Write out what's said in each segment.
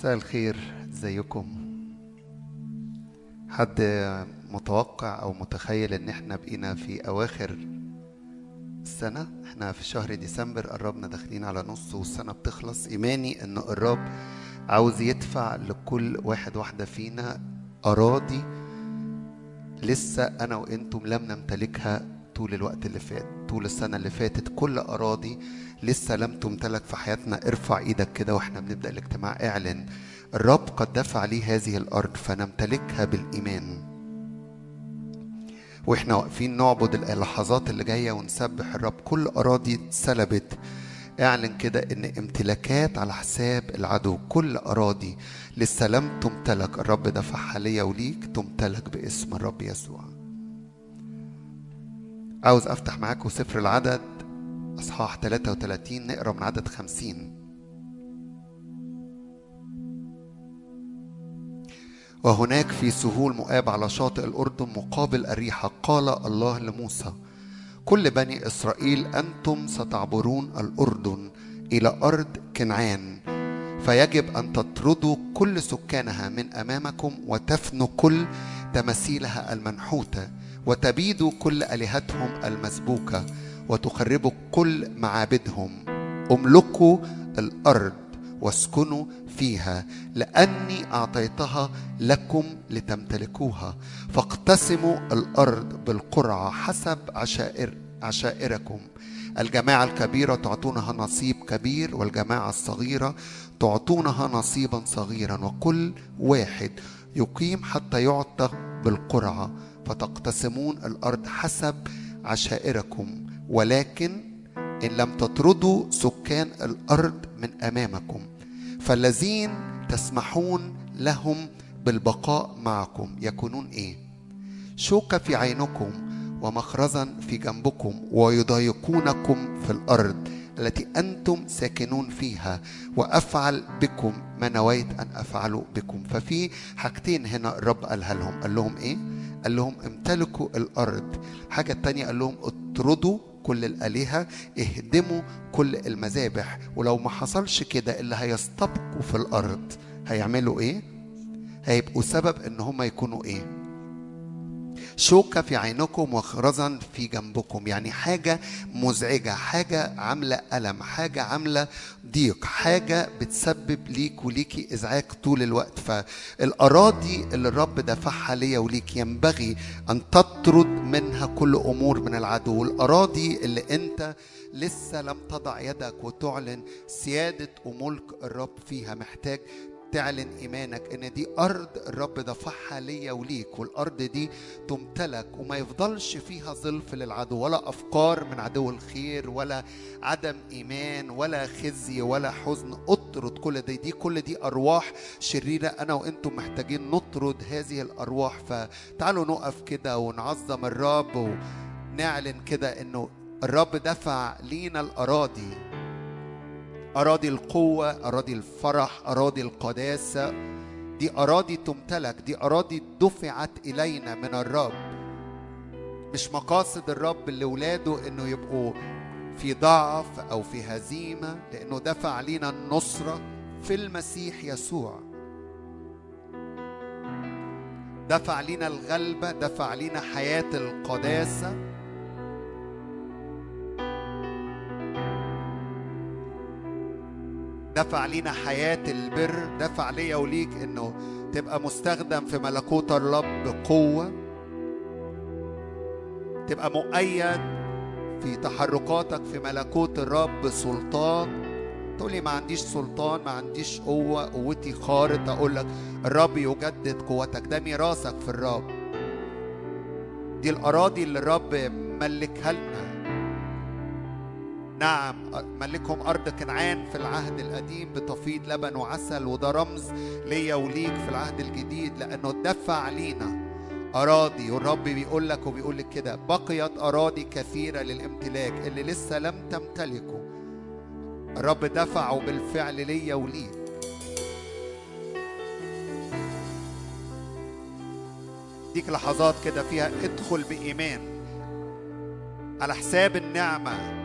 مساء الخير ازيكم؟ حد متوقع أو متخيل إن إحنا بقينا في أواخر السنة؟ إحنا في شهر ديسمبر قربنا داخلين على نص والسنة بتخلص. إيماني إن الرب عاوز يدفع لكل واحد واحدة فينا أراضي لسه أنا وأنتم لم نمتلكها طول الوقت اللي فات. طول السنة اللي فاتت كل أراضي لسه لم تمتلك في حياتنا. ارفع إيدك كده وإحنا بنبدأ الاجتماع. اعلن الرب قد دفع لي هذه الأرض فنمتلكها بالإيمان. وإحنا واقفين نعبد اللحظات اللي جاية ونسبح الرب. كل أراضي اتسلبت. اعلن كده إن امتلاكات على حساب العدو. كل أراضي لسه لم تمتلك. الرب دفعها ليا وليك. تمتلك باسم الرب يسوع. عاوز أفتح معاكم سفر العدد أصحاح 33 نقرأ من عدد 50 وهناك في سهول مؤاب على شاطئ الأردن مقابل الريحة قال الله لموسى كل بني إسرائيل أنتم ستعبرون الأردن إلى أرض كنعان فيجب أن تطردوا كل سكانها من أمامكم وتفنوا كل تماثيلها المنحوتة وتبيدوا كل آلهتهم المسبوكة وتخربوا كل معابدهم. املكوا الأرض واسكنوا فيها لأني أعطيتها لكم لتمتلكوها. فاقتسموا الأرض بالقرعة حسب عشائر عشائركم. الجماعة الكبيرة تعطونها نصيب كبير والجماعة الصغيرة تعطونها نصيبا صغيرا وكل واحد يقيم حتى يعطى بالقرعة. فتقتسمون الأرض حسب عشائركم ولكن إن لم تطردوا سكان الأرض من أمامكم فالذين تسمحون لهم بالبقاء معكم يكونون إيه؟ شوكه في عينكم ومخرزا في جنبكم ويضايقونكم في الأرض التي أنتم ساكنون فيها وأفعل بكم ما نويت أن افعله بكم. ففي حاجتين هنا الرب قالها لهم قال لهم إيه؟ قال لهم امتلكوا الأرض الحاجة الثانية قال لهم اطردوا كل الآلهة اهدموا كل المذابح ولو ما حصلش كده اللي هيستبقوا في الأرض هيعملوا إيه؟ هيبقوا سبب إن هم يكونوا إيه؟ شوكة في عينكم وخرزا في جنبكم. يعني حاجة مزعجة حاجة عاملة ألم حاجة عاملة ضيق حاجة بتسبب ليك وليكي إزعاج طول الوقت. فالأراضي اللي الرب دفعها ليا وليك ينبغي أن تطرد منها كل أمور من العدو. والأراضي اللي أنت لسه لم تضع يدك وتعلن سيادة وملك الرب فيها محتاج تعلن إيمانك إن دي أرض الرب دفعها ليا وليك والأرض دي تمتلك وما يفضلش فيها ظلف للعدو ولا أفكار من عدو الخير ولا عدم إيمان ولا خزي ولا حزن. أطرد كل دي دي كل دي أرواح شريرة أنا وأنتم محتاجين نطرد هذه الأرواح. فتعالوا نقف كده ونعظم الرب ونعلن كده إنه الرب دفع لينا الأراضي. أراضي القوة أراضي الفرح أراضي القداسة. دي أراضي تمتلك دي أراضي دفعت إلينا من الرب. مش مقاصد الرب لولاده إنه يبقوا في ضعف أو في هزيمة لأنه دفع لينا النصرة في المسيح يسوع. دفع لينا الغلبة دفع لينا حياة القداسة. دفع لينا حياة البر دفع ليا وليك إنه تبقى مستخدم في ملكوت الرب بقوة تبقى مؤيد في تحركاتك في ملكوت الرب بسلطان. تقولي ما عنديش سلطان ما عنديش قوة قوتي خارط أقول لك الرب يجدد قوتك ده ميراثك في الرب. دي الأراضي اللي الرب ملكها لنا. نعم ملكهم أرض كنعان في العهد القديم بتفيض لبن وعسل وده رمز ليا وليك في العهد الجديد لأنه دفع لينا أراضي والرب بيقول لك وبيقول لك كده بقيت أراضي كثيرة للامتلاك اللي لسه لم تمتلكه. الرب دفعه بالفعل ليا وليك. ديك لحظات كده فيها ادخل بإيمان. على حساب النعمة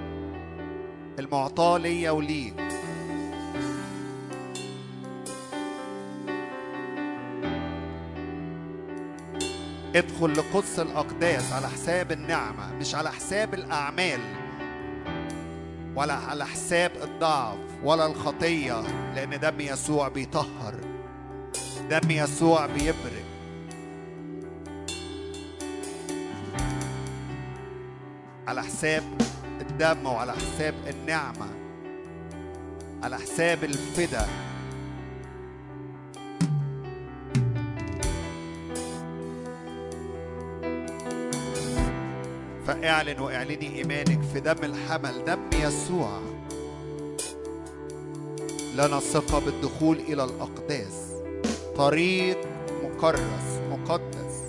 المعطاة ليا وليك. ادخل لقدس الأقداس على حساب النعمة مش على حساب الأعمال ولا على حساب الضعف ولا الخطية لأن دم يسوع بيطهر دم يسوع بيبرئ على حساب الدم وعلى حساب النعمة على حساب الفدا. فاعلن واعلني إيمانك في دم الحمل دم يسوع. لنا ثقة بالدخول إلى الأقداس. طريق مكرس مقدس.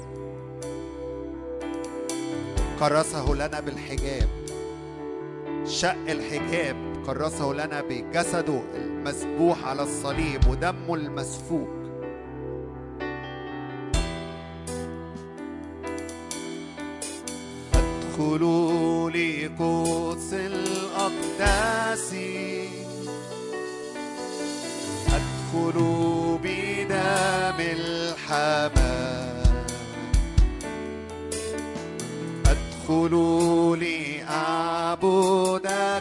كرسه لنا بالحجاب. شق الحجاب كرسه لنا بجسده المذبوح على الصليب ودمه المسفوك. ادخلوا لقدس الأقداس. ادخلوا بدم الحمام. ادخلوا لأعبدك abuda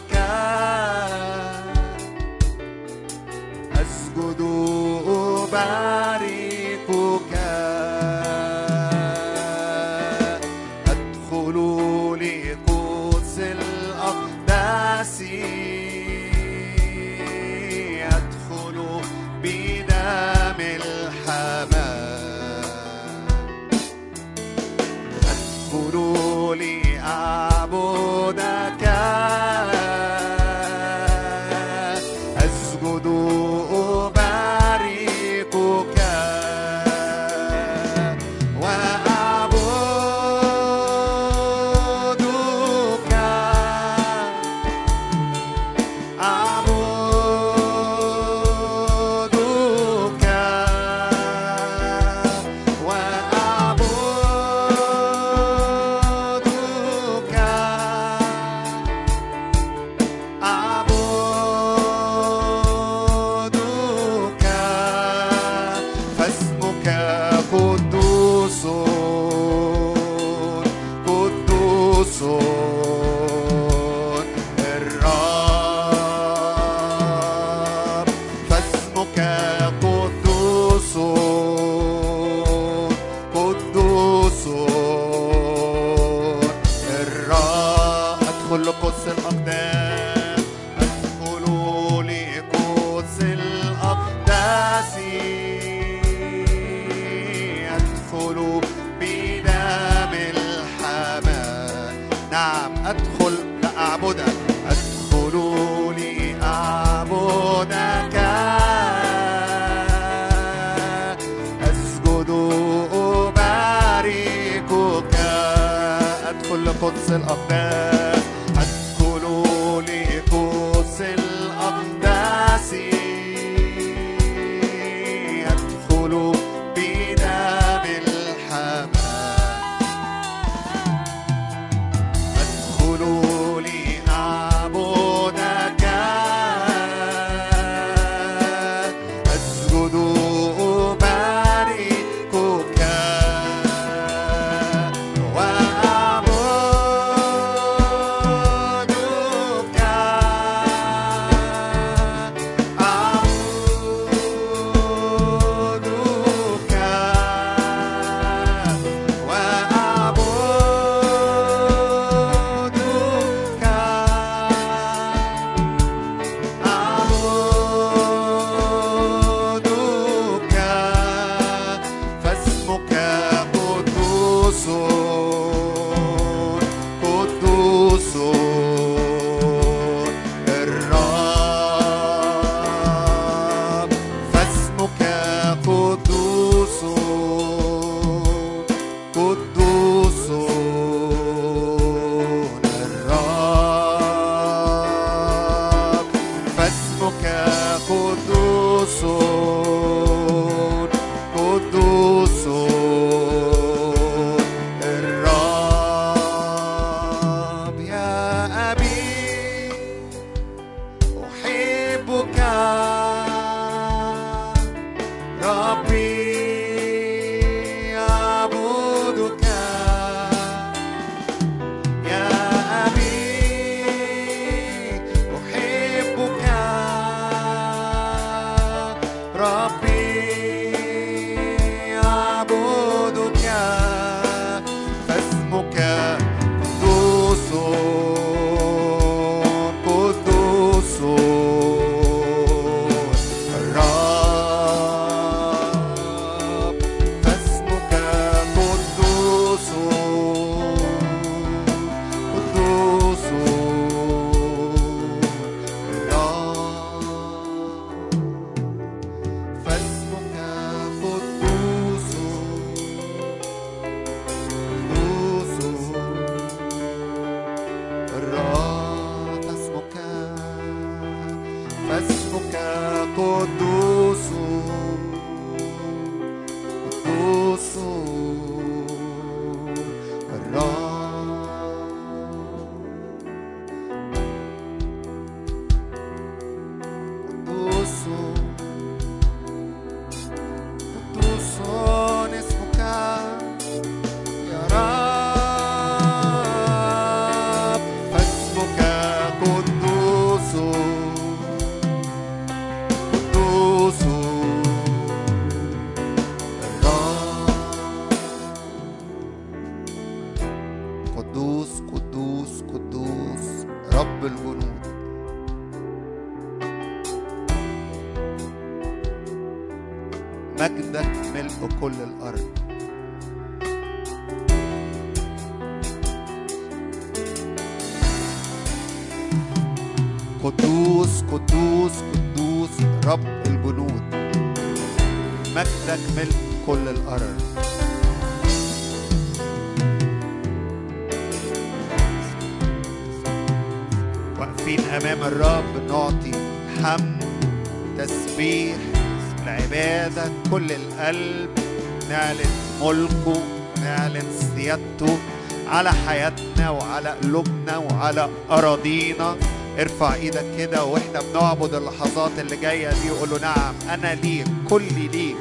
ارفع إيدك كده وإحنا بنعبد اللحظات اللي جاية دي قول نعم أنا ليك كلي ليك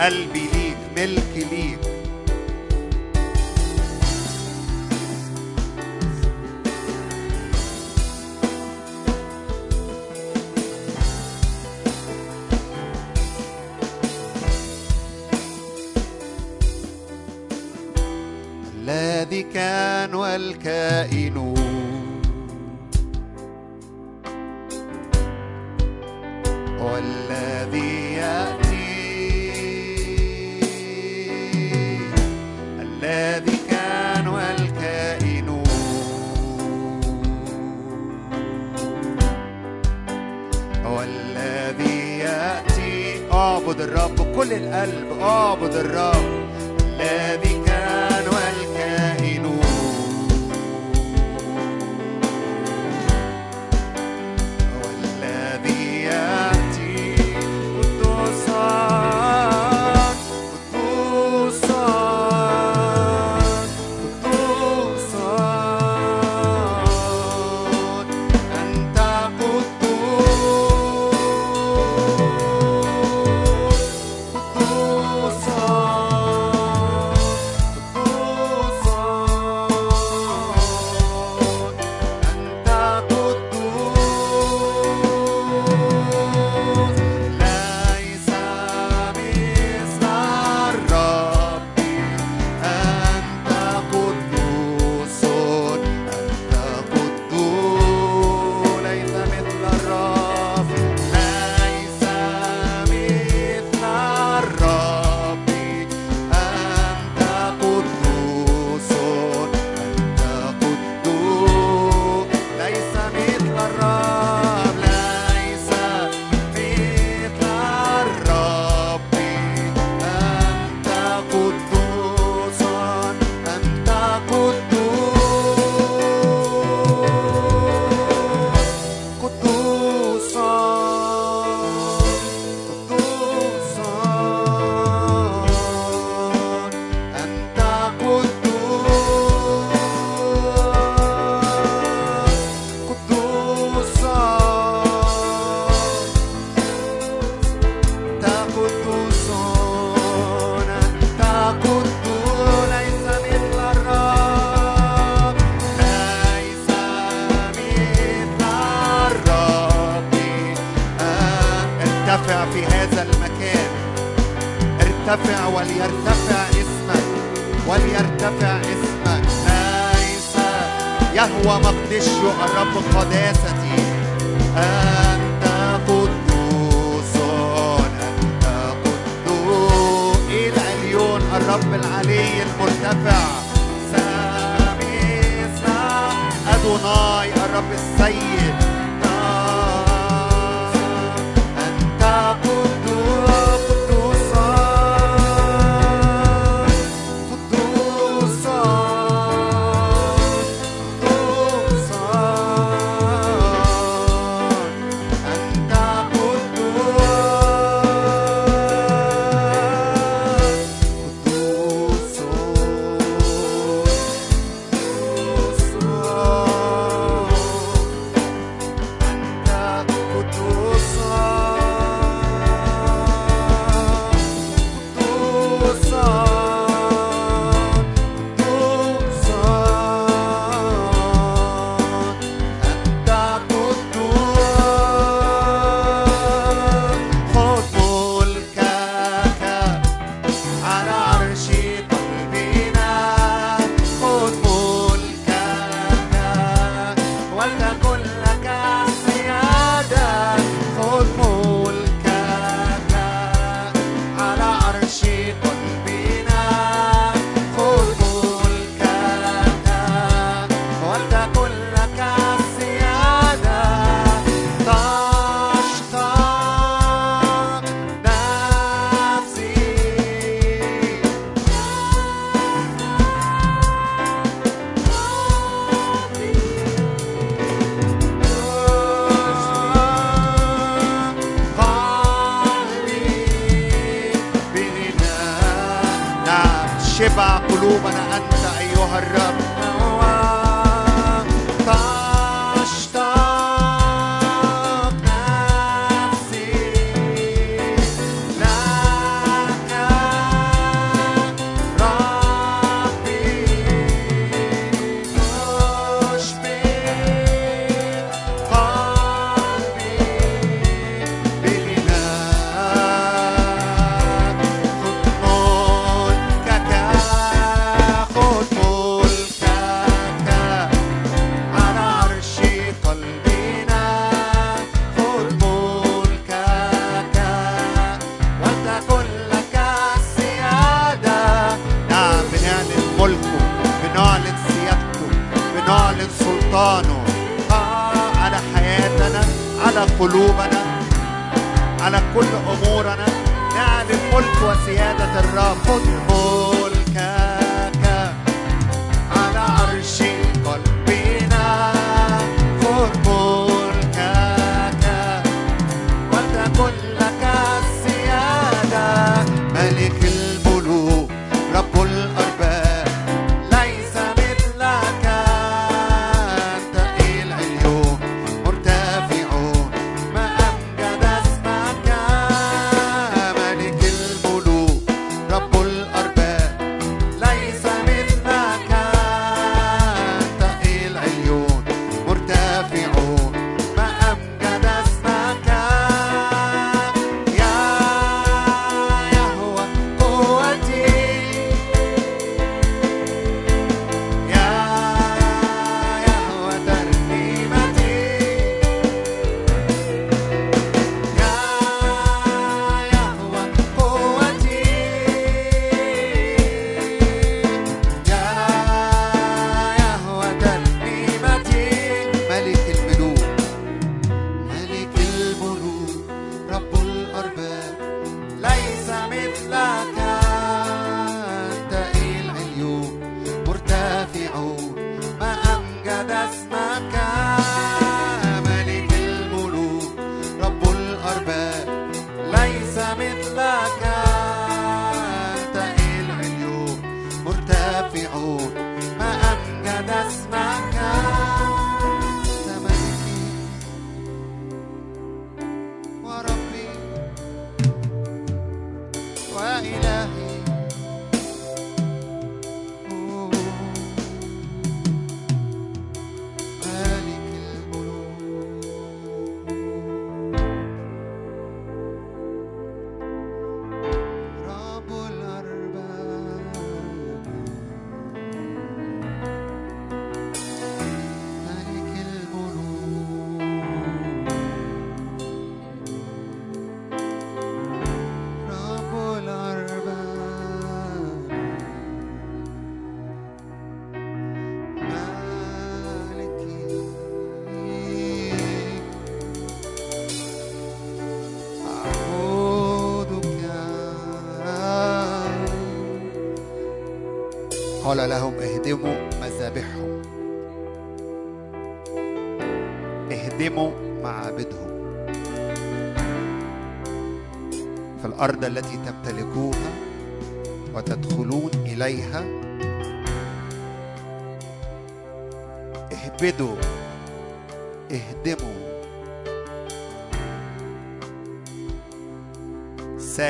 قلبي ليك ملكي ليك.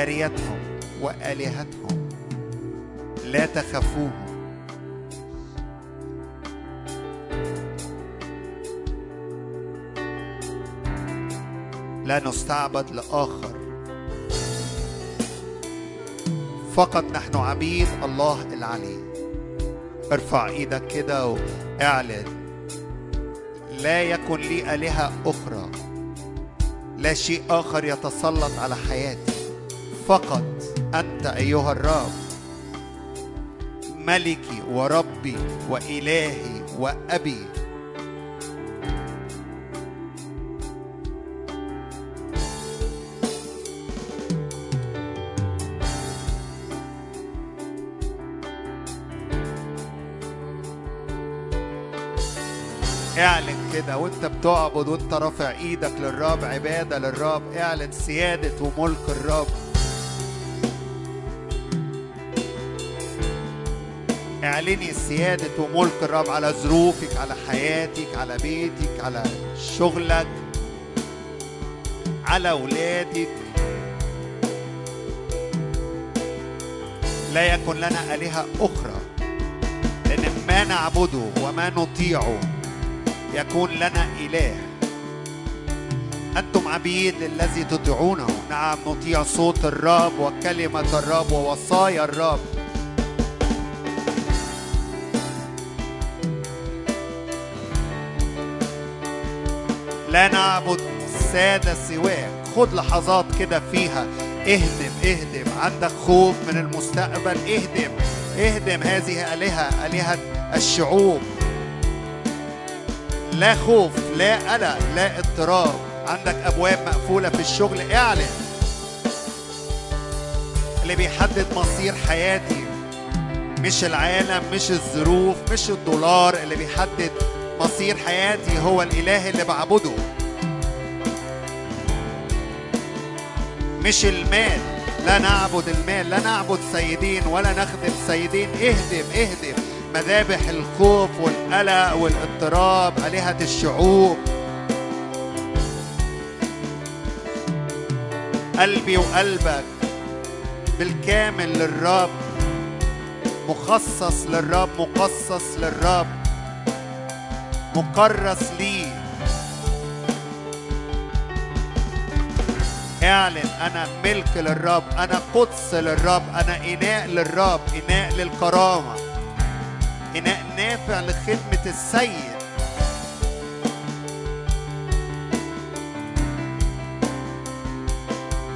جاريتهم وآلهتهم. لا تخافوهم. لا نستعبد لآخر فقط نحن عبيد الله العلي ارفع إيدك كده واعلن. لا يكن لي آلهة أخرى. لا شيء آخر يتسلط على حياتي. فقط. أنت أيها الرب ملكي وربي والهي وأبي. اعلن كده وانت بتعبد وانت رافع إيدك للرب عبادة للرب اعلن سيادة وملك الرب. اعلني سيادة وملك الرب على ظروفك على حياتك على بيتك على شغلك على أولادك لا يكن لنا آلهة أخرى لأن ما نعبده وما نطيعه يكون لنا إله. أنتم عبيد للذي تطيعونه. نعم نطيع صوت الرب وكلمة الرب ووصايا الرب. لا نعبد سادة سواك خد لحظات كده فيها. اهدم اهدم. عندك خوف من المستقبل؟ اهدم اهدم هذه آلهة آلهة الشعوب. لا خوف لا قلق لا اضطراب. عندك أبواب مقفولة في الشغل؟ اعلن. اللي بيحدد مصير حياتي. مش العالم مش الظروف مش الدولار. اللي بيحدد مصير حياتي هو الإله اللي بعبده. مش المال. لا نعبد المال لا نعبد سيدين ولا نخدم سيدين. اهدم اهدم. مذابح الخوف والقلق والاضطراب آلهة الشعوب. قلبي وقلبك بالكامل للرب. مخصص للرب مقصص للرب. مكرس ليه اعلن أنا ملك للرب أنا قدس للرب أنا إناء للرب إناء للكرامة إناء نافع لخدمة السيد.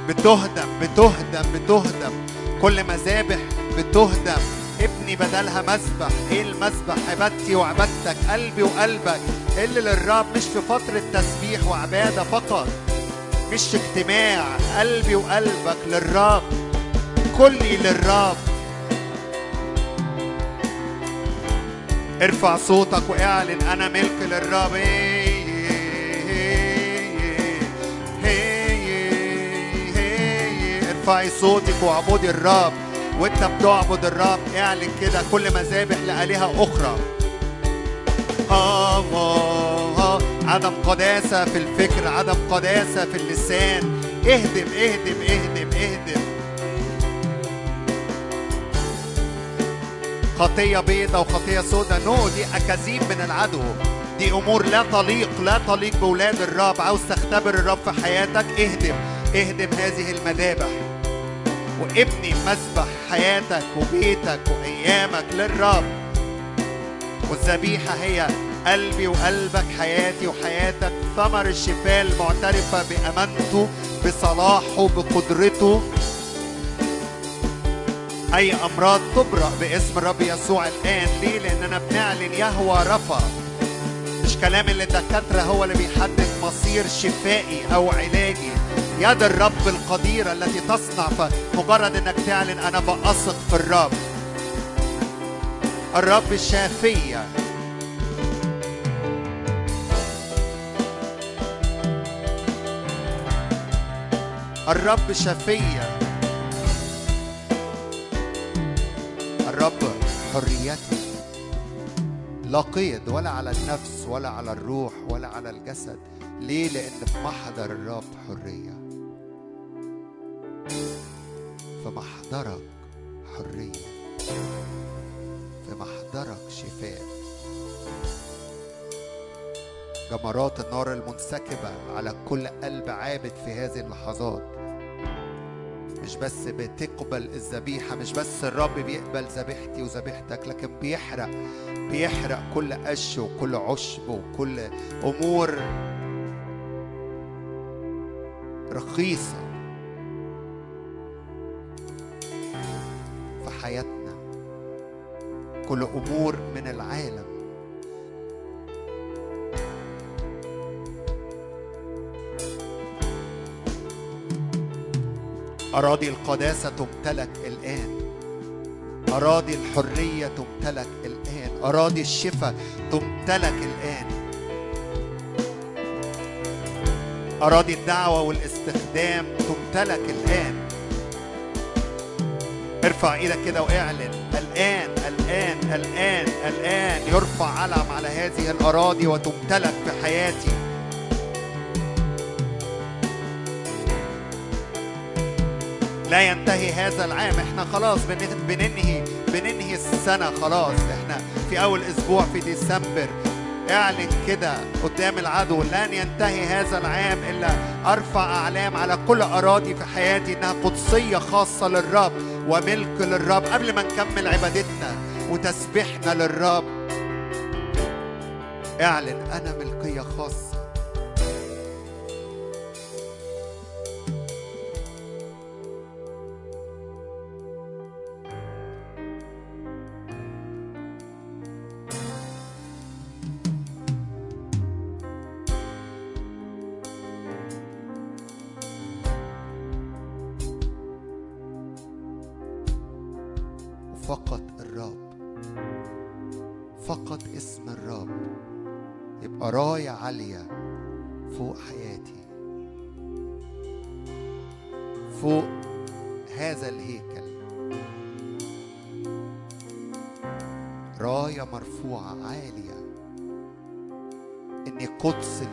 بتهدم بتهدم بتهدم. كل مذابح بتهدم. ابني بدلها مسبح إيه المسبح عبادتي وعبادتك قلبي وقلبك اللي للرب مش في فترة تسبيح وعبادة فقط مش اجتماع قلبي وقلبك للرب كلي للرب ارفع صوتك واعلن أنا ملك للرب ارفعي صوتك واعبدي الرب وانت بتعبد الرب اعلن كده كل مذابح لآلهة أخرى. آه آه آه. عدم قداسة في الفكر عدم قداسة في اللسان. اهدم اهدم اهدم اهدم. خطية بيضة وخطية سودة. نو دي أكاذيب من العدو. دي أمور لا تليق لا تليق بولاد الرب. عاوز تختبر الرب في حياتك اهدم. اهدم هذه المذابح. وابني مسبح حياتك وبيتك وأيامك للرب. والذبيحة هي قلبي وقلبك حياتي وحياتك. ثمر الشفاء المعترفة بأمانته بصلاحه بقدرته. أي أمراض تبرأ باسم الرب يسوع الآن. ليه؟ لأننا بنعلن يهوى رفا مش كلام اللي الدكاترة هو اللي بيحدد مصير شفائي أو علاجي. يد الرب القديرة التي تصنع فمجرد إنك تعلن أنا بأثق في الرب. الرب الشافية الرب شفية الرب حريتي. لا قيد ولا على النفس ولا على الروح ولا على الجسد. ليه؟ لأن في محضر الرب حرية. في محضرك حرية. في محضرك شفاء. جمرات النار المنسكبة على كل قلب عابد في هذه اللحظات. مش بس بتقبل الذبيحة مش بس الرب بيقبل ذبيحتي وذبيحتك لكن بيحرق بيحرق كل قش وكل عشب وكل أمور رخيصة. حياتنا. كل أمور من العالم. أراضي القداسة تمتلك الآن. أراضي الحرية تمتلك الآن. أراضي الشفاء تمتلك الآن. أراضي الدعوة والاستخدام تمتلك الآن. ارفع إيدك كده واعلن. الآن الآن الآن الآن يرفع علم على هذه الأراضي وتمتلك في حياتي. لا ينتهي هذا العام. إحنا خلاص بننهي بننهي السنة خلاص. إحنا في أول أسبوع في ديسمبر. اعلن كده قدام العدو. لن ينتهي هذا العام إلا أرفع أعلام على كل أراضي في حياتي إنها قدسية خاصة للرب. وملك للرب قبل ما نكمل عبادتنا وتسبيحنا للرب. اعلن أنا ملكية خاصة. 骨折。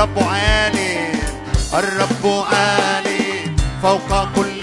الرب عالي الرب عالي فوق كل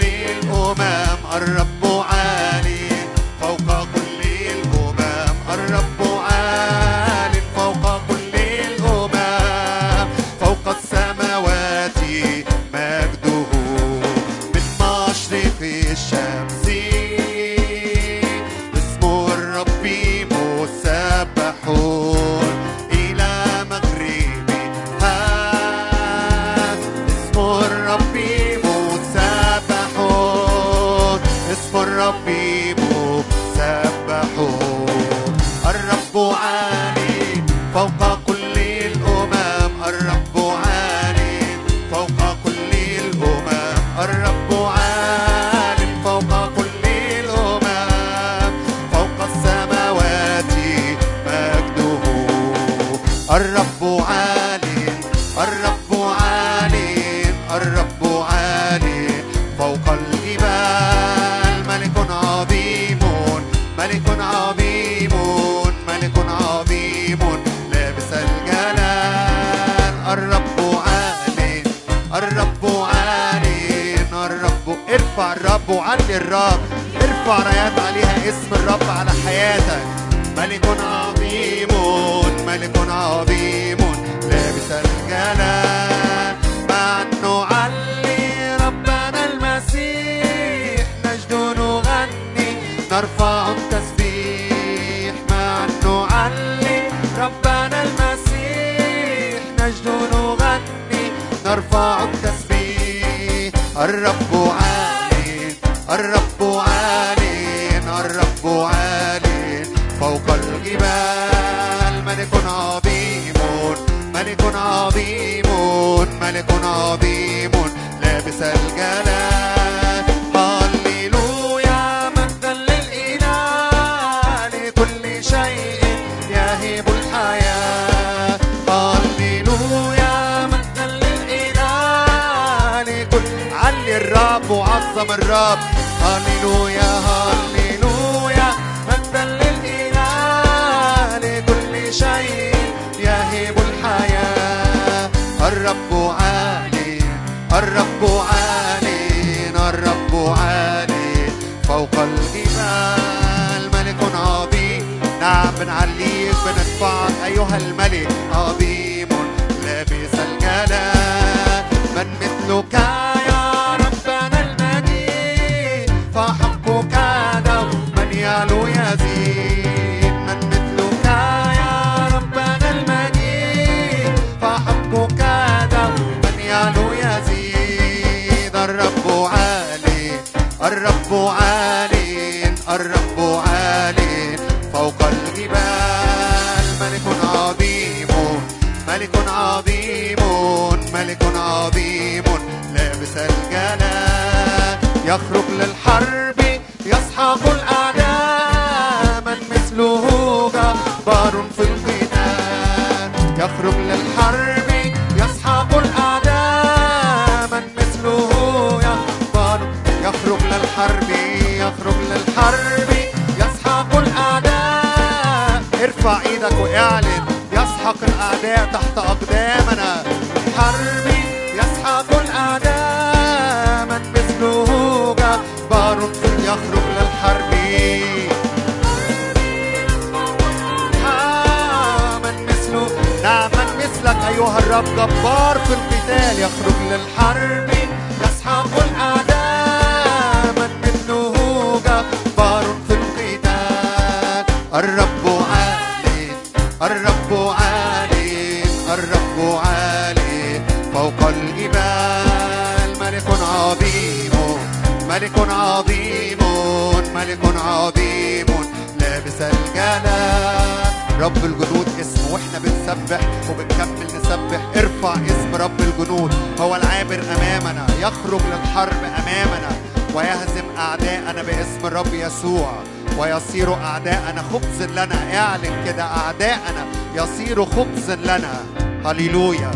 بنسبح وبنكمل نسبح. ارفع اسم رب الجنود. هو العابر أمامنا. يخرج للحرب أمامنا. ويهزم أعداءنا باسم الرب يسوع. ويصير أعداءنا خبز لنا. اعلن كده أعداءنا. يصير خبز لنا. هللويا.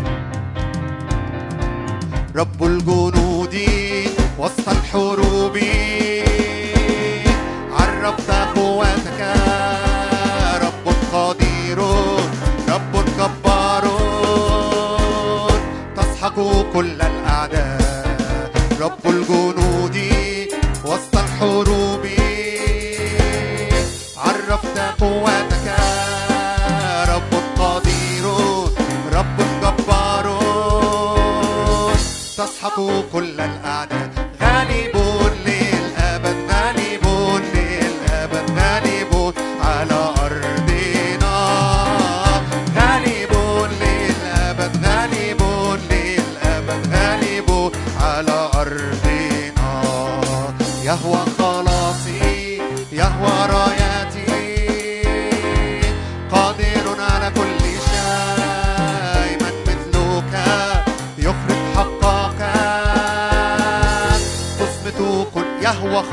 رب الجنود وسط الحروب عرفت قوتك رب قدير يمحق كل الأعداء. رب الجنود وسط الحروب. عرفت قوتك. رب قدير رب جبار تسحق كل الأعداء.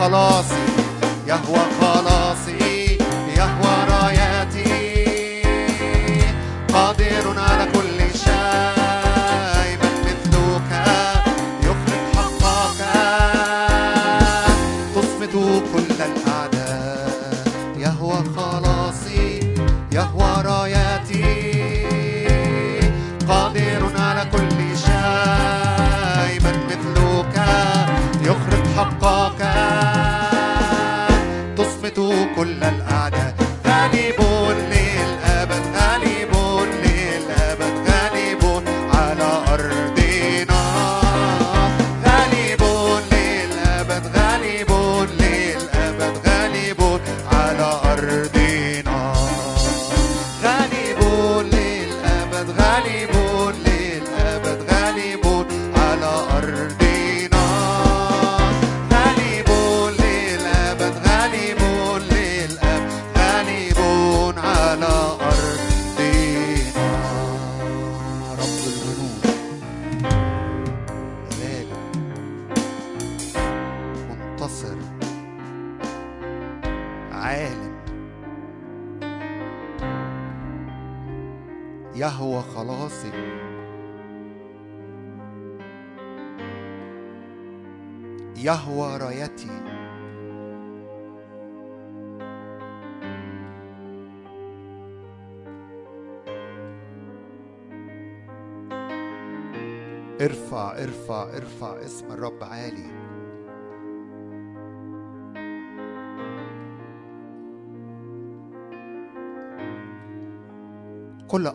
خلاصي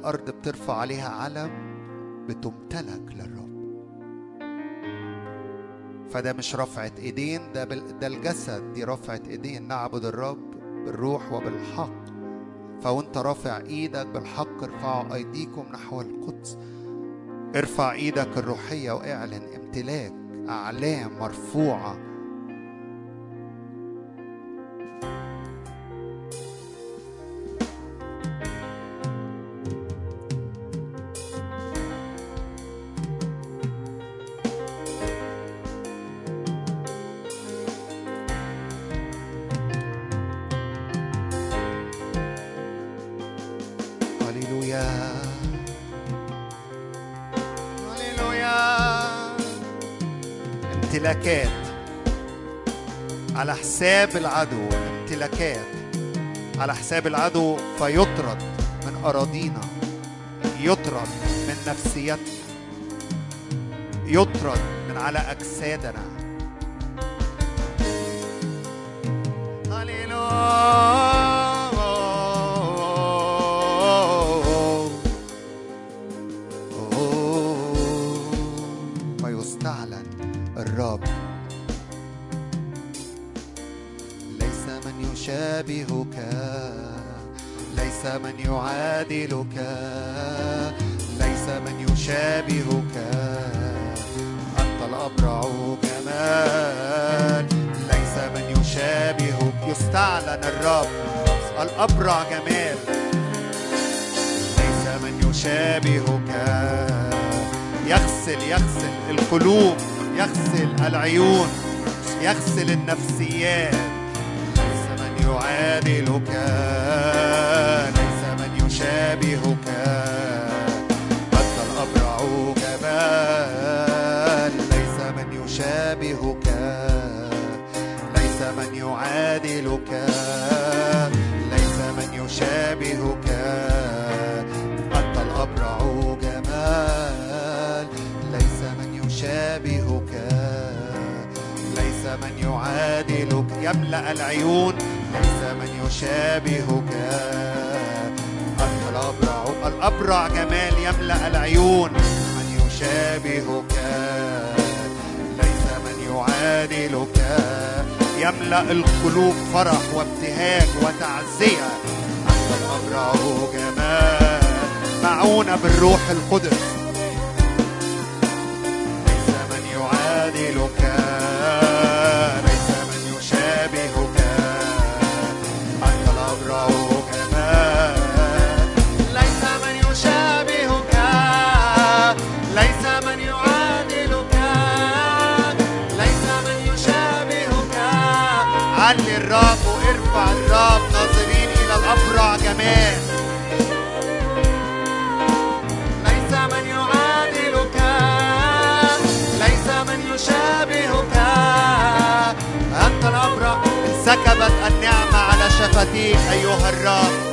كل أرض بترفع عليها علم بتمتلك للرب. فده مش رفعة إيدين ده بال... ده الجسد دي رفعة إيدين. نعبد الرب بالروح وبالحق. فوانت رافع إيدك بالحق ارفعوا أيديكم نحو القدس. ارفع إيدك الروحية واعلن امتلاك أعلام مرفوعة. حساب العدو امتلاكات. على حساب العدو فيطرد من أراضينا. يطرد من نفسيتنا. يطرد من على أجسادنا. فيستعلن يشابهك ليس من يعادلك ليس من يشابهك. أنت الأبرع جمال ليس من يشابهك. يستعلن الرب الأبرع جمال. ليس من يشابهك. يغسل يغسل القلوب يغسل العيون يغسل النفسيات. يعادلك. ليس من يشابهك. أنت الأبرع جمال ليس من يشابهك. ليس من يعادلك. ليس من يشابهك. أنت الأبرع جمال ليس من يشابهك. ليس من يعادلك. يملأ العيون. ليس من يشابهك. أنت الأبرع الأبرع جمال يملأ العيون. من يشابهك. ليس من يعادلك. يملأ القلوب فرح وابتهاج وتعزية. أنت الأبرع جمال. معونة بالروح القدس. ليس من يعادلك. شفتيك أيها الرب.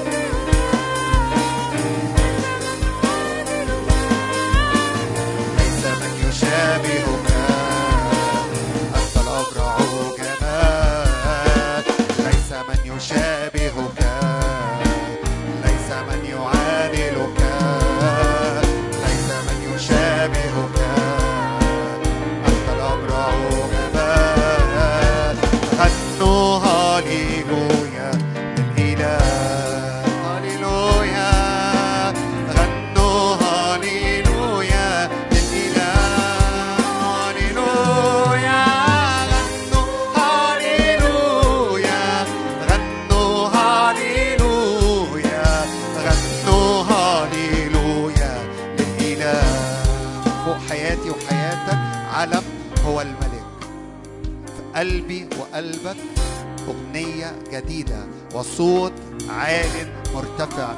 جديدة وصوت عال مرتفع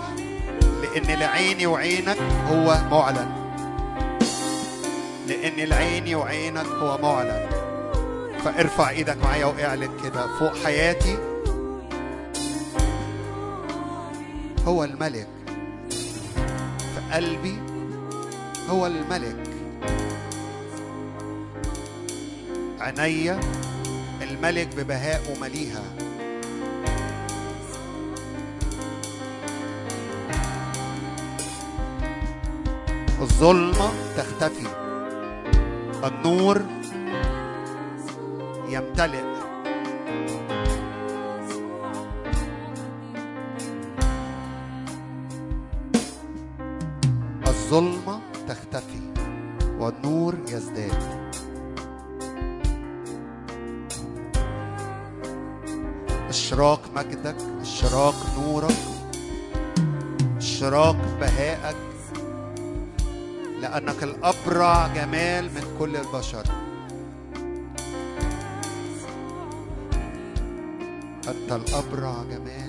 لأن لعيني وعينك هو معلن. لأن لعيني وعينك هو معلن. فارفع إيدك معايا واعلن كده فوق حياتي هو الملك. في قلبي هو الملك. عينيا الملك ببهاء ومليها. الظلمة تختفي. النور يمتلئ. الظلمة تختفي والنور يزداد. اشراق مجدك اشراق نورك اشراق لانك الأبرع جمال من كل البشر. أنت الأبرع جمال.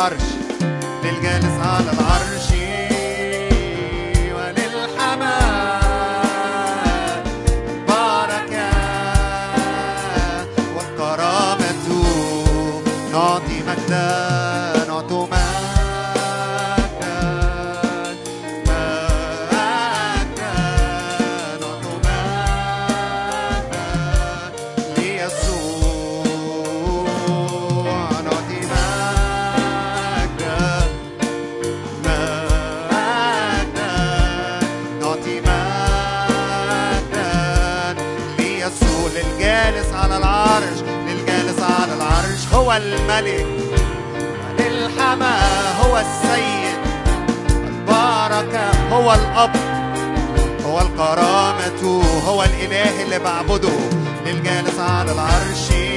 للجالس هو الأب هو الكرامة هو الإله اللي بعبده للجالس على العرش.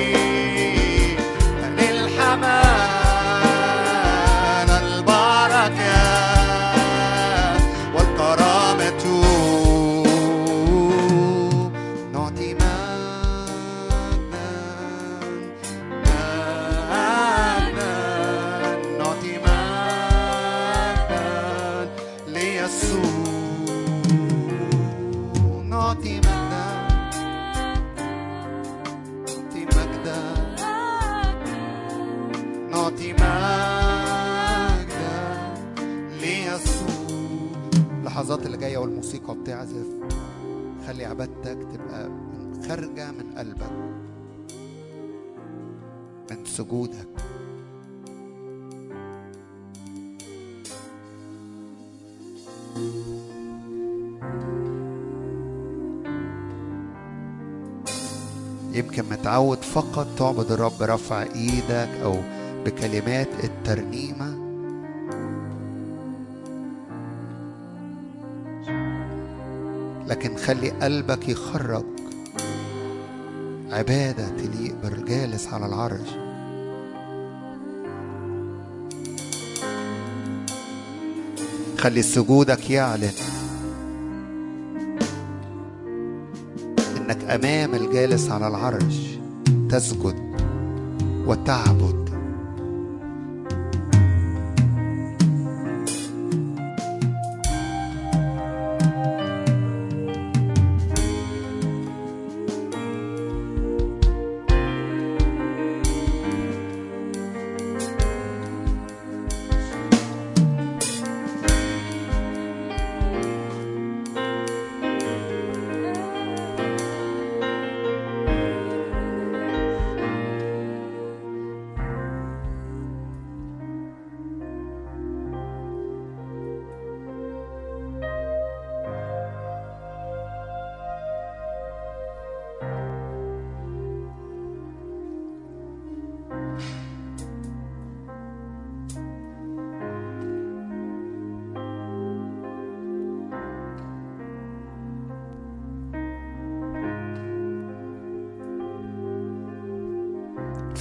خلي عبادتك تبقى من- خارجة من قلبك من سجودك. يمكن متعود فقط تعبد الرب رفع إيدك أو بكلمات الترنيمة. لكن خلي قلبك يخرج. عبادة تليق بالجالس على العرش. خلي سجودك يعلن إنك أمام الجالس على العرش تسجد وتعبد.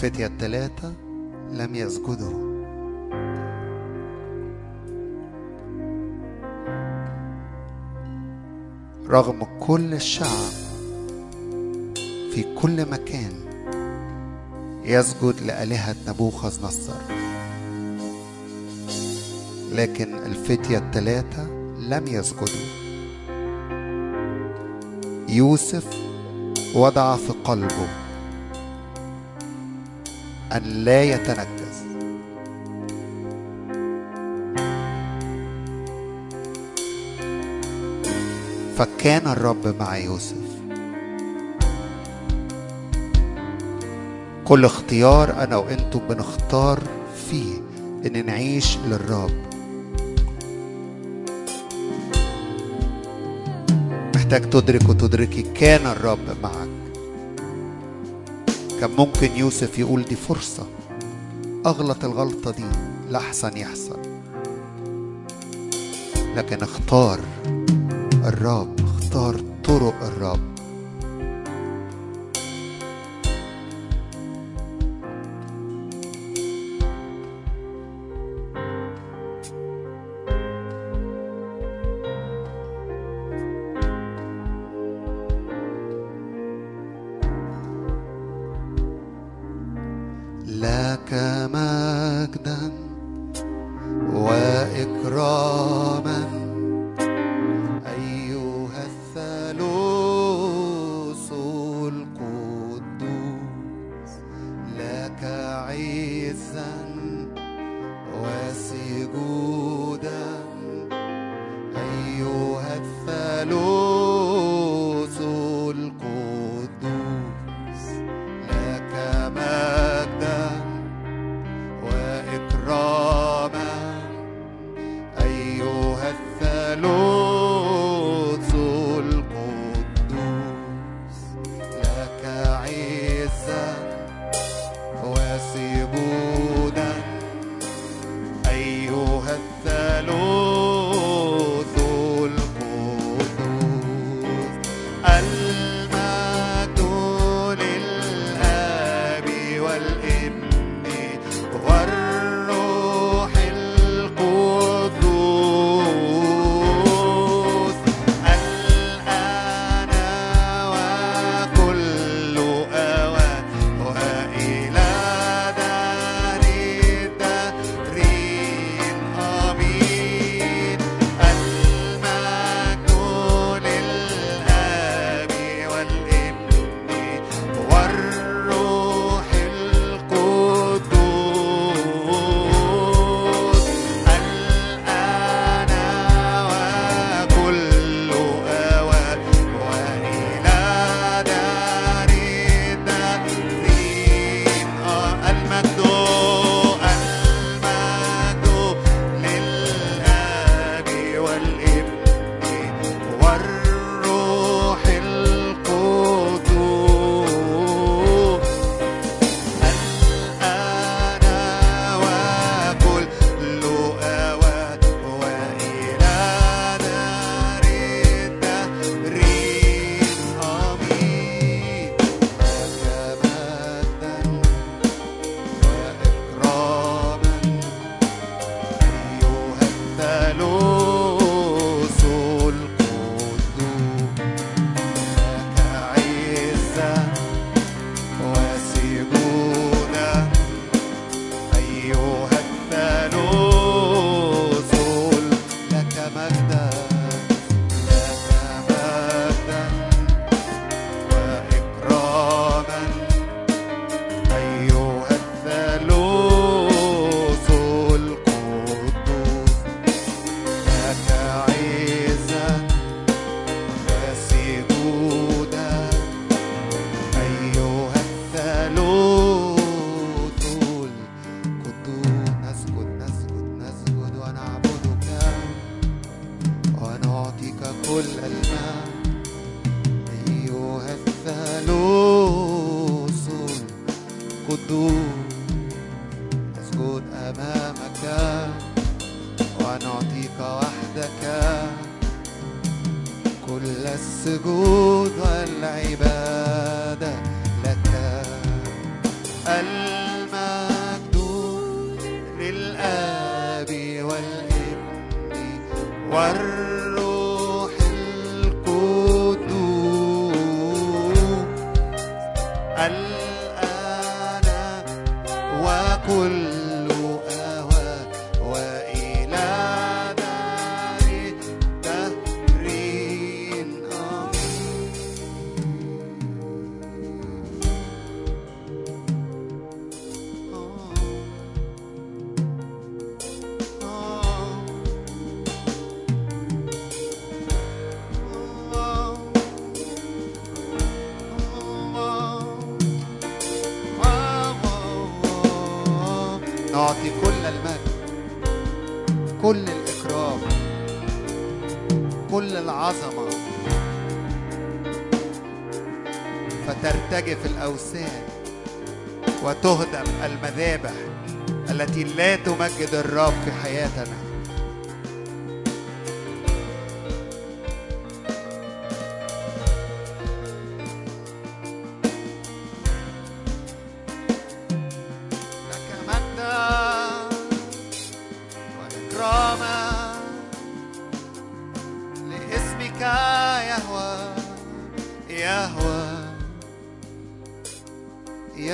الفتية الثلاثة لم يسجدوا رغم كل الشعب في كل مكان يسجد لآلهة نبوخذ نصر. لكن الفتية الثلاثة لم يسجدوا يوسف وضع في قلبه أن لا يتنجس فكان الرب مع يوسف. كل اختيار أنا وأنتم بنختار فيه إن نعيش للرب. محتاج تدرك وتدركي كان الرب معك. كان ممكن يوسف يقول دي فرصة. أغلط الغلطة دي لأحسن يحصل. لكن اختار الرب اختار طرق الرب.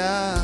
يهوى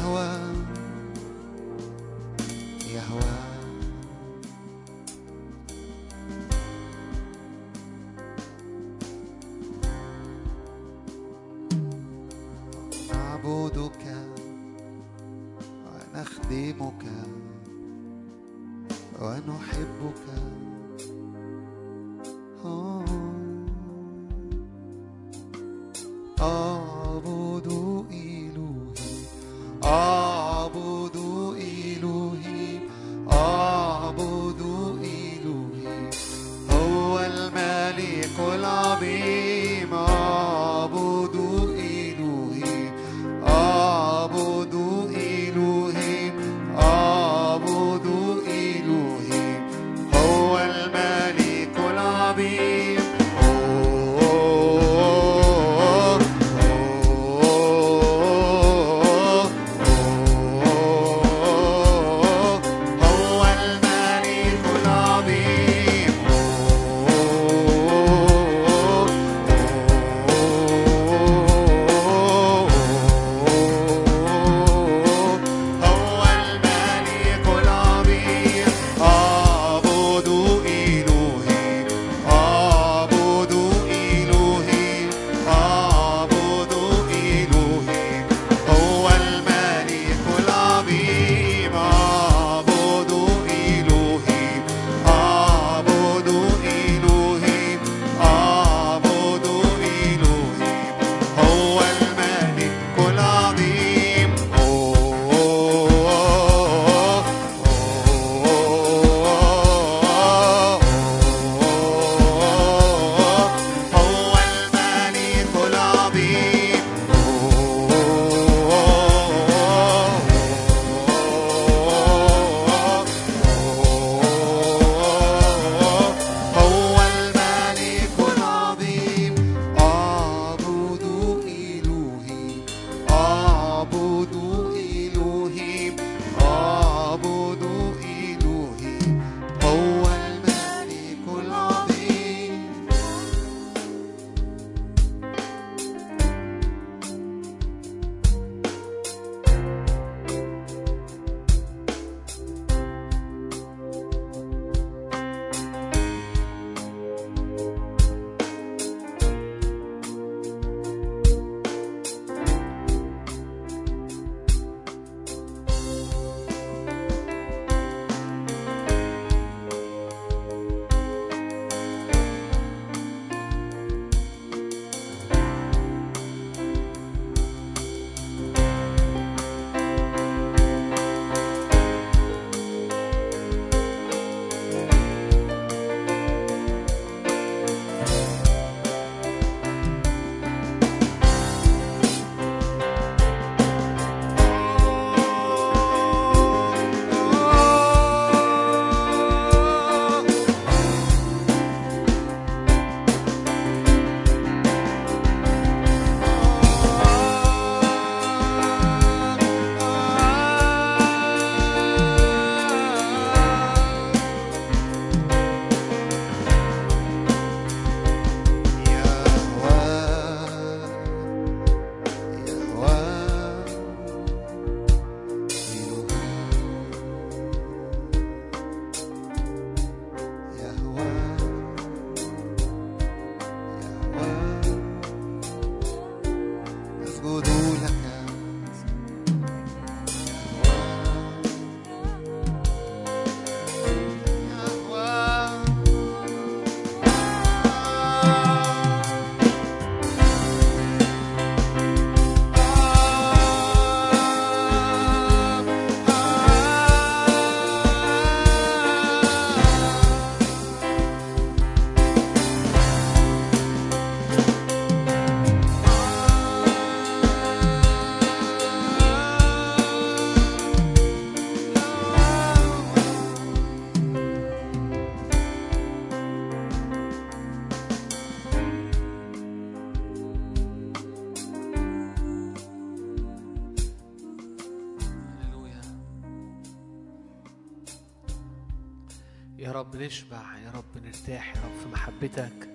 يا رب نشبع يا رب نرتاح يا رب في محبتك.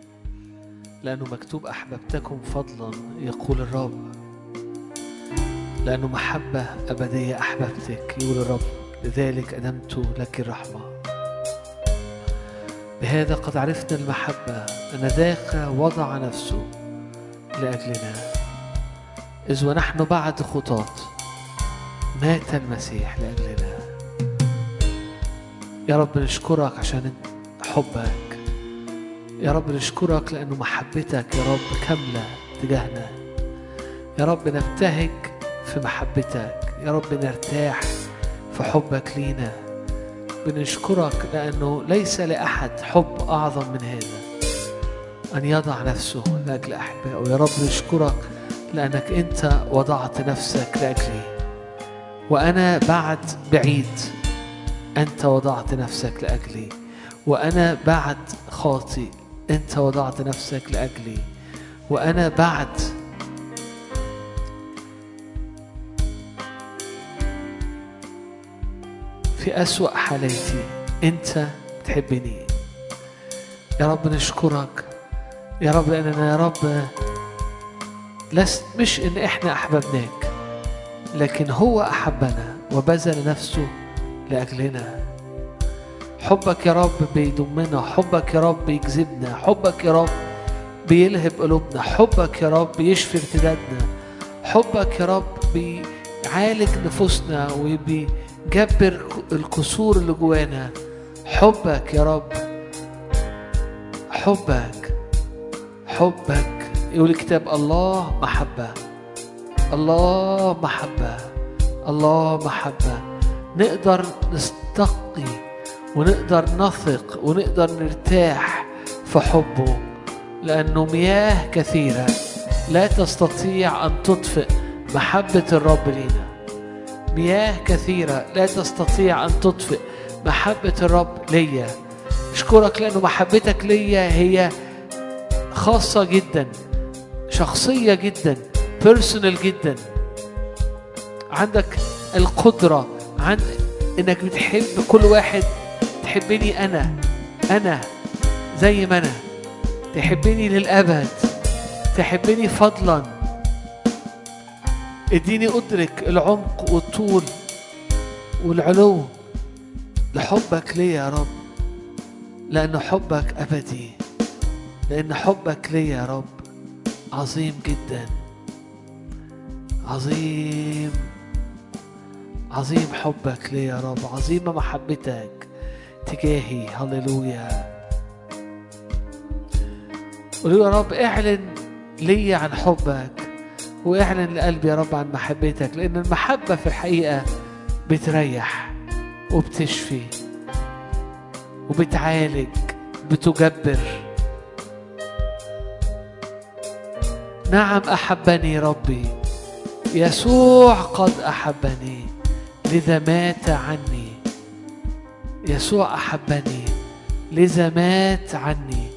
لأنه مكتوب أحببتكم فضلا يقول الرب. لأنه محبة أبدية أحببتك يقول الرب. لذلك أدمت لك الرحمة. بهذا قد عرفنا المحبة أن ذاك وضع نفسه لأجلنا. إذ ونحن بعد خطاة مات المسيح لأجلنا. يا رب نشكرك عشان حبك. يا رب نشكرك لأنه محبتك يا رب كاملة تجاهنا. يا رب نبتهج في محبتك. يا رب نرتاح في حبك لينا. بنشكرك لأنه ليس لأحد حب أعظم من هذا أن يضع نفسه لأجل أحبائه يا رب نشكرك لأنك أنت وضعت نفسك لأجلي. وأنا بعد بعيد. أنت وضعت نفسك لأجلي وأنا بعد خاطئ أنت وضعت نفسك لأجلي وأنا بعد في أسوأ حالاتي أنت بتحبني. يا رب نشكرك. يا رب لأننا يا رب لست مش إن إحنا أحببناك لكن هو أحبنا وبذل نفسه لأجلنا حبك يا رب بيضمنا حبك يا رب بيجذبنا حبك يا رب بيلهب قلوبنا حبك يا رب بيشفي ارتدادنا حبك يا رب بيعالج نفوسنا وبيجبر الكسور اللي جوانا. حبك يا رب حبك حبك. يقول الكتاب الله محبة الله محبة الله محبة. نقدر نستقي ونقدر نثق ونقدر نرتاح في حبه لأنه مياه كثيرة لا تستطيع أن تطفئ محبة الرب لينا. مياه كثيرة لا تستطيع أن تطفئ محبة الرب ليا. أشكرك لأنه محبتك ليا هي خاصة جدا شخصية جدا بيرسونال جدا. عندك القدرة عن إنك بتحب كل واحد تحبني أنا أنا زي ما أنا. تحبني للأبد تحبني فضلا. إديني أدرك العمق والطول والعلو لحبك ليا يا رب؟ لأن حبك أبدي لأن حبك ليا يا رب؟ عظيم جدا. عظيم. عظيم حبك لي يا رب عظيمة محبتك تجاهي. هللويا. قولوا يا رب اعلن لي عن حبك واعلن لقلبي يا رب عن محبتك لأن المحبة في الحقيقة بتريح وبتشفي وبتعالج بتجبر. نعم أحبني ربي يسوع قد أحبني. لذا مات عني. يسوع أحبني. لذا مات عني.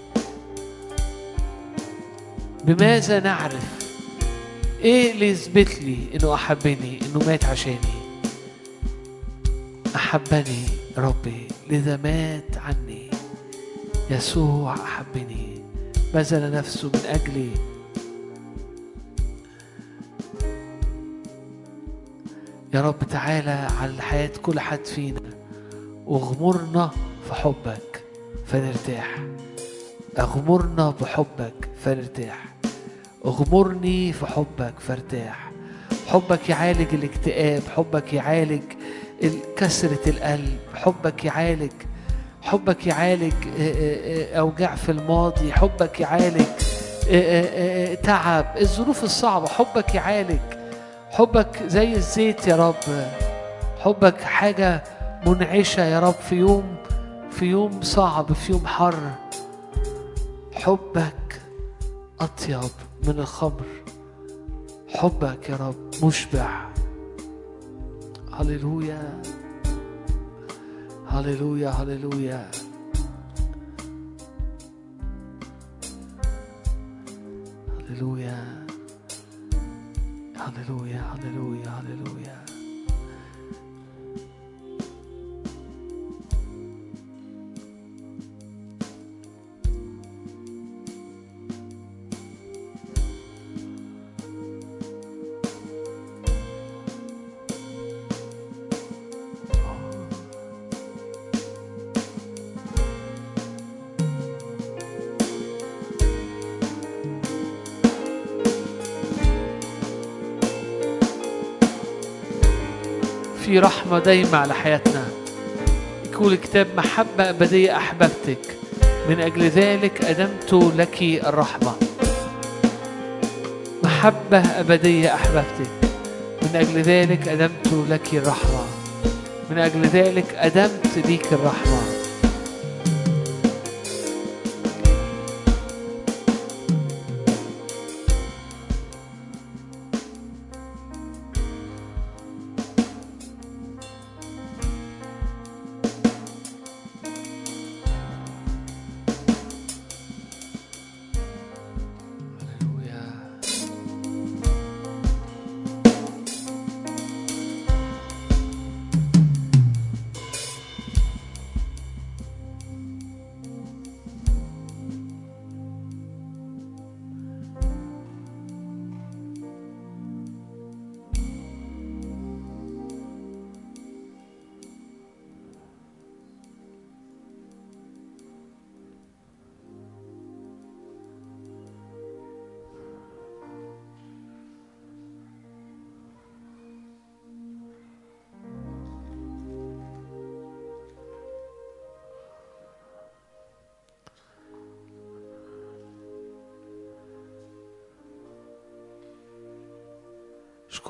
بماذا نعرف؟ إيه اللي يثبت لي إنه أحبني إنه مات عشاني؟ أحبني ربي. لذا مات عني. يسوع أحبني. بذل نفسه من أجلي. يا رب تعالى على حياة كل حد فينا. واغمرنا في حبك فنرتاح. أغمرنا بحبك فنرتاح. أغمرني في حبك فارتاح. حبك يعالج الاكتئاب حبك يعالج كسرة القلب. حبك يعالج حبك يعالج أوجاع في الماضي. حبك يعالج تعب. الظروف الصعبة حبك يعالج. حبك زي الزيت يا رب. حبك حاجة منعشة يا رب في يوم في يوم صعب في يوم حر. حبك أطيب من الخمر. حبك يا رب مشبع. هللويا. هللويا هللويا. هللويا. هللويا هللويا هللويا في رحمة دايمة على حياتنا. يقول الكتاب محبة أبدية أحببتك. من أجل ذلك أدمت لك الرحمة. محبة أبدية أحببتك. من أجل ذلك أدمت لك الرحمة. من أجل ذلك أدمت ليك الرحمة.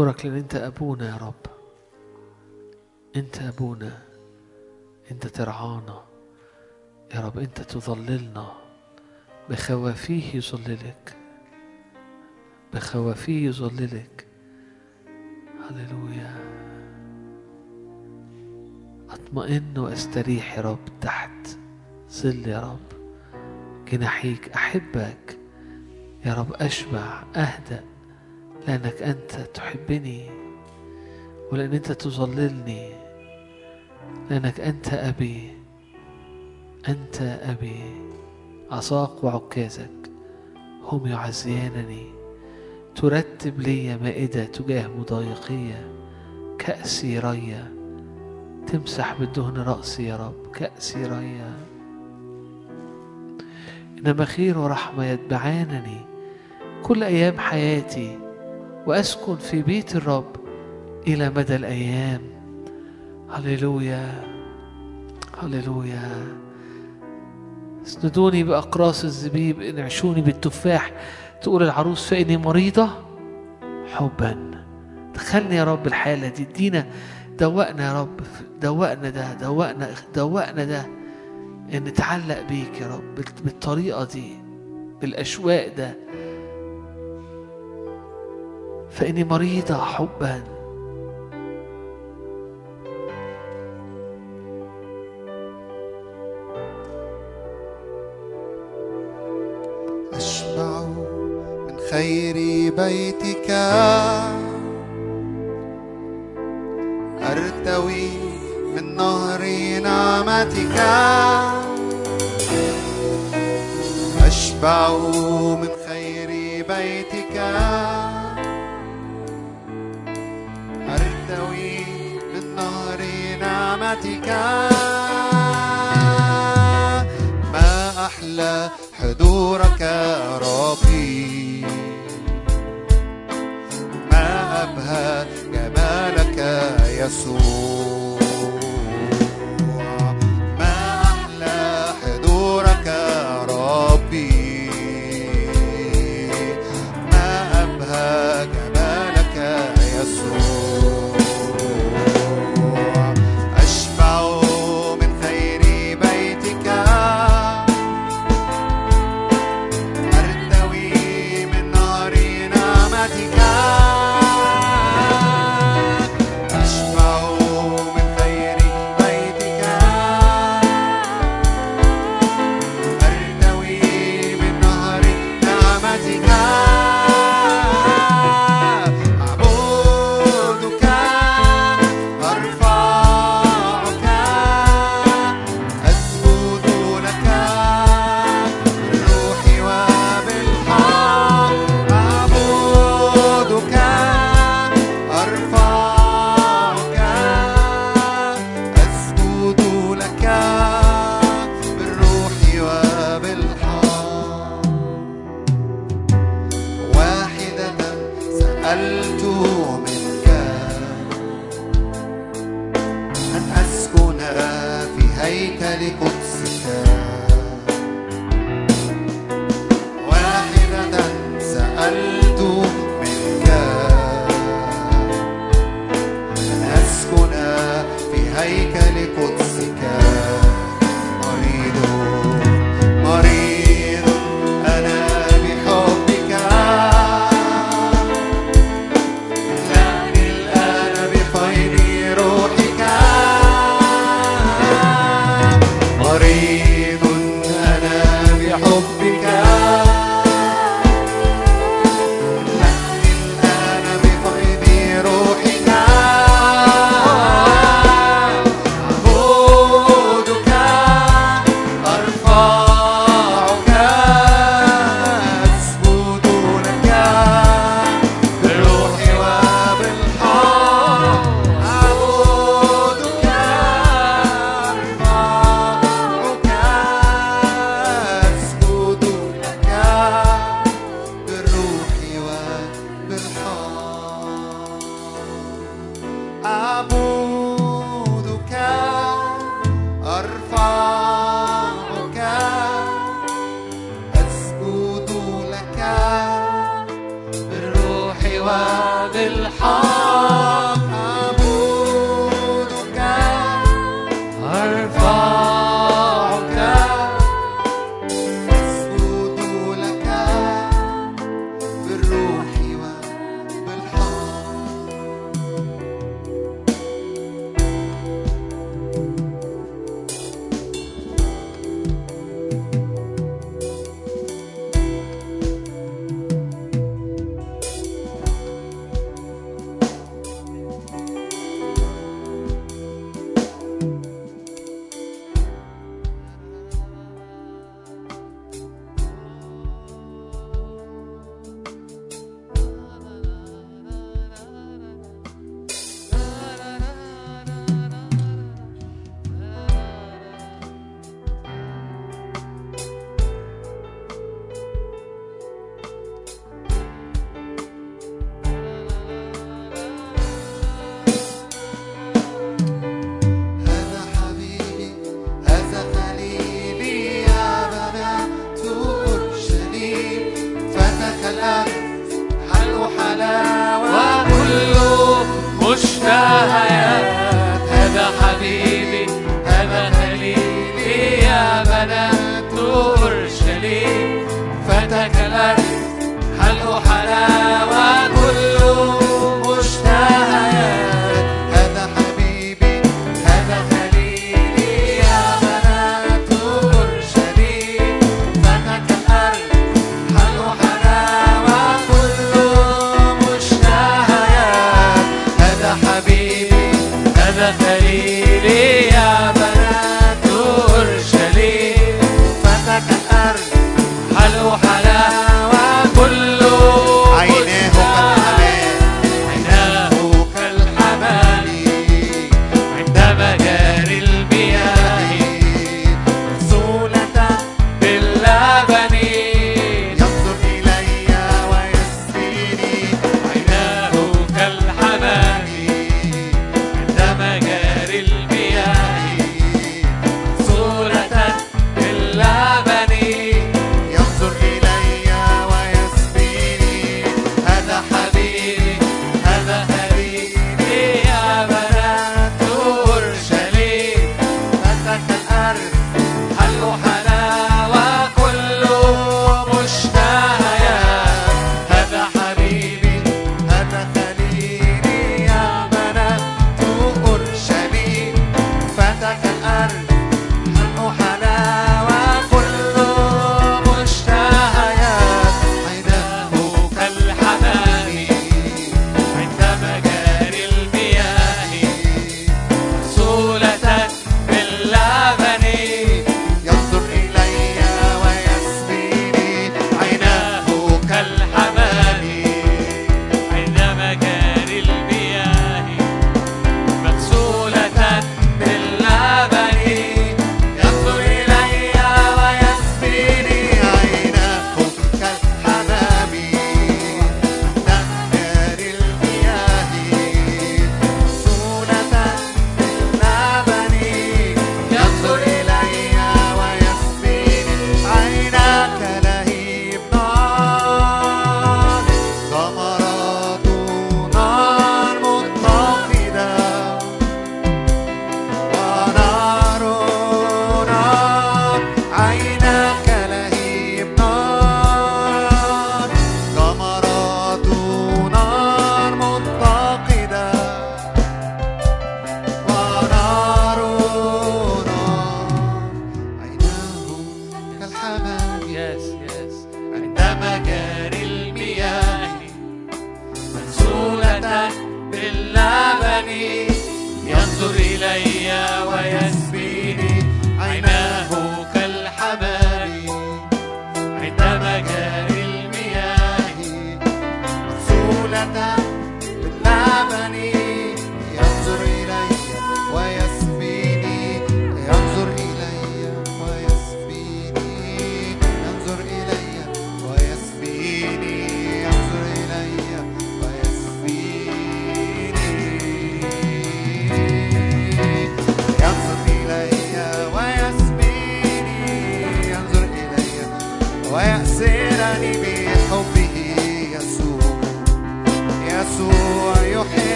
أشكرك لأن أنت أبونا يا رب. أنت أبونا. أنت ترعانا. يا رب أنت تظللنا بخوافيه يظللك. بخوافيه يظللك. هللويا. أطمئن وأستريح يا رب تحت ظل يا رب. جناحيك أحبك. يا رب أشبع أهدأ. لأنك أنت تحبني ولأن أنت تظللني. لأنك أنت أبي أنت أبي. عصاك وعكازك هم يعزيانني. ترتب لي مائدة تجاه مضايقية كأسي ريا تمسح بالدهن رأسي يا رب. كأسي ريا إنما خير ورحمة يتبعانني. كل أيام حياتي وأسكن في بيت الرب إلى مدى الأيام. هللويا هللويا. اسندوني بأقراص الزبيب انعشوني بالتفاح. تقول العروس فإني مريضة؟ حبا. دخلني يا رب الحالة دي ادينا دوقنا يا رب. دوقنا ده دوقنا دوقنا ده. إن نتعلق بيك يا رب بال- بالطريقة دي بالأشواق ده. فإني مريضة حبا. أشبع من خير بيتك. أرتوي من نهر نعمتك. أشبع من خير بيتك. نعمتك ما أحلى حضورك ربي. ما أبهى جمالك يسوع.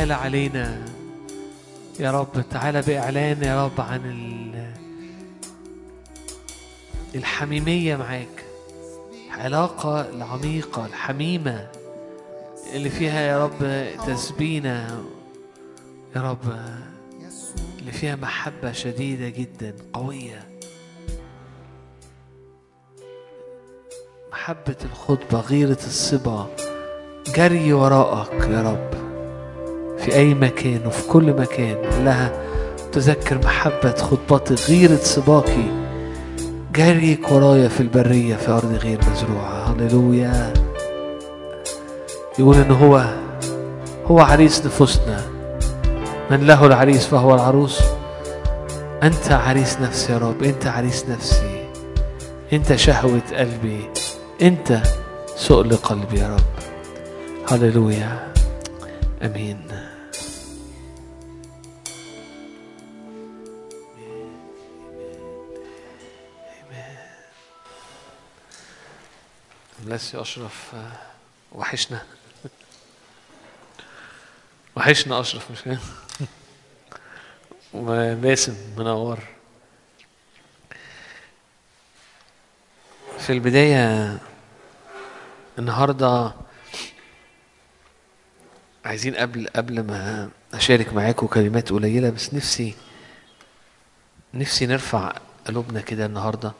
تعالى علينا. يا رب تعالى بإعلان يا رب عن ال- الحميمية معاك. العلاقة العميقة الحميمة اللي فيها يا رب تسبينا يا رب اللي فيها محبة شديدة جدا قوية. محبة الخطبة غيرة الصبا جري وراءك يا رب. في أي مكان وفي كل مكان لها تذكر محبة خطبتي غيرة صباكي جريك ورايا في البرية في أرض غير مزروعة. هللويا. يقول إن هو هو عريس نفوسنا. من له العريس فهو العروس. أنت عريس نفسي يا رب أنت عريس نفسي. أنت شهوة قلبي أنت سؤل قلبي يا رب. هللويا. آمين. بلس أشرف آه، وحشنا. وحشنا أشرف مش كده؟ وباسم منور. في البداية النهارده عايزين قبل قبل ما أشارك معاكم كلمات قليلة بس نفسي نفسي نرفع قلوبنا كده النهارده.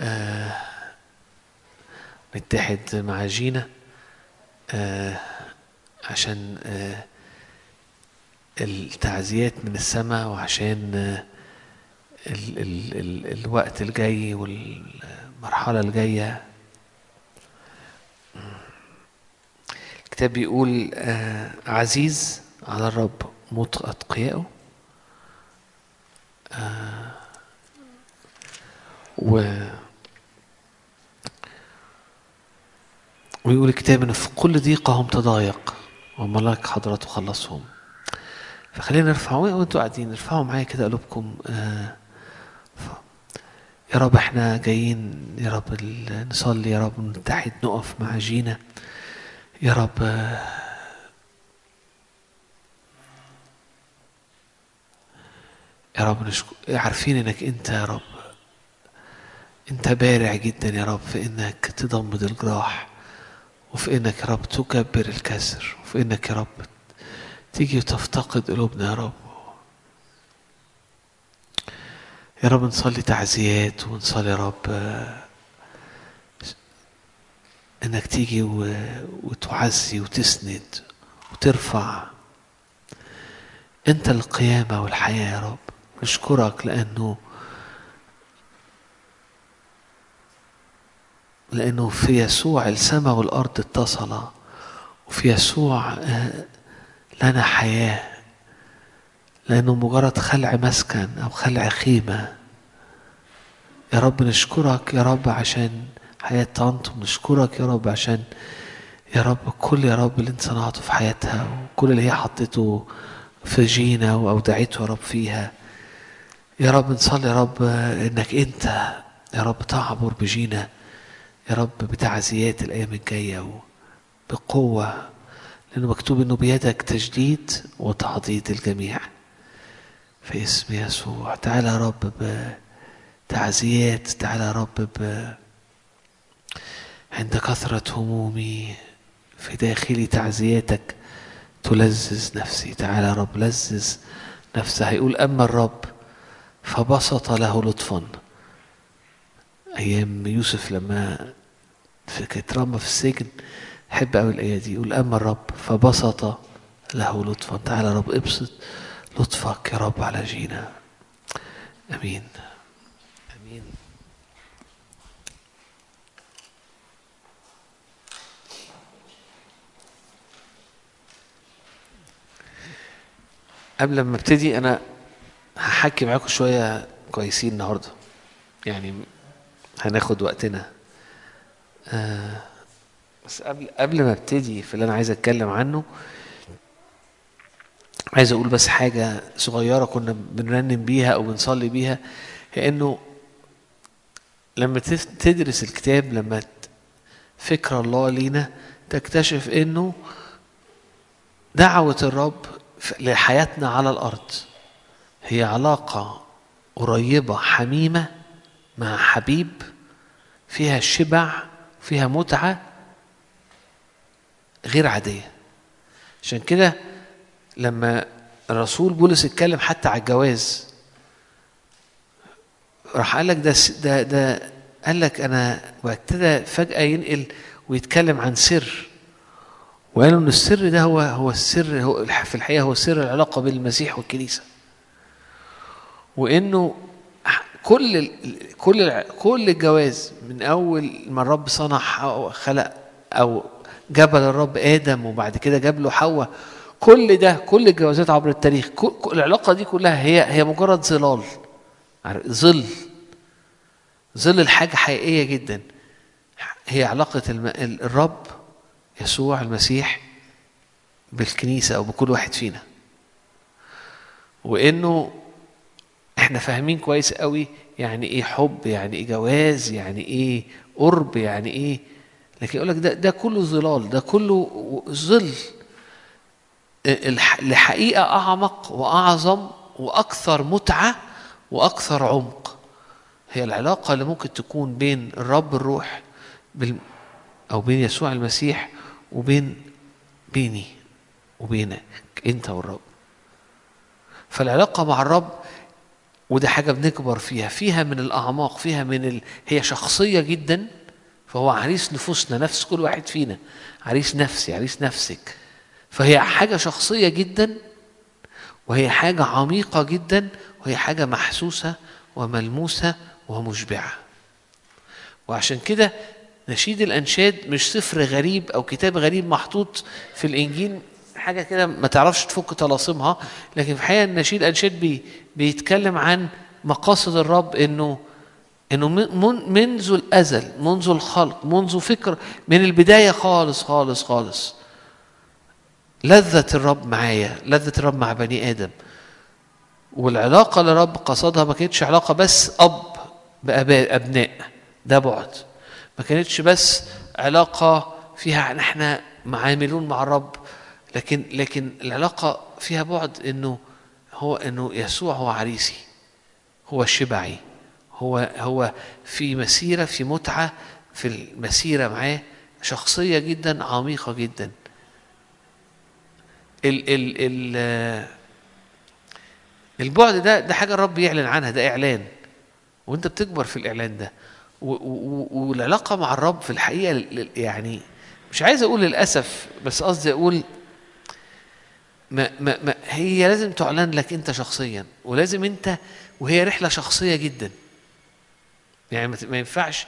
آه نتحد مع جينا آه عشان آه التعزيات من السماء وعشان آه ال ال ال الوقت الجاي والمرحلة الجاية. الكتاب بيقول آه عزيز على الرب موت أتقيائه و ويقول الكتاب إن في كل ضيقهم تضايق وملاك حضرته خلصهم فخلينا نرفع وانتوا قاعدين؟ ارفعوا معايا كده قلوبكم. آه. يا رب إحنا جايين يا رب نصلي يا رب نتحد نقف مع جينا. يا رب آه، يا رب نشكر عارفين إنك أنت يا رب أنت بارع جدا يا رب في إنك تضمد الجراح. وفي إنك يا رب تكبر الكسر وفي إنك يا رب تيجي وتفتقد قلوبنا يا رب. يا رب نصلي تعزيات ونصلي يا رب إنك تيجي وتعزي وتسند وترفع. أنت القيامة والحياة يا رب. نشكرك لأنه لأنه في يسوع السماء والأرض اتصلا وفي يسوع آه، لنا حياة. لأنه مجرد خلع مسكن أو خلع خيمة. يا رب نشكرك يا رب عشان حياة طنط نشكرك يا رب عشان يا رب كل يا رب اللي انت صنعته في حياتها وكل اللي هي حطيته في جينا وأودعته يا رب فيها. يا رب نصلي يا رب إنك أنت يا رب تعبر بجينا. يا رب بتعزيات الأيام الجاية بقوه لأنه مكتوب إنه بيدك تجديد وتعضيد الجميع. في اسم يسوع تعالى يا رب بتعزيات تعالى يا رب ب عند كثرة همومي في داخلي تعزياتك تلذذ نفسي. تعالى يا رب لذذ نفسي. هيقول أما الرب فبسط له لطفا. أيام يوسف لما في اترمى في السجن أحب أوي الآية دي يقول أما الرب فبسط له لطفا. تعالى يا رب ابسط لطفك يا رب على جينا. آمين. آمين. قبل ما أبتدي أنا هحكي معاكم شوية كويسين النهارده. يعني هناخد وقتنا. آه بس قبل قبل ما ابتدي في اللي أنا عايز أتكلم عنه عايز أقول بس حاجة صغيرة كنا بنرنم بيها أو بنصلي بيها هي إنه لما تدرس الكتاب لما فكر الله لينا تكتشف إنه دعوة الرب لحياتنا على الأرض هي علاقة قريبة حميمة مع حبيب فيها شبع فيها متعة غير عادية. عشان كده لما الرسول بولس اتكلم حتى على الجواز راح قال لك ده ده ده قال لك أنا وابتدى فجأة ينقل ويتكلم عن سر. وقالوا إن السر ده هو هو السر هو في الحقيقة هو سر العلاقة بين المسيح والكنيسة. وإنه كل كل كل الجواز من أول ما الرب صنع خلق أو جبل الرب آدم وبعد كده جاب له حواء كل ده كل الجوازات عبر التاريخ كل العلاقة دي كلها هي هي مجرد ظلال. ظل ظل الحاجة حقيقية جدا. هي علاقة الم... الرب يسوع المسيح بالكنيسة أو بكل واحد فينا. وإنه إحنا فاهمين كويس قوي يعني إيه حب يعني إيه جواز يعني إيه قرب يعني إيه. لكن يقول لك ده ده كله ظلال ده كله ظل. لحقيقة أعمق وأعظم وأكثر متعة وأكثر عمق. هي العلاقة اللي ممكن تكون بين الرب الروح أو بين يسوع المسيح وبين بيني وبينك أنت والرب. فالعلاقة مع الرب وده حاجة بنكبر فيها فيها من الأعماق فيها من ال... هي شخصية جدا فهو عريس نفوسنا نفس كل واحد فينا عريس نفسي عريس نفسك. فهي حاجة شخصية جدا وهي حاجة عميقة جدا وهي حاجة محسوسة وملموسة ومشبعة. وعشان كده نشيد الأنشاد مش سفر غريب أو كتاب غريب محطوط في الإنجيل حاجة كده ما تعرفش تفك طلاسمها لكن في الحقيقة النشيد الأنشاد بي بيتكلم عن مقاصد الرب إنه إنه من منذ الأزل منذ الخلق منذ فكر من البداية خالص خالص خالص. لذة الرب معايا لذة الرب مع بني آدم. والعلاقة اللي قصدها ما كانتش علاقة بس أب بأباء أبناء ده بعد. ما كانتش بس علاقة فيها إحنا معاملون مع الرب. لكن لكن العلاقة فيها بعد إنه هو إنه يسوع هو عريسي هو شبعي هو هو في مسيرة في متعة في المسيرة معاه شخصية جدا عميقة جدا. ال ال ال البعد ده ده حاجة الرب يعلن عنها ده إعلان. وأنت بتكبر في الإعلان ده. والعلاقة مع الرب في الحقيقة يعني مش عايز أقول للأسف بس قصدي أقول ما ما ما هي لازم تعلن لك انت شخصيا ولازم انت وهي رحلة شخصية جدا يعني ما ينفعش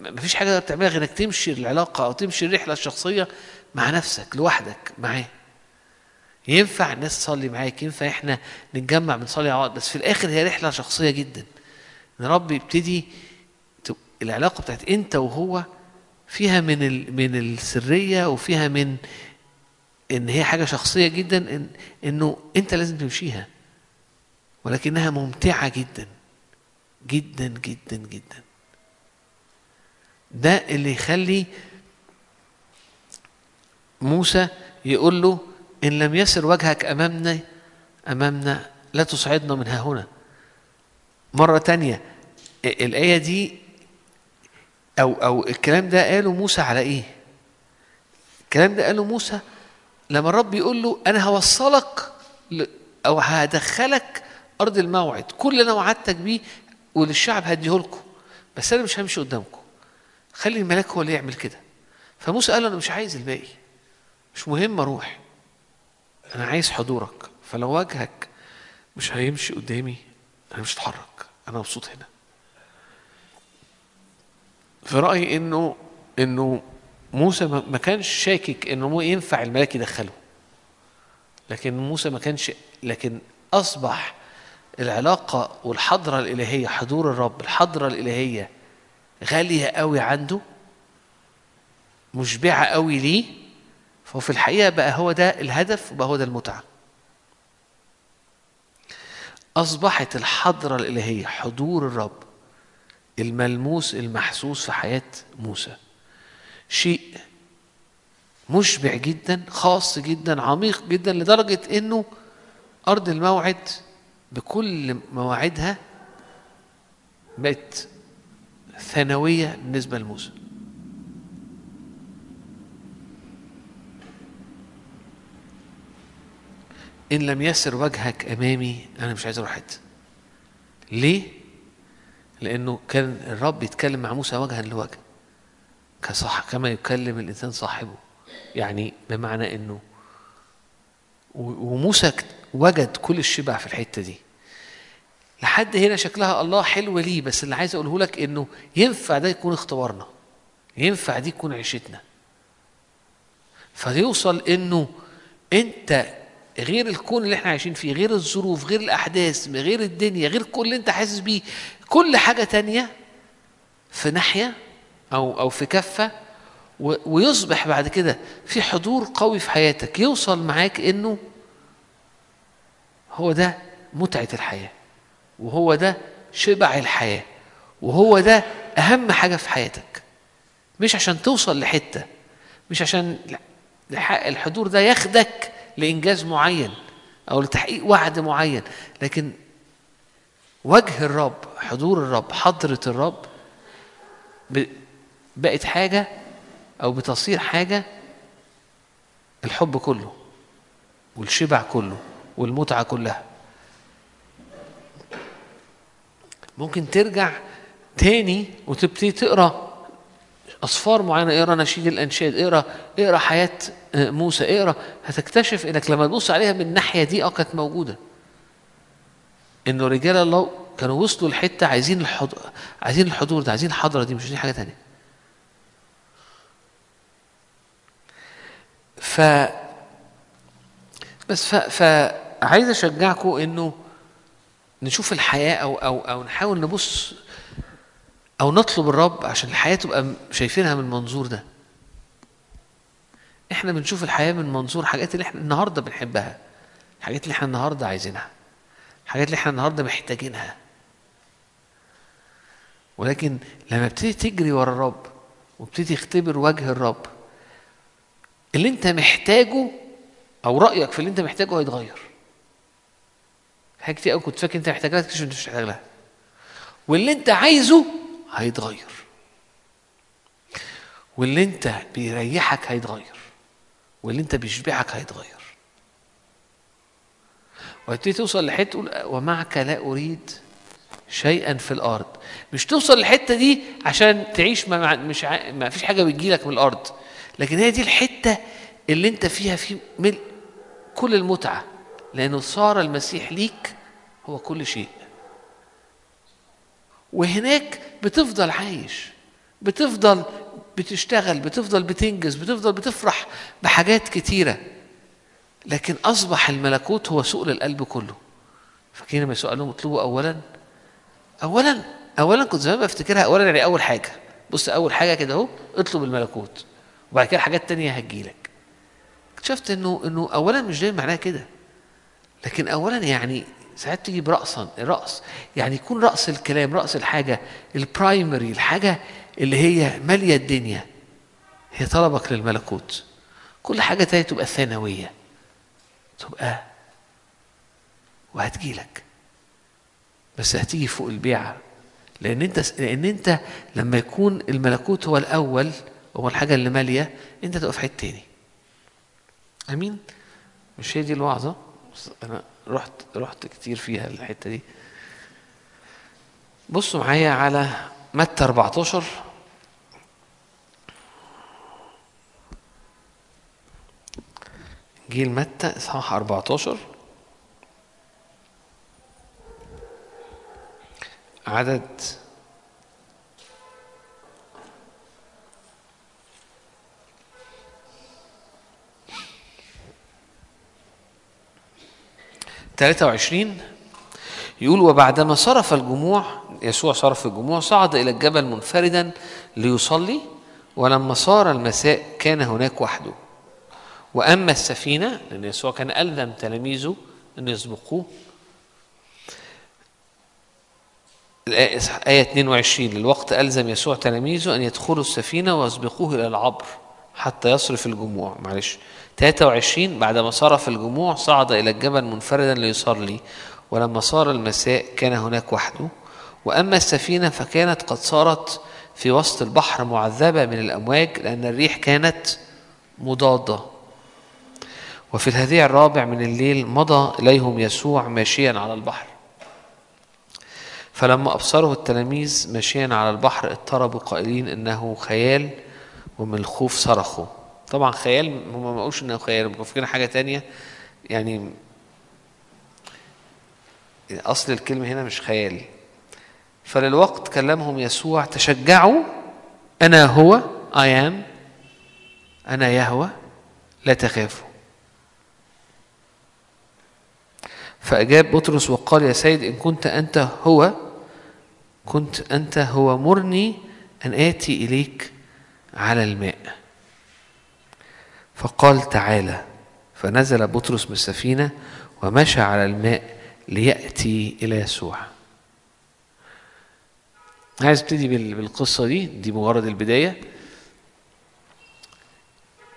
ما فيش حاجة تعملها غير إنك تمشي العلاقة أو تمشي الرحلة الشخصية مع نفسك لوحدك معاه ينفع الناس تصلي معاك ينفع إحنا نتجمع بنصلي مع بعض بس في الآخر هي رحلة شخصية جدا إن رب يبتدي العلاقة بتاعت أنت وهو فيها من. من السرية وفيها من إن هي حاجة شخصية جدا إن... إنه أنت لازم تمشيها. ولكنها ممتعة جدا جدا جدا جدا. ده اللي يخلي موسى يقول له إن لم يسر وجهك أمامنا أمامنا لا تصعدنا من ها هنا. مرة تانية ال- الآية دي أو أو الكلام ده قاله موسى على إيه؟ الكلام ده قاله موسى لما الرب يقول له أنا هوصلك أو هدخلك أرض الموعد كل اللي أنا وعدتك بيه وللشعب هديه لكم بس أنا مش همشي قدامكم. خلي الملاك هو اللي يعمل كده. فموسى قال له أنا مش عايز الباقي مش مهم أروح أنا عايز حضورك. فلو وجهك مش هيمشي قدامي أنا مش هتحرك أنا مبسوط هنا. في رأيي إنه إنه موسى ما كانش شاكك مو ينفع الملاك يدخله. لكن موسى ما كانش لكن أصبح العلاقة والحضرة الإلهية حضور الرب الحضرة الإلهية غالية قوي عنده مشبعة قوي ليه؟ فهو في الحقيقة بقى هو ده الهدف وبقى هو ده المتعة. أصبحت الحضرة الإلهية حضور الرب الملموس المحسوس في حياة موسى. شيء مشبع جدا خاص جدا عميق جدا لدرجة إنه أرض الموعد بكل مواعيدها بقت ثانوية بالنسبة لموسى. إن لم يسر وجهك أمامي أنا مش عايز أروح حتة. ليه؟ لأنه كان الرب يتكلم مع موسى وجها لوجه. كصح كما يكلم الإنسان صاحبه. يعني بمعنى إنه و- وموسى وجد كل الشبع في الحتة دي. لحد هنا شكلها الله حلو ليه بس اللي عايز أقوله لك إنه ينفع ده يكون اختبارنا. ينفع دي تكون عيشتنا. فيوصل إنه أنت غير الكون اللي إحنا عايشين فيه غير الظروف غير الأحداث غير الدنيا غير كل اللي أنت حاسس بيه كل حاجة تانية في ناحية أو أو في كفة و- ويصبح بعد كده في حضور قوي في حياتك يوصل معاك إنه هو ده متعة الحياة وهو ده شبع الحياة وهو ده أهم حاجة في حياتك. مش عشان توصل لحتة مش عشان الح- الحضور ده ياخدك لإنجاز معين أو لتحقيق وعد معين لكن وجه الرب حضور الرب حضرة الرب بقت حاجة أو بتصير حاجة الحب كله والشبع كله والمتعة كلها. ممكن ترجع تاني وتبتدي تقرأ أصفار معينة اقرأ نشيد الأنشاد اقرأ اقرأ حياة آه، موسى اقرأ هتكتشف إنك لما تبص عليها من الناحية دي آه كانت موجودة. إنه رجال الله كانوا وصلوا لحتة عايزين الحضور عايزين الحضور ده عايزين الحضرة دي مش عايزين حاجة تانية. ف بس ف... فعايز أشجعكم إنه نشوف الحياة أو أو أو نحاول نبص أو نطلب الرب عشان الحياة تبقى شايفينها من المنظور ده. إحنا بنشوف الحياة من منظور حاجات اللي إحنا النهارده بنحبها الحاجات اللي إحنا النهارده عايزينها الحاجات اللي إحنا النهارده محتاجينها. ولكن لما ابتدي تجري ورا الرب وابتدي تختبر وجه الرب اللي انت محتاجه أو رأيك في اللي انت محتاجه هيتغير. حاجات كتير قوي كنت فاكر انت محتاج لها تكتشف انت مش محتاج لها واللي انت عايزه هيتغير. واللي انت بيريحك هيتغير. واللي انت بيشبعك هيتغير. وهتبتدي توصل لحتة تقول ومعك لا أريد شيئا في الأرض. مش توصل للحتة دي عشان تعيش ما مش ع... ما فيش حاجة بتجيلك من الأرض. لكن هي دي الحتة اللي انت فيها في ملء كل المتعة لأنه صار المسيح ليك هو كل شيء. وهناك بتفضل عايش بتفضل بتشتغل بتفضل بتنجز بتفضل بتفرح بحاجات كتيرة لكن أصبح الملكوت هو سؤل القلب كله. فاكرين لما يسوع اطلبوا اولا؟ اولا اولا كنت زمان بفتكرها اولا يعني أول حاجة. بص أول حاجة كده أهو اطلب الملكوت. وبعد كده حاجات تانية هتجيلك. اكتشفت إنه إنه اولا مش دايما معناها كده. لكن اولا يعني ساعات تيجي برأسا رأس. يعني يكون رأس الكلام رأس الحاجة البرايمري الحاجة اللي هي مالية الدنيا. هي طلبك للملكوت. كل حاجة تانية تبقى ثانوية. تبقى وهتجيلك. بس هتيجي فوق البيعة. لأن أنت لأن أنت لما يكون الملكوت هو الأول هو الحاجة اللي مالية أنت تبقى في حتة تاني. أمين؟ مش هي دي الوعظة؟ أنا رحت رحت كتير فيها الحتة دي. بصوا معايا على متى 14 جيل متى إصحاح 14 عدد ثلاثة وعشرين يقول وبعدما صرف الجموع يسوع صرف الجموع صعد إلى الجبل منفردا ليصلي ولما صار المساء كان هناك وحده. وأما السفينة لأن يسوع كان ألزم تلاميذه أن يسبقوه. الآية آية 22 للوقت ألزم يسوع تلاميذه أن يدخلوا السفينة ويسبقوه إلى العبر حتى يصرف الجموع. معلش 23 بعدما صرف الجموع صعد إلى الجبل منفردا ليصلي ولما صار المساء كان هناك وحده. وأما السفينة فكانت قد صارت في وسط البحر معذبة من الأمواج لأن الريح كانت مضادة. وفي الهديع الرابع من الليل مضى إليهم يسوع ماشيا على البحر. فلما أبصره التلاميذ ماشيا على البحر اضطربوا قائلين إنه خيال ومن الخوف صرخوا. طبعا خيال هم ما قالوش إنه خيال هم فاكرين حاجة تانية. يعني أصل الكلمة هنا مش خيال. فللوقت كلمهم يسوع تشجعوا أنا هو I am أنا يهوى لا تخافوا. فأجاب بطرس وقال يا سيد إن كنت أنت هو كنت أنت هو مرني أن آتي إليك على الماء. فقال تعالى فنزل بطرس من السفينة ومشى على الماء ليأتي إلى يسوع. عايز أبتدي بال- بالقصة دي دي مجرد البداية.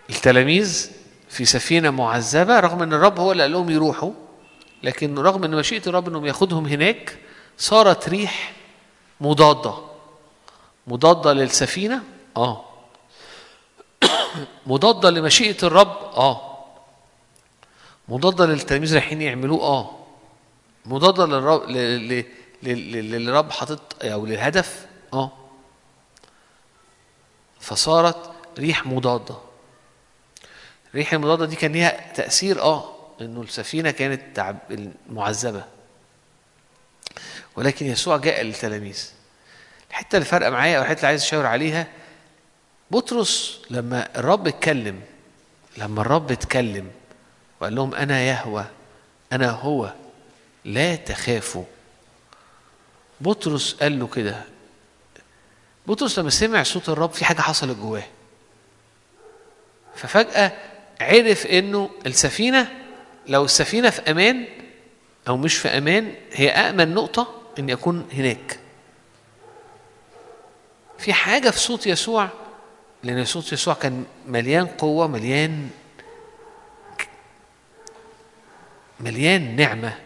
التلاميذ في سفينة معذبة رغم أن الرب هو اللي قال لهم يروحوا لكن رغم أن مشيئة الرب أنهم ياخدهم هناك صارت ريح مضادة. مضادة للسفينة؟ آه. مضادة لمشيئة الرب؟ آه. مضادة للتلاميذ رايحين يعملوه؟ آه. مضادة للرب للرب حاطط أو للهدف؟ آه. فصارت ريح مضادة. الريح المضادة دي كان ليها تأثير آه إنه السفينة كانت تعب معذبة ولكن يسوع جاء للتلاميذ. الحتة اللي فارقة معايا أو الحتة اللي عايز أشاور عليها بطرس لما الرب اتكلم لما الرب اتكلم وقال لهم أنا يهوى أنا هو لا تخافوا. بطرس قال له كده بطرس لما سمع صوت الرب في حاجة حصلت جواه. ففجأة عرف إنه السفينة لو السفينة في أمان أو مش في أمان هي امن نقطة إن يكون هناك. في حاجة في صوت يسوع لأن صوت يسوع كان مليان قوة مليان مليان نعمة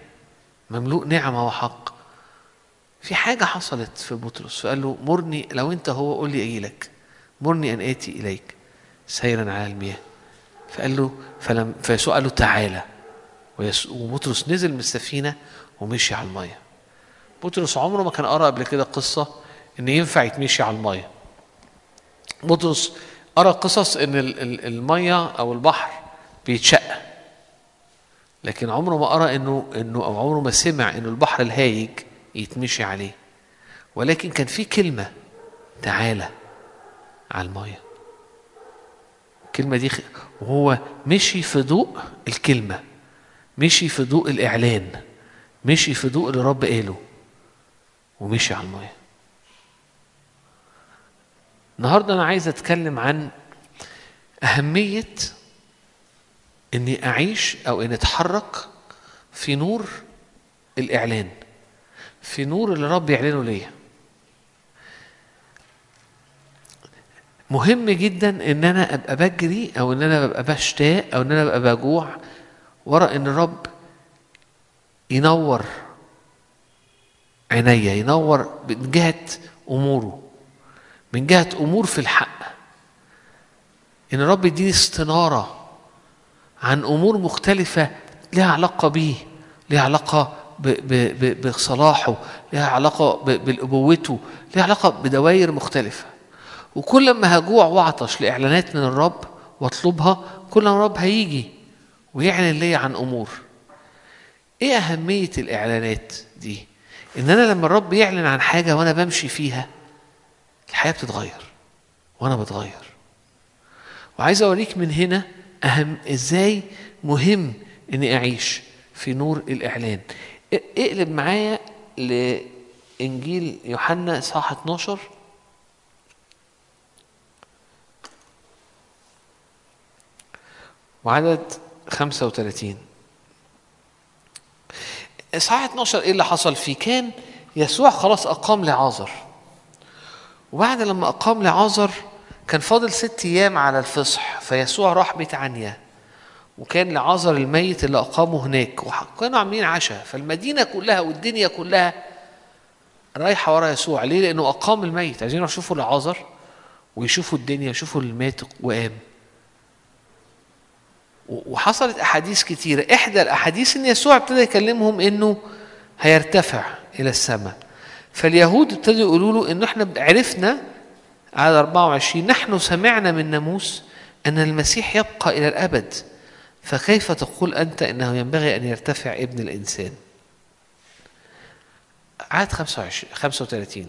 مملوء نعمة وحق. في حاجة حصلت في بطرس فقال له مرني لو أنت هو قول لي أجي لك. مرني أن آتي إليك سيرا على المياه. فقال له فلم فيسوع قال له تعالى وبطرس نزل من السفينة ومشي على الميه بطرس عمره ما كان قرأ قبل كده قصة إن ينفع يتمشي على المية بطرس قرأ قصص إن ال- ال- المية أو البحر بيتشق. لكن عمره ما قرأ إنه إنه أو عمره ما سمع إنه البحر الهايج يتمشي عليه. ولكن كان في كلمة تعالى على المية. الكلمة دي وهو مشي في ضوء الكلمة. مشي في ضوء الإعلان. مشي في ضوء اللي رب قاله. ومشي على المية. النهاردة أنا عايز أتكلم عن أهمية إني أعيش أو إني أتحرك في نور الإعلان في نور اللي رب يعلنه ليا. مهم جدا إن أنا أبقى بجري أو إن أنا ببقى بشتاق أو إن أنا ببقى بجوع ورا إن الرب ينور عينيا ينور من جهة أموره. من جهة أمور في الحق. إن الرب يديني استنارة عن أمور مختلفة لها علاقة بيه لها علاقة بصلاحه لها علاقة ب- بأبوته لها علاقة بدوائر مختلفة. وكل ما هجوع وأعطش لإعلانات من الرب واطلبها كل ما الرب هيجي ويعلن لي عن أمور. إيه أهمية الإعلانات دي؟ إن أنا لما الرب يعلن عن حاجة وأنا بمشي فيها الحياة بتتغير وأنا بتغير وعايز أوريك من هنا أهم إزاي مهم إني أعيش في نور الإعلان إ- اقلب معايا لإنجيل يوحنا اصحاح 12 وعدد 35 إصحاح 12 إيه اللي حصل فيه؟ كان يسوع خلاص أقام لعازر. وبعد لما أقام لعازر كان فاضل ست أيام على الفصح فيسوع راح بيت عنيا. وكان لعازر الميت اللي أقامه هناك وكانوا عاملين عشاء. فالمدينة كلها والدنيا كلها رايحة ورا يسوع. ليه؟ لأنه أقام الميت. عايزين يشوفوا لعازر ويشوفوا الدنيا يشوفوا المات وقام. وحصلت أحاديث كتيرة. إحدى الأحاديث إن يسوع ابتدى يكلمهم إنه هيرتفع إلى السماء. فاليهود ابتدوا يقولوا له إنه إحنا عرفنا على 24 نحن سمعنا من ناموس أن المسيح يبقى إلى الأبد. فكيف تقول أنت إنه ينبغي أن يرتفع ابن الإنسان؟ عدد 25 35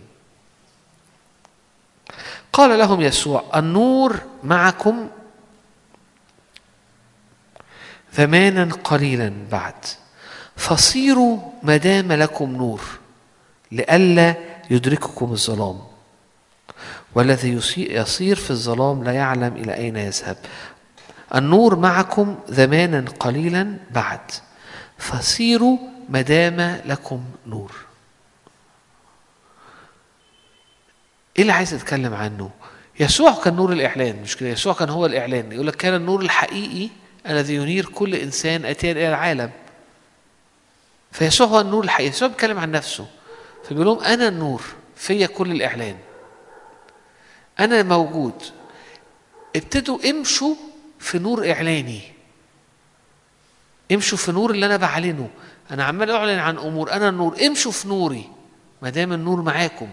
قال لهم يسوع النور معكم زمانا قليلا بعد. فصيروا ما دام لكم نور. لئلا يدرككم الظلام. والذي يصي- يصير في الظلام لا يعلم إلى أين يذهب. النور معكم زمانا قليلا بعد. فصيروا ما دام لكم نور. إيه اللي عايز اتكلم عنه؟ يسوع كان نور الإعلان مش كده؟ يسوع كان هو الإعلان. يقول لك كان النور الحقيقي الذي ينير كل إنسان اتيا إلى العالم. فيسوع هو النور الحقيقي. يسوع بيتكلم عن نفسه. فبيقول لهم أنا النور فيا كل الإعلان. أنا موجود. ابتدوا امشوا في نور إعلاني. امشوا في نور اللي أنا بعلنه. أنا عمال أعلن عن أمور. أنا النور. امشوا في نوري. ما دام النور معاكم.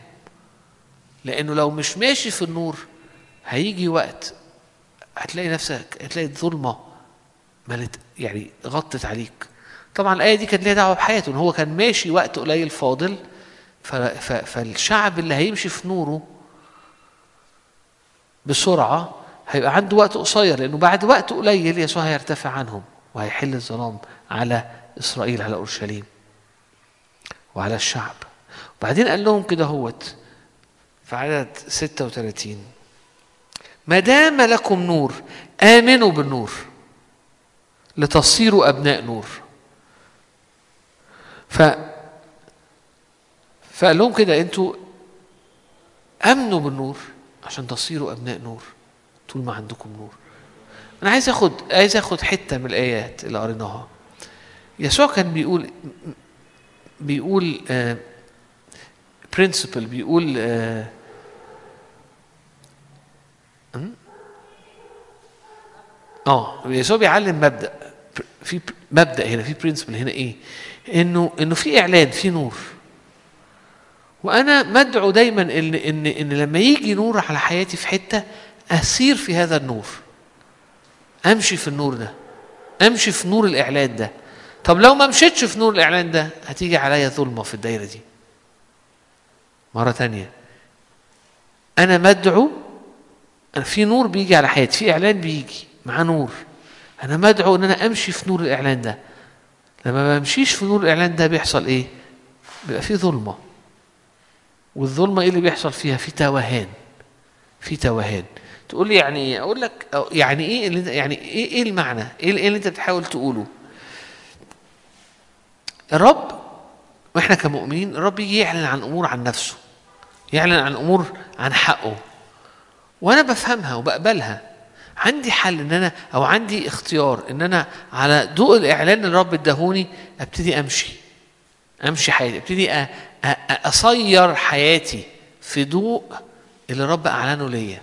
لأنه لو مش ماشي في النور هيجي وقت هتلاقي نفسك هتلاقي الظلمة ملت يعني غطت عليك. طبعا الآية دي كانت ليها دعوة بحياته ان هو كان ماشي وقت قليل فاضل فالشعب اللي هيمشي في نوره بسرعة هيبقى عنده وقت قصير لأنه بعد وقت قليل يسوع هيرتفع عنهم وهيحل الظلام على إسرائيل على أورشليم وعلى الشعب. وبعدين قال لهم كده هوت في عدد 36 ما دام لكم نور آمنوا بالنور لتصيروا أبناء نور. ف فقال لهم كده أنتوا أمنوا بالنور عشان تصيروا أبناء نور طول ما عندكم نور. أنا عايز آخد عايز آخد حتة من الآيات اللي قريناها. يسوع كان بيقول بيقول برنسبل بيقول آه؟ آه يسوع بيعلم مبدأ في مبدأ هنا في برنسبل هنا إيه؟ إنه إنه في إعلان في نور. وأنا مدعو دايما ان ان إن لما يجي نور على حياتي في حتة أسير في هذا النور. أمشي في النور ده. أمشي في نور الإعلان ده. طب لو ما مشيتش في نور الإعلان ده هتيجي عليا ظلمة في الدايرة دي. مرة تانية. أنا مدعو أنا في نور بيجي على حياتي في إعلان بيجي مع نور. أنا مدعو إن أنا أمشي في نور الإعلان ده. لما ما بمشيش في نور الإعلان ده بيحصل إيه؟ بيبقى في ظلمة. والظلمة إيه اللي بيحصل فيها؟ في توهان. في توهان. تقول لي يعني إيه أقول لك يعني إيه اللي يعني إيه إيه المعنى؟ إيه إيه اللي أنت بتحاول تقوله؟ الرب وإحنا كمؤمنين الرب يجي يعلن عن أمور عن نفسه. يعلن عن أمور عن حقه. وأنا بفهمها وبقبلها. عندي حل إن أنا أو عندي اختيار إن أنا على ضوء الإعلان اللي الرب اداهوني أبتدي أمشي. أمشي حياتي. أبتدي أصير حياتي في ضوء اللي الرب أعلنه ليا.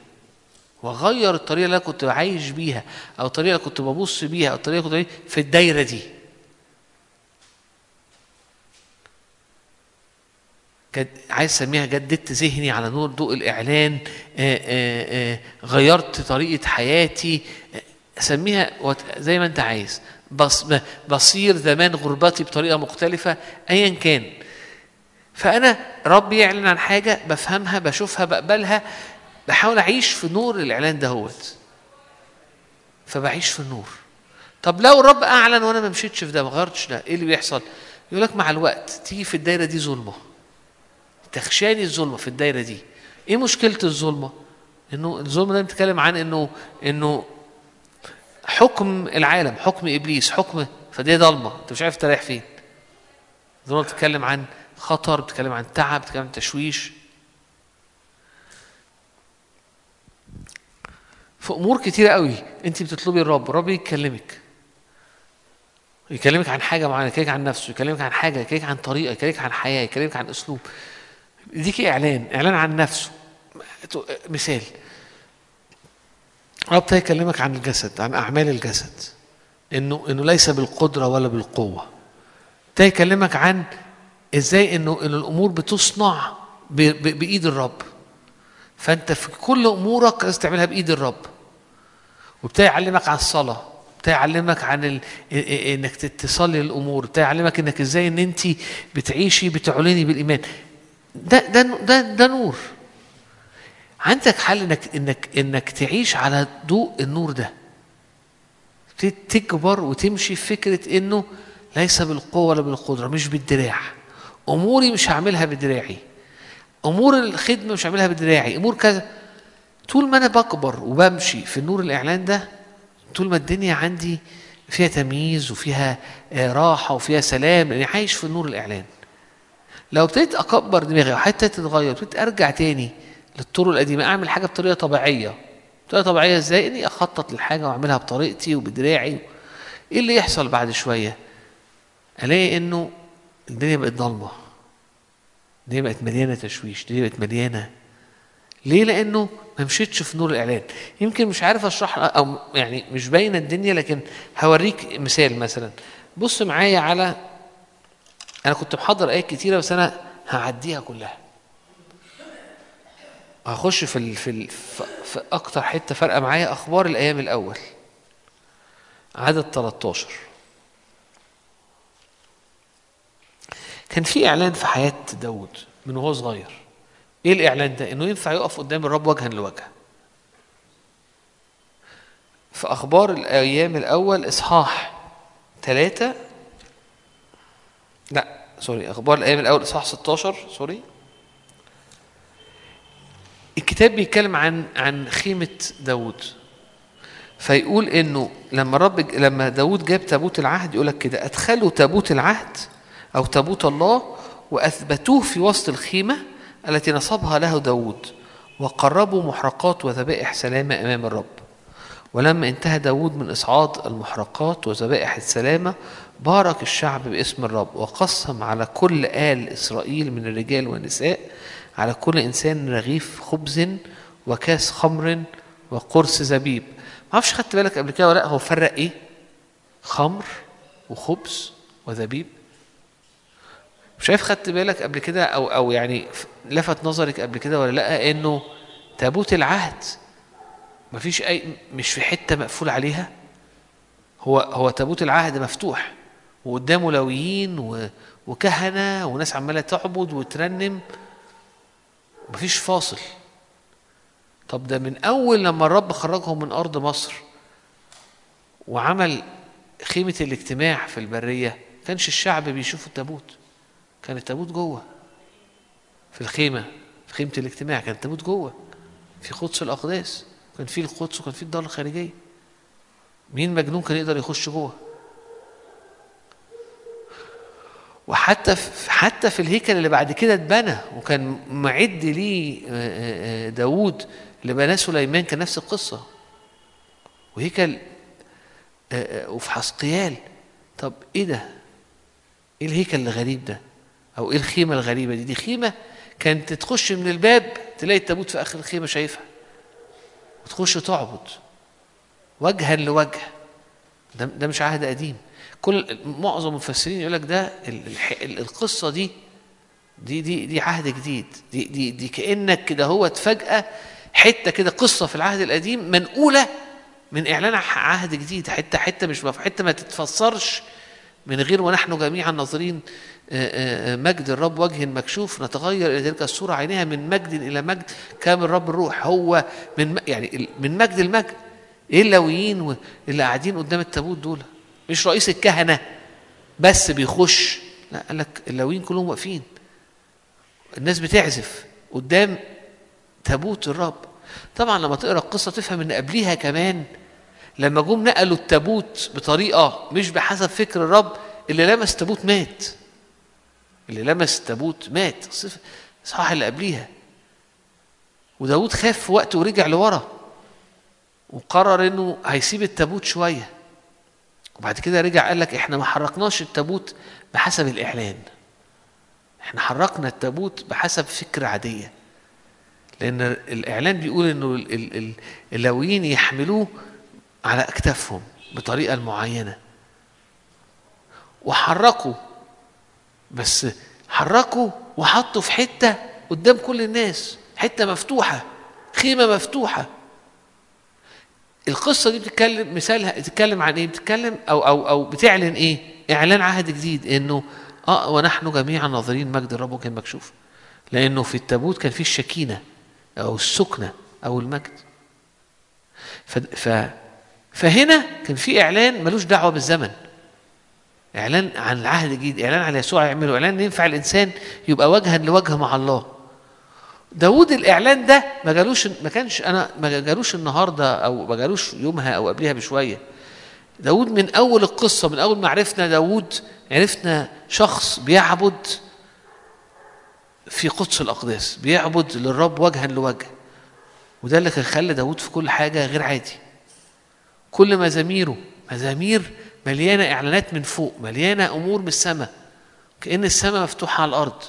وأغير الطريقة اللي أنا كنت عايش بيها أو الطريقة اللي كنت ببص بيها أو الطريقة اللي كنت في الدايرة دي. جد عايز أسميها جددت ذهني على نور ضوء الإعلان آآ آآ غيرت طريقة حياتي. وات- زي ما أنت عايز. بص بصير زمان غربتي بطريقة مختلفة ايا كان. فأنا ربي يعلن عن حاجة بفهمها بشوفها بقبلها بحاول أعيش في نور الإعلان دهوت فبعيش في النور. طب لو الرب أعلن وأنا ما مشيتش في ده ما غيرتش ده إيه اللي بيحصل؟ يقول لك مع الوقت تيجي في الدايرة دي ظلمة. تخشاني الظلمة في الدايرة دي. إيه مشكلة الظلمة؟ إنه الظلمة ده بتتكلم عن إنه إنه حكم العالم حكم إبليس حكم فدي ضلمه أنت مش عارف تريح فين. الظلمة بتتكلم عن خطر بتتكلم عن تعب بتتكلم عن تشويش. في أمور كتيرة قوي أنت بتطلبي الرب الرب يكلمك. يكلمك عن حاجة معينة يكلمك عن نفسه يكلمك عن حاجة يكلمك عن طريقة يكلمك عن حياة يكلمك عن أسلوب. يديك إعلان إعلان عن نفسه. مثال. ابتدى يكلمك عن الجسد عن أعمال الجسد. إنه إنه ليس بالقدرة ولا بالقوة. ابتدى يكلمك عن إزاي إنه إن الأمور بتصنع بإيد الرب؟ فأنت في كل أمورك لازم تعملها بإيد الرب. وابتدى يعلمك عن الصلاة ابتدى يعلمك عن ال... إنك تصلي الأمور ابتدى يعلمك إنك إزاي إن أنت بتعيشي بتعلني بالإيمان. ده ده ده, ده نور. عندك حل إنك إنك إنك تعيش على ضوء النور ده. تكبر وتمشي في فكرة إنه ليس بالقوة ولا بالقدرة مش بالدراع. أموري مش هعملها بدراعي. أمور الخدمة مش هعملها بدراعي. أمور كذا. طول ما أنا بكبر وبمشي في النور الإعلان ده طول ما الدنيا عندي فيها تمييز وفيها آه، راحة وفيها سلام لأني عايش في نور الإعلان. لو ابتديت أكبر دماغي أو حتى تتغير ابتديت أرجع تاني للطرق القديمة أعمل حاجة بطريقة طبيعية. بطريقة طبيعية إزاي؟ إني أخطط للحاجة وأعملها بطريقتي وبدراعي. إيه اللي يحصل بعد شوية؟ ألاقي إنه الدنيا بقت ضلمة. الدنيا بقت مليانة تشويش الدنيا بقت مليانة. ليه؟ لأنه ما مشيتش في نور الإعلان. يمكن مش عارف أشرح أو يعني مش باينة الدنيا لكن هوريك مثال مثلا. بص معايا على أنا كنت محضر آيات كتيرة بس أنا هعديها كلها. هخش في ال في, ال في, أكتر حتة فارقه معايا أخبار الأيام الأول. عدد 13 كان في إعلان في حياة داود من وهو صغير. إيه الإعلان ده؟ إنه ينفع يقف قدام الرب وجها لوجه. في أخبار الأيام الأول إصحاح ثلاثة لا sorry أخبار الأيام الأول إصحاح 16 sorry. الكتاب بيتكلم عن عن خيمة داود فيقول إنه لما رب لما داود جاب تابوت العهد يقول لك كده أدخلوا تابوت العهد أو تابوت الله وأثبتوه في وسط الخيمة التي نصبها له داود وقربوا محرقات وذبائح سلامة أمام الرب. ولما انتهى داود من إصعاد المحرقات وذبائح السلامة بارك الشعب باسم الرب وقسم على كل آل إسرائيل من الرجال والنساء على كل إنسان رغيف خبز وكاس خمر وقرص زبيب. ما أعرفش خدت بالك قبل كده ولا لأ هو فرق إيه؟ خمر وخبز وزبيب مش عارف خدت بالك قبل كده أو أو يعني لفت نظرك قبل كده ولا لأ إنه تابوت العهد مفيش اي مش في حتة مقفول عليها؟ هو هو تابوت العهد مفتوح وقدامه لويين وكهنة وناس عمالة تعبد وترنم مفيش فاصل. طب ده من أول لما الرب خرجهم من أرض مصر وعمل خيمة الاجتماع في البرية كانش الشعب بيشوف التابوت كان التابوت جوه. في الخيمة في خيمة الاجتماع كان التابوت جوه. في قدس الأقداس. كان في القدس وكان في الدار الخارجية. مين مجنون كان يقدر يخش جوه؟ وحتى في حتى في الهيكل اللي بعد كده اتبنى وكان معد ليه آه، آه، آه، داوود اللي بناه سليمان كان نفس القصة. وهيكل وفي حسقيال طب إيه ده؟ إيه الهيكل الغريب ده؟ أو إيه الخيمة الغريبة دي؟ دي خيمة كانت تخش من الباب تلاقي التابوت في آخر الخيمة شايفها. وتخش تعبد. وجها لوجه. ده, ده مش عهد قديم. كل معظم المفسرين يقول لك ده ال- الح- ال- القصة دي دي دي دي عهد جديد. دي دي دي كأنك كده هو فجاه حتة كده قصة في العهد القديم منقولة من إعلان عهد جديد. حتة حتة مش حتة ما تتفسرش من غير ونحن جميعا ناظرين مجد الرب وجه مكشوف. نتغير إلى تلك الصورة عينها من مجد إلى مجد. كامل رب الروح هو من يعني من مجد المجد إيه اللويين و- اللي قاعدين قدام التابوت دول؟ مش رئيس الكهنة بس بيخش. لا قال لك اللويين كلهم واقفين. الناس بتعزف قدام تابوت الرب. طبعا لما تقرأ القصة تفهم إن قبليها كمان لما جم نقلوا التابوت بطريقة مش بحسب فكر الرب اللي لمس تابوت مات. اللي لمس التابوت مات. صح اللي قبليها. وداود خاف في وقت ورجع لورا وقرر إنه هيسيب التابوت شوية. وبعد كده رجع قال لك إحنا ما حركناش التابوت بحسب الإعلان. إحنا حركنا التابوت بحسب فكره عادية. لأن الإعلان بيقول إنه ال- ال- ال- اللاويين يحملوه على أكتافهم بطريقة معينة. وحركوا بس حركوا وحطوا في حتة قدام كل الناس حتة مفتوحة خيمة مفتوحة. القصة دي بتتكلم مثالها بتتكلم عن إيه؟ بتتكلم أو أو أو بتعلن إيه؟ إعلان عهد جديد إنه آه ونحن جميعا ناظرين مجد الرب كان مكشوف لأنه في التابوت كان فيه الشكينة أو السكنة أو المجد. ف... فهنا كان في إعلان ملوش دعوة بالزمن. إعلان عن العهد الجديد إعلان على يسوع يعمله إعلان ينفع الإنسان يبقى وجها لوجه مع الله. داود الإعلان ده ما جالوش ما كانش أنا ما جالوش النهارده أو ما جالوش يومها أو قبلها بشوية. داود من أول القصة من أول ما عرفنا داود عرفنا شخص بيعبد في قدس الأقداس بيعبد للرب وجها لوجه. وده اللي كان خلى داود في كل حاجة غير عادي. كل مزاميره مزامير مليانة إعلانات من فوق مليانة أمور من السماء. كأن السماء مفتوحة على الأرض.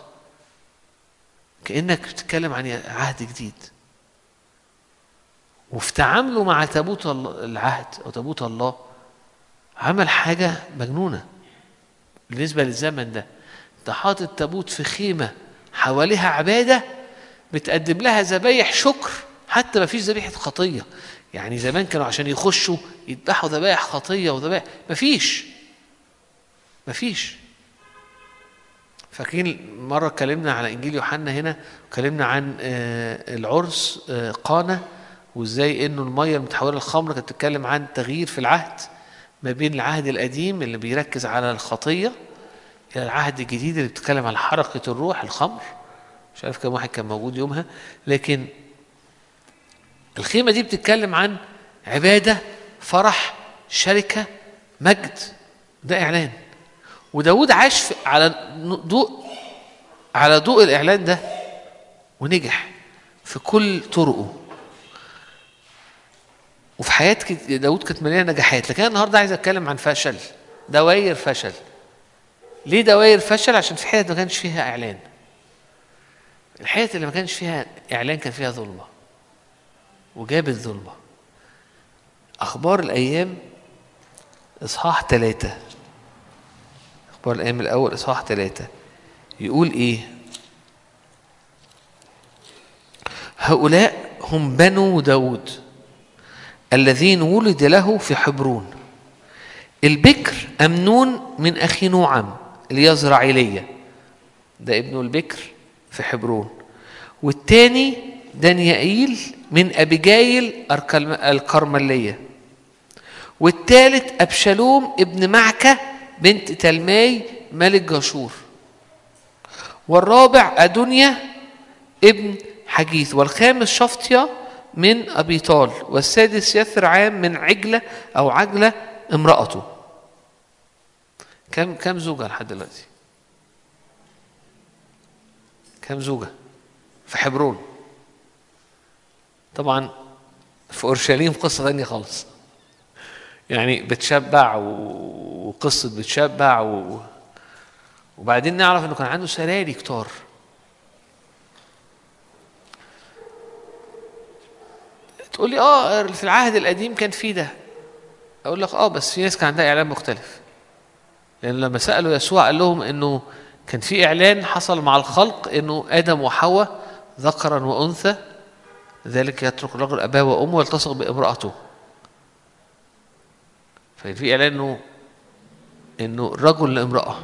كأنك بتتكلم عن عهد جديد. وفي تعامله مع تابوت العهد أو تابوت الله عمل حاجة مجنونة بالنسبة للزمن ده. ده حاطط تابوت في خيمة حواليها عبادة بتقدم لها ذبايح شكر حتى ما فيش ذبيحة خطية. يعني زمان كانوا عشان يخشوا يذبحوا ذبايح خطية وذبايح. ما فيش ما فيش فاكرين مرة اتكلمنا على إنجيل يوحنا هنا اتكلمنا عن آه، العرس آه، قانا وإزاي إنه المية المتحولة للخمر كانت بتتكلم عن تغيير في العهد ما بين العهد القديم اللي بيركز على الخطية إلى العهد الجديد اللي بيتكلم على حركة الروح الخمر. مش عارف كم واحد كان موجود يومها. لكن الخيمة دي بتتكلم عن عبادة فرح شركة مجد. ده إعلان. وداود عاش على ضوء على ضوء الإعلان ده ونجح في كل طرقه. وفي حياة داود كانت مليانة نجاحات. لكن أنا النهاردة عايز أتكلم عن فشل. دواير فشل. ليه دواير فشل؟ عشان في حتت ما كانش فيها إعلان. الحتت اللي ما كانش فيها إعلان كان فيها ظلمة. وجابت ظلمة أخبار الأيام إصحاح ثلاثة أخبار الأيام الأول إصحاح ثلاثة يقول إيه؟ هؤلاء هم بنو داود الذين ولد له في حبرون. البكر أمنون من أخي نوعم اليزرعيلية ده ابنه البكر في حبرون. والتاني دانيائيل من أبيجايل الكرم- الكرملية. والتالت أبشالوم ابن معكة بنت تلماي ملك جاشور. والرابع أدونيا ابن حجيث. والخامس شفطيا من أبيطال والسادس يثرعام من عجلة أو عجلة امرأته. كم كم زوجة لحد دلوقتي؟ كم زوجة؟ في حبرون. طبعا في أورشليم قصة ثانية خالص. يعني بتشبع وقصة بتشبع و... وبعدين نعرف إنه كان عنده سراري كتار تقول لي آه في العهد القديم كان في ده. أقول لك آه بس في ناس كان عندها إعلان مختلف. لأن لما سألوا يسوع قال لهم إنه كان في إعلان حصل مع الخلق إنه آدم وحواء ذكرا وأنثى ذلك يترك الرجل أباه وأمه ويلتصق بامرأته. ففي إعلان انه إنه الرجل لامرأة.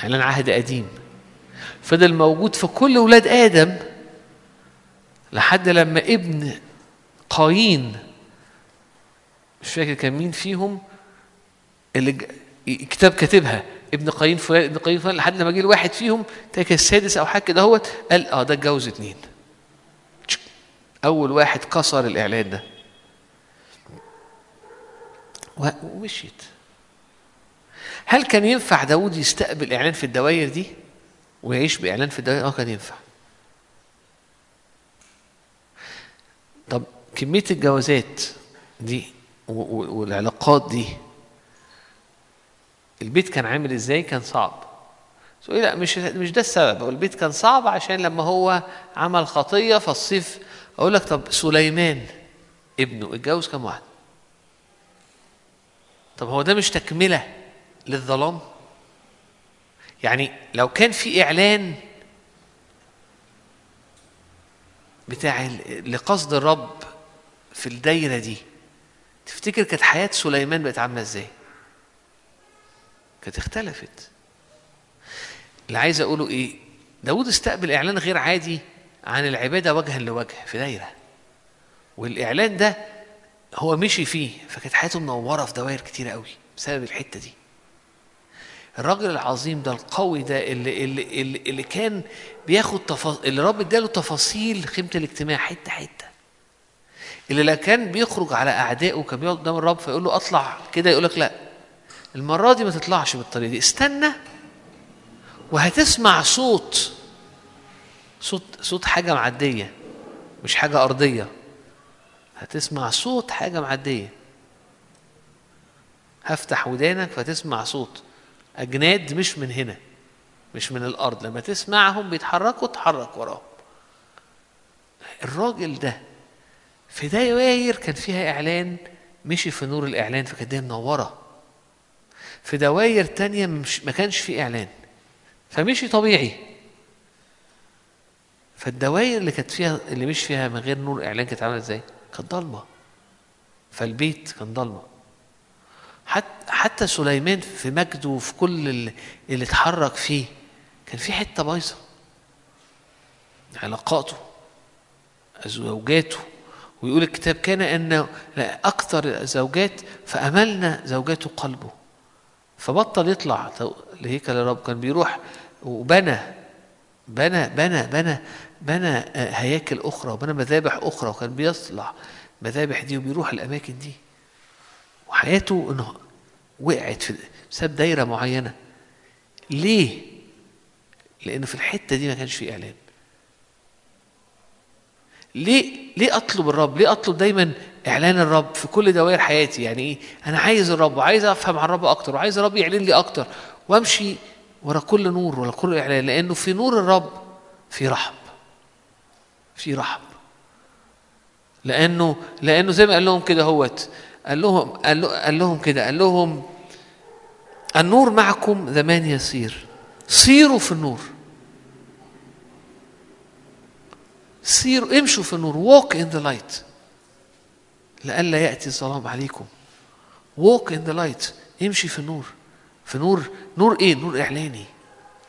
إعلان عهد قديم. فضل موجود في كل ولاد آدم لحد لما ابن قايين مش فاكر كان مين فيهم اللي كتاب كاتبها ابن قايين فلان ابن قايين فلان لحد لما جه الواحد فيهم تاكل السادس أو حاجة كده هوت قال آه ده اتجوز اتنين. أول واحد كسر الإعلان ده. ومشيت. هل كان ينفع داود يستقبل إعلان في الدوائر دي؟ ويعيش بإعلان في الدوائر؟ آه كان ينفع. طب كمية الجوازات دي والعلاقات دي البيت كان عامل إزاي؟ كان صعب. تقولي لا مش مش ده السبب. البيت كان صعب عشان لما هو عمل خطية فالصيف أقول لك طب سليمان ابنه اتجوز كام واحد؟ طب هو ده مش تكملة للظلام؟ يعني لو كان في إعلان بتاع لقصد الرب في الدايرة دي تفتكر كانت حياة سليمان بقت عاملة إزاي؟ كانت اختلفت. اللي عايز أقوله إيه؟ داود استقبل إعلان غير عادي عن العبادة وجها لوجه في دايرة. والإعلان ده هو مشي فيه فكانت حياته منورة في دوائر كتيرة قوي بسبب الحتة دي. الراجل العظيم ده القوي ده اللي اللي اللي, اللي كان بياخد تفاصيل اللي رب اداله تفاصيل قيمه الاجتماع حتة حتة. اللي لا كان بيخرج على أعدائه كان بيقعد قدام الرب فيقول له اطلع كده يقول لك لا. المرة دي ما تطلعش بالطريقة دي استنى وهتسمع صوت صوت صوت حاجة معدية مش حاجة أرضية. هتسمع صوت حاجة معدية. هفتح ودانك فتسمع صوت. أجناد مش من هنا مش من الأرض. لما تسمعهم بيتحركوا تحرك وراهم. الراجل ده في دواير كان فيها إعلان مشي في نور الإعلان فكانت منورة. في دواير تانية مش ما كانش في إعلان. فمشي طبيعي. فالدواير اللي كانت فيها اللي مش فيها من غير نور إعلان كانت عاملة إزاي؟ كانت ضلمة. فالبيت كان ضلمة. حتى حتى سليمان في مجده وفي كل اللي, اللي اتحرك فيه كان في حتة بايظة. علاقاته زوجاته ويقول الكتاب كان إن أكثر زوجات فأملنا زوجاته قلبه. فبطل يطلع لهيكل الرب كان بيروح وبنى بنى بنى بنى بنى هياكل أخرى وبنى مذابح أخرى وكان بيطلع مذابح دي وبيروح الأماكن دي وحياته إنه وقعت في بسبب دايرة معينة ليه؟ لأنه في الحتة دي ما كانش في إعلان ليه ليه أطلب الرب؟ ليه أطلب دايما إعلان الرب في كل دوائر حياتي؟ يعني إيه؟ أنا عايز الرب وعايز أفهم عن الرب أكتر وعايز الرب يعلن لي أكتر وأمشي ورا كل نور ورا كل إعلان لأنه في نور الرب في رحب في رحب. لأنه لأنه زي ما قال لهم كده هوت قال لهم قال, له قال لهم كده قال لهم النور معكم زمان يسير سيروا في النور. سيروا امشوا في النور walk in the light. لئلا يأتي الظلام عليكم. walk in the light امشي في النور. في نور نور إيه؟ نور إعلاني.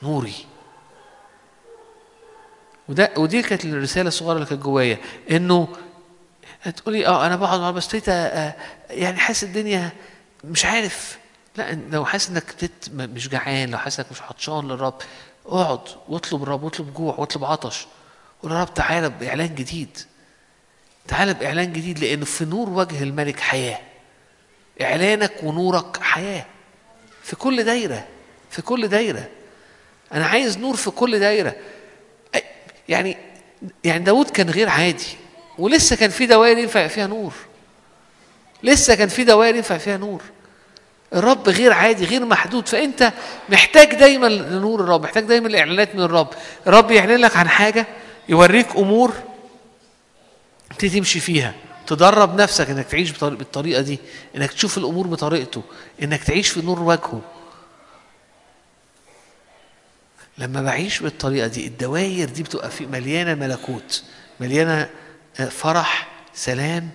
نوري. وده ودي كانت الرسالة الصغيرة اللي كانت جوايا إنه هتقولي آه أنا بقعد مع بس آه يعني حاسس الدنيا مش عارف. لا لو حاسس إنك مش جعان لو حاسس إنك مش عطشان للرب اقعد واطلب الرب واطلب جوع واطلب عطش. قول يا رب تعالى بإعلان جديد. تعالى بإعلان جديد لأنه في نور وجه الملك حياة. إعلانك ونورك حياة. في كل دايرة في كل دايرة. أنا عايز نور في كل دايرة. يعني يعني داود كان غير عادي ولسه كان في دوائر ينفع فيها نور لسه كان في دوائر ينفع فيها نور. الرب غير عادي غير محدود فأنت محتاج دايما لنور الرب محتاج دايما لإعلانات من الرب. الرب يعلن لك عن حاجة يوريك أمور تمشي فيها. تدرب نفسك إنك تعيش بالطريقة دي إنك تشوف الأمور بطريقته إنك تعيش في نور وجهه. لما بعيش بالطريقة دي الدواير دي بتبقى في مليانة ملكوت مليانة آه، فرح سلام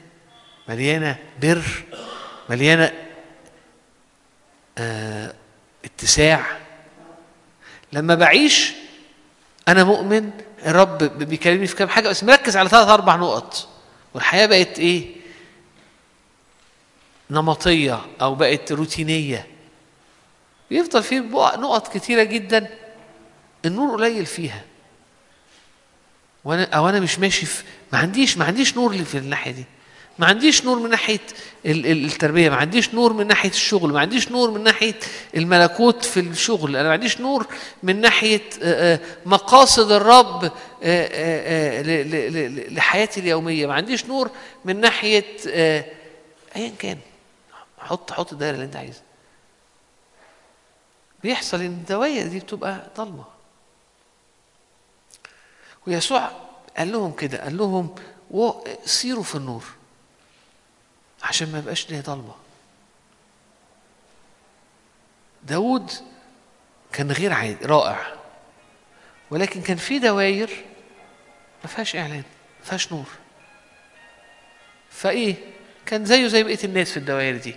مليانة بر مليانة آه، اتساع. لما بعيش أنا مؤمن الرب بيكلمني في كام حاجة بس مركز على ثلاث أربع نقط. والحياة بقت إيه؟ نمطية أو بقت روتينية. بيفضل في نقط كتيرة جدا النور قليل فيها. وأنا أو أنا مش ماشي في ما عنديش ما عنديش نور في الناحية دي. ما عنديش نور من ناحية ال- ال- التربية ما عنديش نور من ناحية الشغل ما عنديش نور من ناحية الملكوت في الشغل أنا ما عنديش نور من ناحية مقاصد الرب لحياتي اليومية. ما عنديش نور من ناحية ايا كان. حط حط الدايره اللي أنت عايزها. بيحصل إن الدوائر دي بتبقى ضلمة. ويسوع قال لهم كده قال لهم سيروا في النور عشان ما يبقاش ليه ضلمة. داود كان غير عادي رائع ولكن كان في دواير ما فيهاش إعلان ما فيهاش نور. فإيه؟ كان زيه زي بقية الناس في الدوائر دي.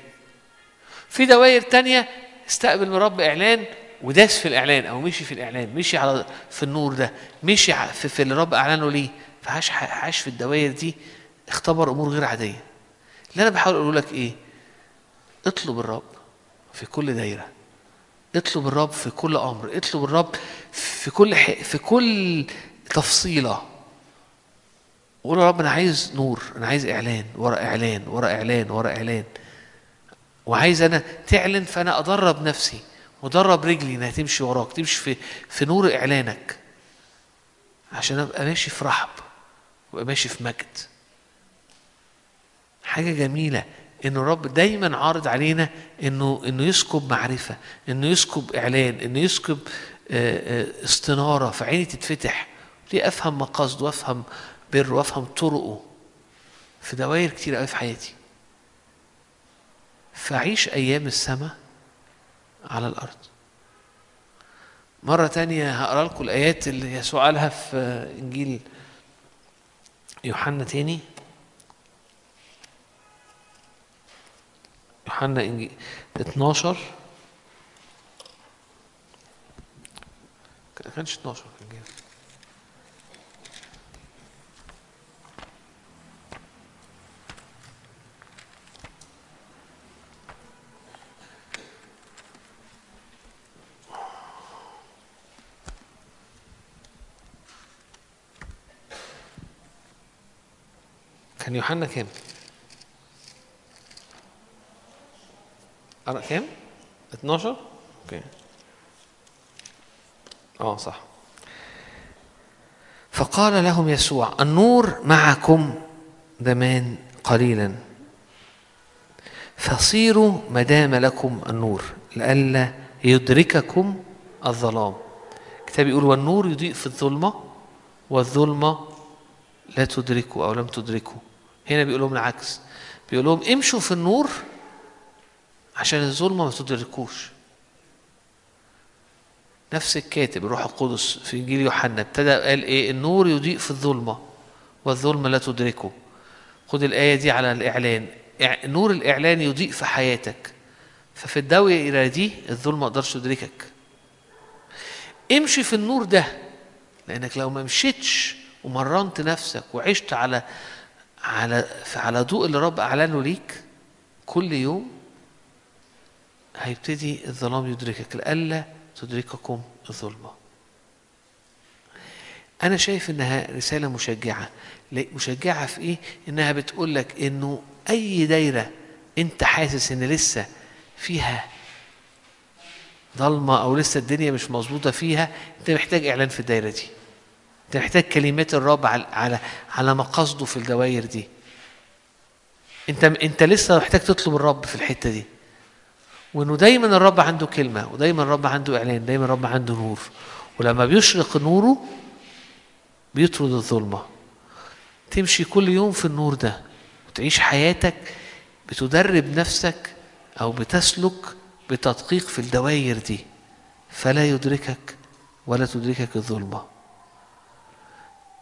في دوائر تانية استقبل من رب إعلان وداس في الإعلان أو مشي في الإعلان مشي على في النور ده مشي في, في اللي الرب أعلنه ليه. فعاش عاش في الدوائر دي اختبر أمور غير عادية. اللي أنا بحاول أقول لك إيه؟ اطلب الرب في كل دايرة. اطلب الرب في كل أمر. اطلب الرب في كل ح... في كل تفصيلة. قول يا رب أنا عايز نور أنا عايز إعلان ورا إعلان ورا إعلان ورا إعلان. وعايز أنا تعلن فأنا أدرب نفسي. ودرب رجلي إنها تمشي وراك تمشي في في نور إعلانك عشان أبقى ماشي في رحب وأبقى ماشي في مجد. حاجة جميلة إنه الرب دايما عارض علينا إنه إنه يسكب معرفة إنه يسكب إعلان إنه يسكب آه، آه، استنارة فعيني تتفتح ليه أفهم مقاصده وأفهم بر وأفهم طرقه في دوائر كتير قوي في حياتي. فعيش أيام السماء على الأرض. مرة تانية هقرأ لكم الآيات اللي يسوع قالها في إنجيل يوحنا تاني. يوحنا إنجيل 12 ما كانش 12 كان يوحنا كام؟ أنا كام؟ 12 أوكي. آه صح. فقال لهم يسوع النور معكم زمان قليلا. فصيروا ما دام لكم النور لئلا يدرككم الظلام. الكتاب يقول والنور يضيء في الظلمة والظلمة لا تدركوا أو لم تدركوا هنا بيقول لهم العكس. بيقول لهم امشوا في النور عشان الظلمة ما تدركوش. نفس الكاتب الروح القدس في إنجيل يوحنا ابتدى قال إيه؟ النور يضيء في الظلمة والظلمة لا تدركه. خد الآية دي على الإعلان. نور الإعلان يضيء في حياتك. ففي الدايره دي الظلمة ما تقدرش تدركك. امشي في النور ده لأنك لو ما مشيتش ومرنت نفسك وعشت على على على ضوء اللي رب أعلنه ليك كل يوم هيبتدي الظلام يدركك لئلا تدرككم الظلمة. أنا شايف إنها رسالة مشجعة. ليه؟ مشجعة في إيه؟ إنها بتقول لك إنه أي دايرة أنت حاسس إن لسه فيها ضلمه أو لسه الدنيا مش مظبوطة فيها أنت محتاج إعلان في الدايرة دي. انت محتاج كلمات الرب على على على مقاصده في الدوائر دي. انت انت لسه محتاج تطلب الرب في الحتة دي. وإنه دايما الرب عنده كلمة ودايما الرب عنده إعلان دايما الرب عنده نور. ولما بيشرق نوره بيطرد الظلمة. تمشي كل يوم في النور ده وتعيش حياتك بتدرب نفسك أو بتسلك بتدقيق في الدوائر دي. فلا يدركك ولا تدركك الظلمة.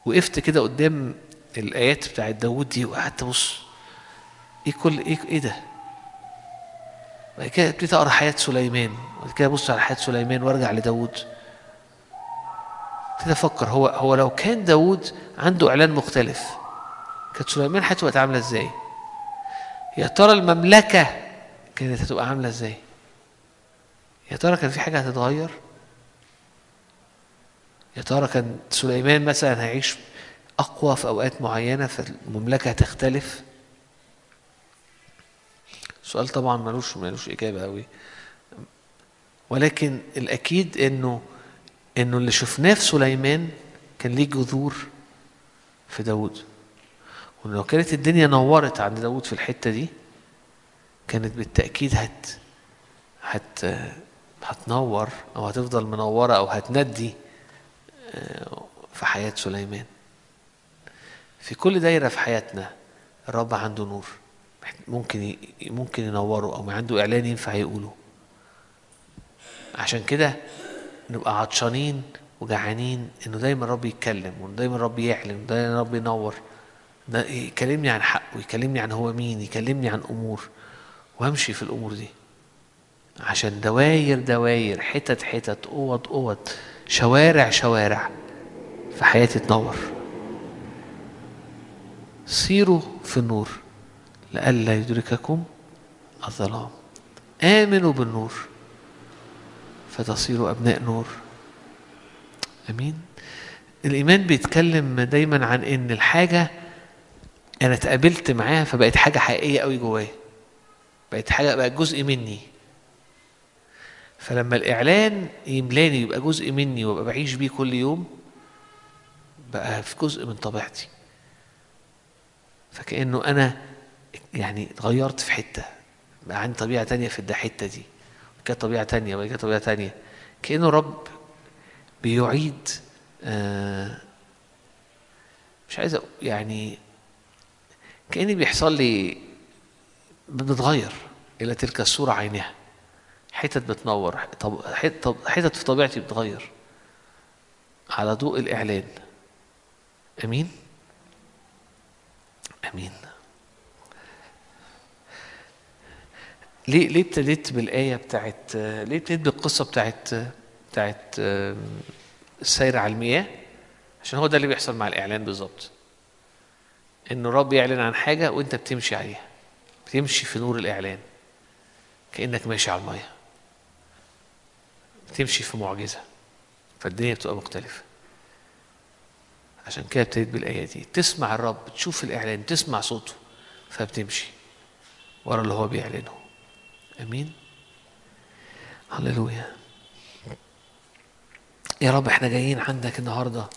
وقفت كده قدام الآيات بتاعت داوود دي وقعدت أبص. إيه كل إيه إيه ده؟ بعد كده ابتديت أقرأ حياة سليمان. وبعد كده أبص على حياة سليمان وأرجع لداوود. ابتديت أفكر هو هو لو كان داوود عنده إعلان مختلف كانت سليمان حياته بقت عاملة إزاي؟ يا ترى المملكة كانت هتبقى عاملة إزاي؟ يا ترى كان في حاجة هتتغير؟ يا ترى كان سليمان مثلا هيعيش أقوى في أوقات معينة فالمملكه هتختلف؟ سؤال طبعا ملوش ملوش إجابة قوي ولكن الأكيد انه إنه اللي شفناه في سليمان كان ليه جذور في داود ولو كانت الدنيا نورت عند داود في الحتة دي كانت بالتأكيد هت هت هتنور أو هتفضل منورة أو هتندي في حياة سليمان. في كل دايرة في حياتنا الرب عنده نور. ممكن ممكن ينوره أو عنده إعلان ينفع يقوله. عشان كده نبقى عطشانين وجعانين إنه دايما الرب يتكلم ودايما الرب يعلن ودايما الرب ينور. يكلمني عن حقه يكلمني عن هو مين يكلمني عن أمور. وامشي في الأمور دي. عشان دواير دواير حتت حتت أوض أوض. شوارع شوارع في حياتي تنور سيروا في النور لئلا يدرككم الظلام. آمنوا بالنور فتصيروا أبناء نور. أمين. الإيمان بيتكلم دايما عن إن الحاجة أنا اتقابلت معاها فبقت حاجة حقيقية قوي جوايا. بقت حاجة بقت جزء مني. فلما الإعلان يملاني يبقى جزء مني وأبقى بعيش بيه كل يوم بقى في جزء من طبيعتي. فكأنه أنا يعني اتغيرت في حتة بقى عندي طبيعة تانية في الحتة دي كانت طبيعة تانية وبعد كده طبيعة تانية. كأنه رب بيعيد آه مش عايز يعني كأني بيحصل لي بنتغير إلى تلك الصورة عينها حتت بتنور حتت في طبيعتي بتغير. على ضوء الإعلان. أمين؟ أمين. ليه ليه ابتديت بالآية بتاعت ليه ابتديت بالقصة بتاعت بتاعت السير على المياه؟ عشان هو ده اللي بيحصل مع الإعلان بالظبط. إنه الرب يعلن عن حاجة وأنت بتمشي عليها. بتمشي في نور الإعلان. كأنك ماشي على المية بتمشي في معجزة فالدنيا بتبقى مختلفة. عشان كده ابتديت بالآية دي. تسمع الرب تشوف الإعلان تسمع صوته فبتمشي ورا اللي هو بيعلنه. آمين؟ هللويا. يا رب إحنا جايين عندك النهارده.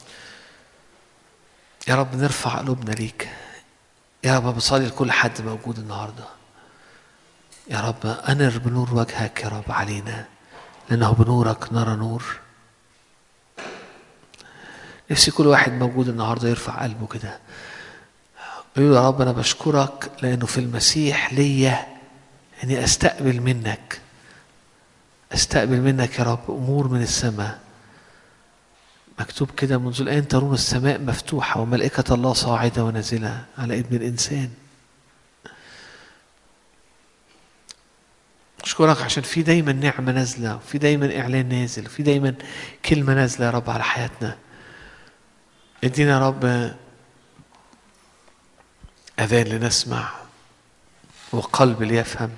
يا رب نرفع قلوبنا ليك. يا رب بصلي لكل حد موجود النهارده. يا رب أنر بنور وجهك يا رب علينا. لأنه بنورك نرى نور. نفسي كل واحد موجود النهارده يرفع قلبه كده. يقول يا رب أنا بشكرك لأنه في المسيح ليا إني أستقبل منك. أستقبل منك يا رب أمور من السماء. مكتوب كده منذ الآن ترون السماء مفتوحة وملائكة الله صاعدة ونازلة على ابن الإنسان. اشكرك عشان في دايما نعمة نازلة وفي دايما إعلان نازل وفي دايما كلمة نازلة يا رب على حياتنا. ادينا يا رب أذان لنسمع وقلب ليفهم.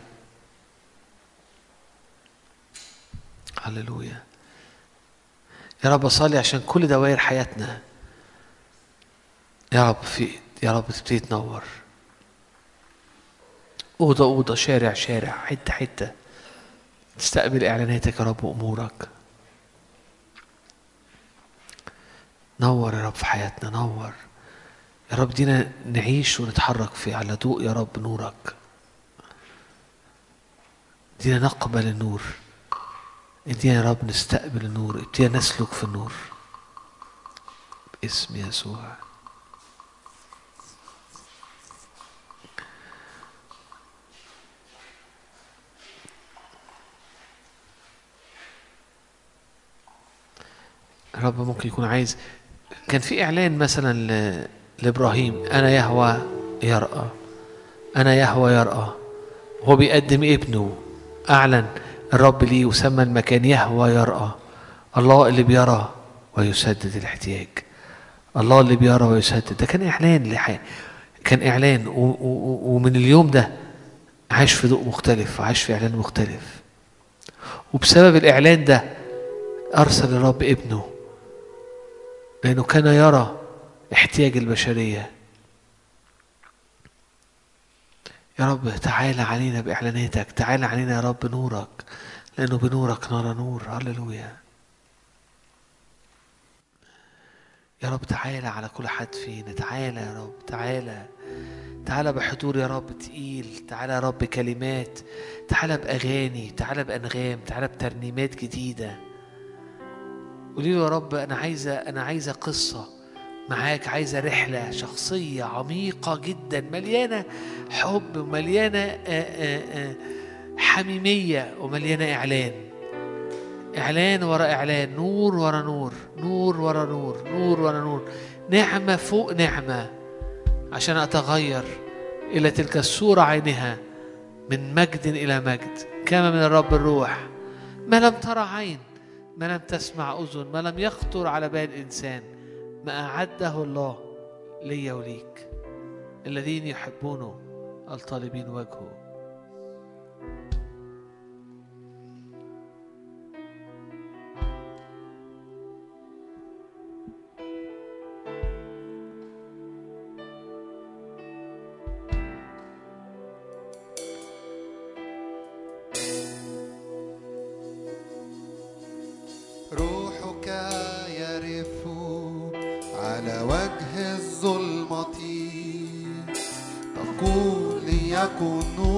هللويا. يا رب اصلي عشان كل دوائر حياتنا. يا رب في يا رب تبتدي تنور. أوضة أوضة شارع شارع حتة حتة. تستقبل إعلاناتك يا رب وأمورك. نور يا رب في حياتنا نور. يا رب دينا نعيش ونتحرك في على ضوء يا رب نورك. دينا نقبل النور. ادينا يا رب نستقبل النور ادينا نسلك في النور. باسم يسوع. رب ممكن يكون عايز. كان في إعلان مثلا ل... لإبراهيم أنا يهوى يرأى أنا يهوى يرأى. هو بيقدم ابنه أعلن الرب ليه وسمى المكان يهوى يرأى. الله اللي بيرى ويسدد الاحتياج. الله اللي بيرى ويسدد. ده كان إعلان لحي... كان. و... ومن اليوم ده عاش في ضوء مختلف وعاش في إعلان مختلف. وبسبب الإعلان ده أرسل الرب ابنه. لأنه كان يرى احتياج البشرية. يا رب تعالى علينا بإعلاناتك تعالى علينا يا رب نورك لأنه بنورك نرى نور. هللويا. يا رب تعالى على كل حد فينا تعالى يا رب تعالى تعالى بحضور يا رب تقيل تعالى يا رب بكلمات تعالى بأغاني تعالى بأنغام تعالى بترنيمات جديدة. قولي له يا رب أنا عايزة أنا عايزة قصة معاك عايزة رحلة شخصية عميقة جدا مليانة حب ومليانة آه، حميمية ومليانة إعلان. إعلان ورا إعلان نور ورا نور نور ورا نور نور ورا نور. نعمة فوق نعمة عشان أتغير إلى تلك الصورة عينها من مجد إلى مجد. كما من الرب الروح. ما لم ترى عين ما لم تسمع أذن ما لم يخطر على بال إنسان ما أعده الله لي وليك الذين يحبونه الطالبين وجهه. conosco.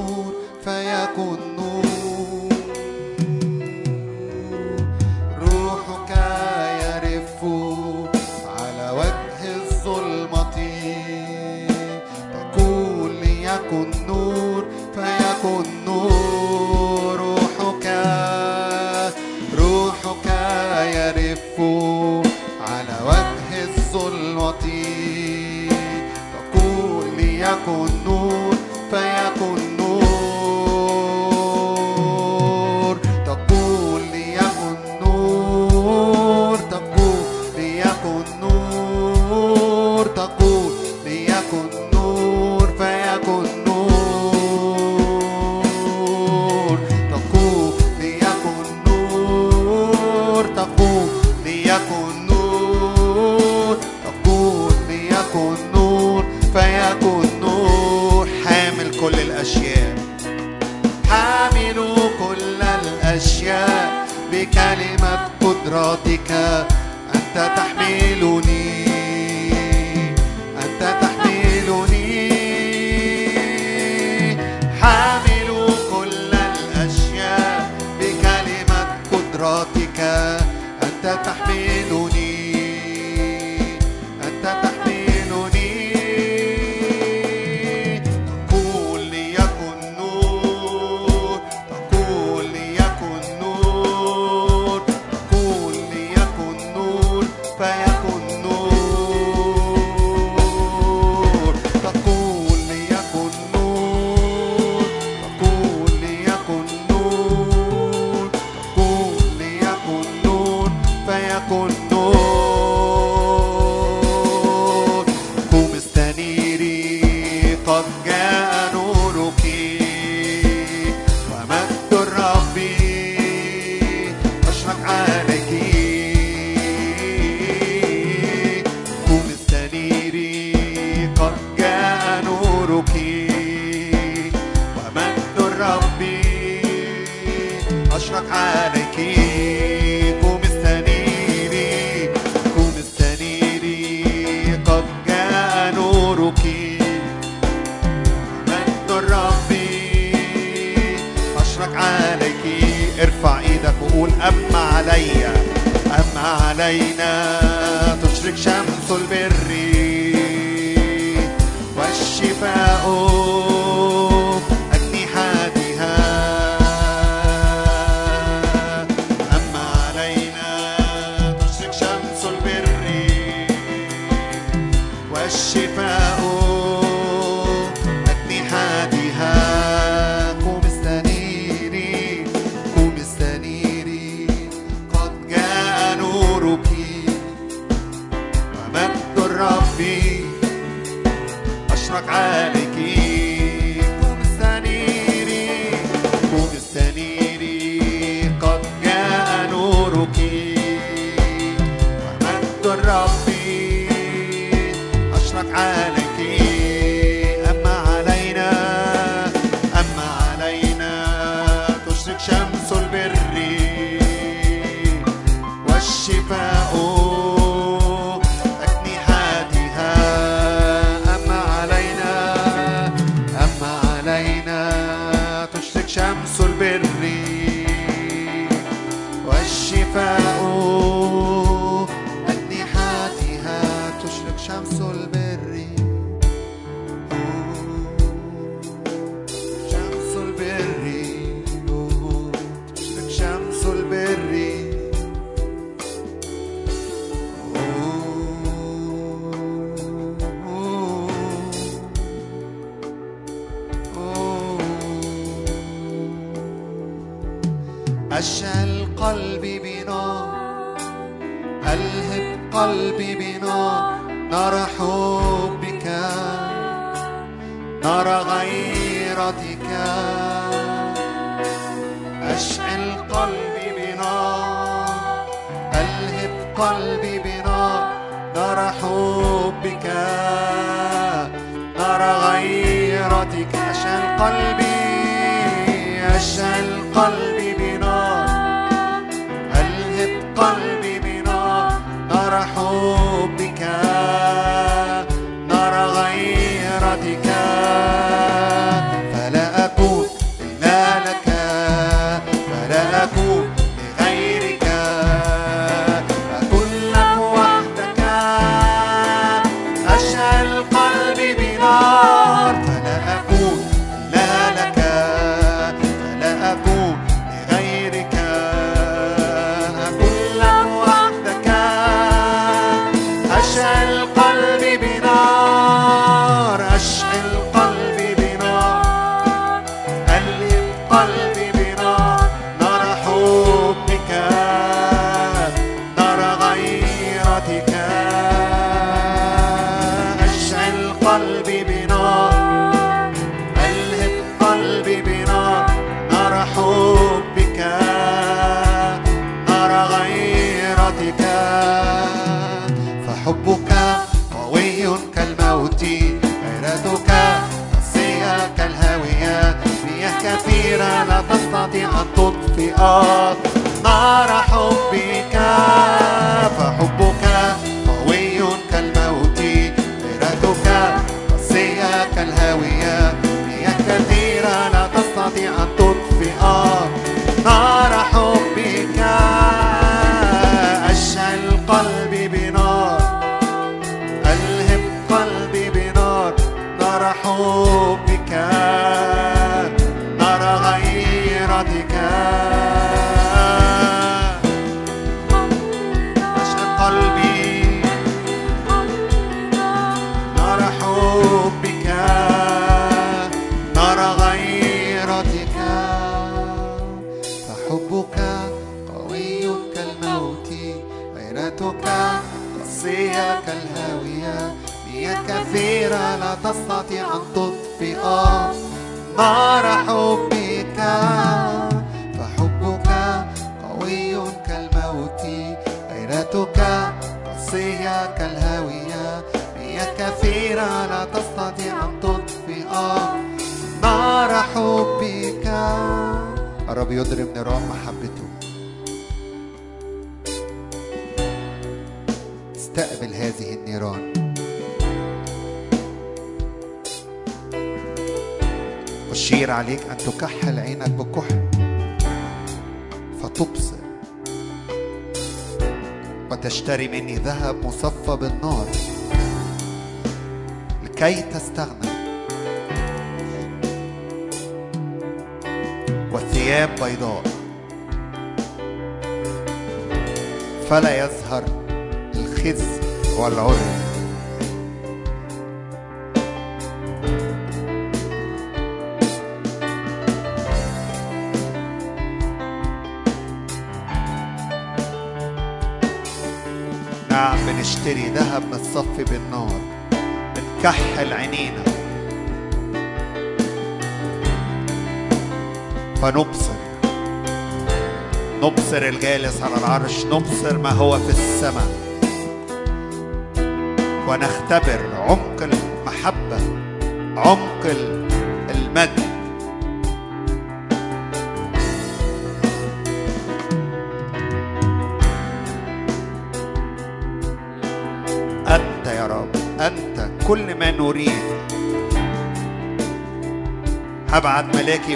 قلبي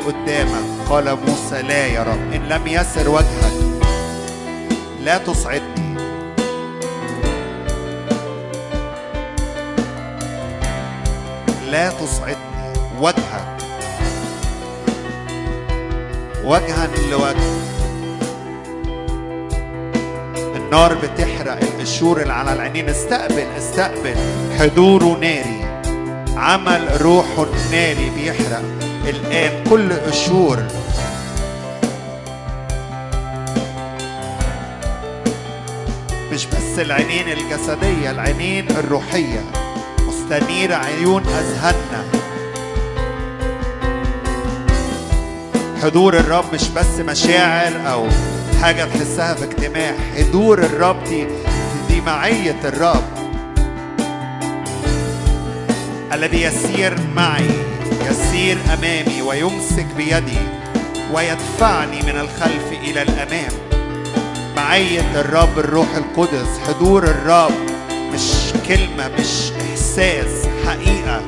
قدامك. قال موسى لا يا رب. إن لم يسر وجهك لا تصعدني. لا تصعدني. وجهك. وجها لوجه النار بتحرق. القشور اللي على العينين. استقبل استقبل. حضوره ناري. عمل روحه الناري بيحرق. الآن كل قشور. مش بس العينين الجسدية العينين الروحية. مستنيرة عيون أذهاننا. حضور الرب مش بس مشاعر أو حاجة تحسها في اجتماع. حضور الرب دي دي معية الرب. الذي يسير معي يسير أمامي ويمسك بيدي ويدفعني من الخلف إلى الأمام. معية الرب الروح القدس حضور الرب مش كلمة مش إحساس حقيقة.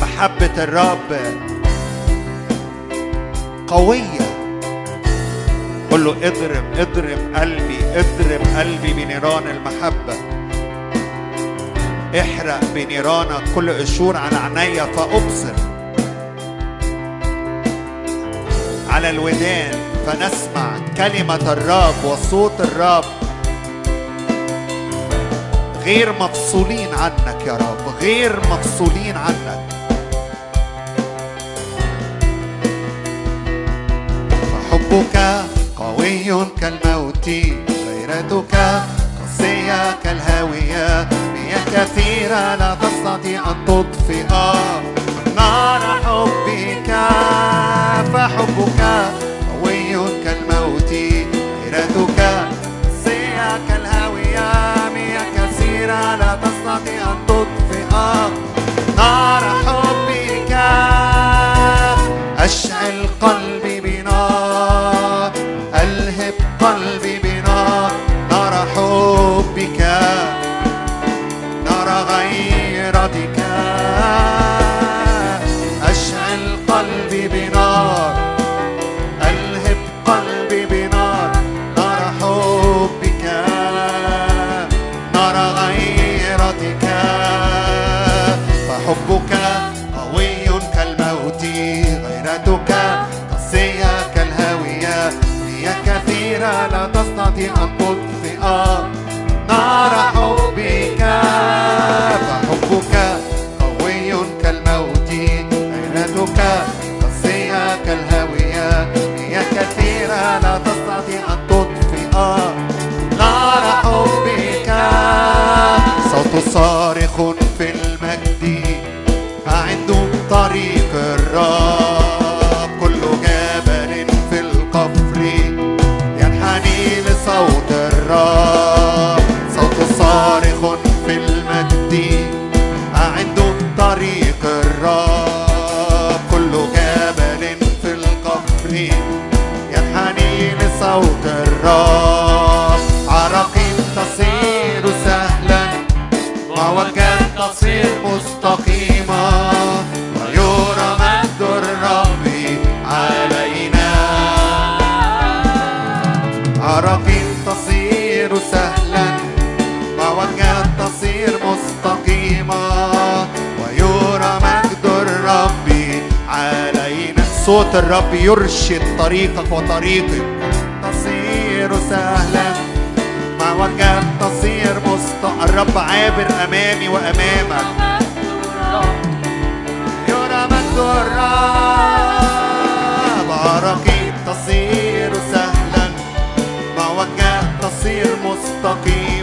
محبة الرب قوية. قل له اضرب اضرب قلبي اضرب قلبي بنيران المحبة. احرق بنيرانك كل قشور على عينيا فأبصر. على الودان فنسمع كلمة الرب وصوت الرب. غير مفصولين عنك يا رب غير مفصولين عنك. فحبك قوي كالموت غيرتك قاسية كالهاوية. كثيرة لا تستطيع أن تطفئ نار حبك فحبك قوي كالموت. غيرتك قاسية كالهاوية هي كثيرة لا تستطيع أن تطفئ نار حبك صوت الرب يرشد طريقك وطريقك. تصير سهلا مع وجهك تصير مستقى الرب عابر أمامي وأمامك. يرى مجد الرب. عراقيب تصير سهلا مع وجهك تصير مستقيم.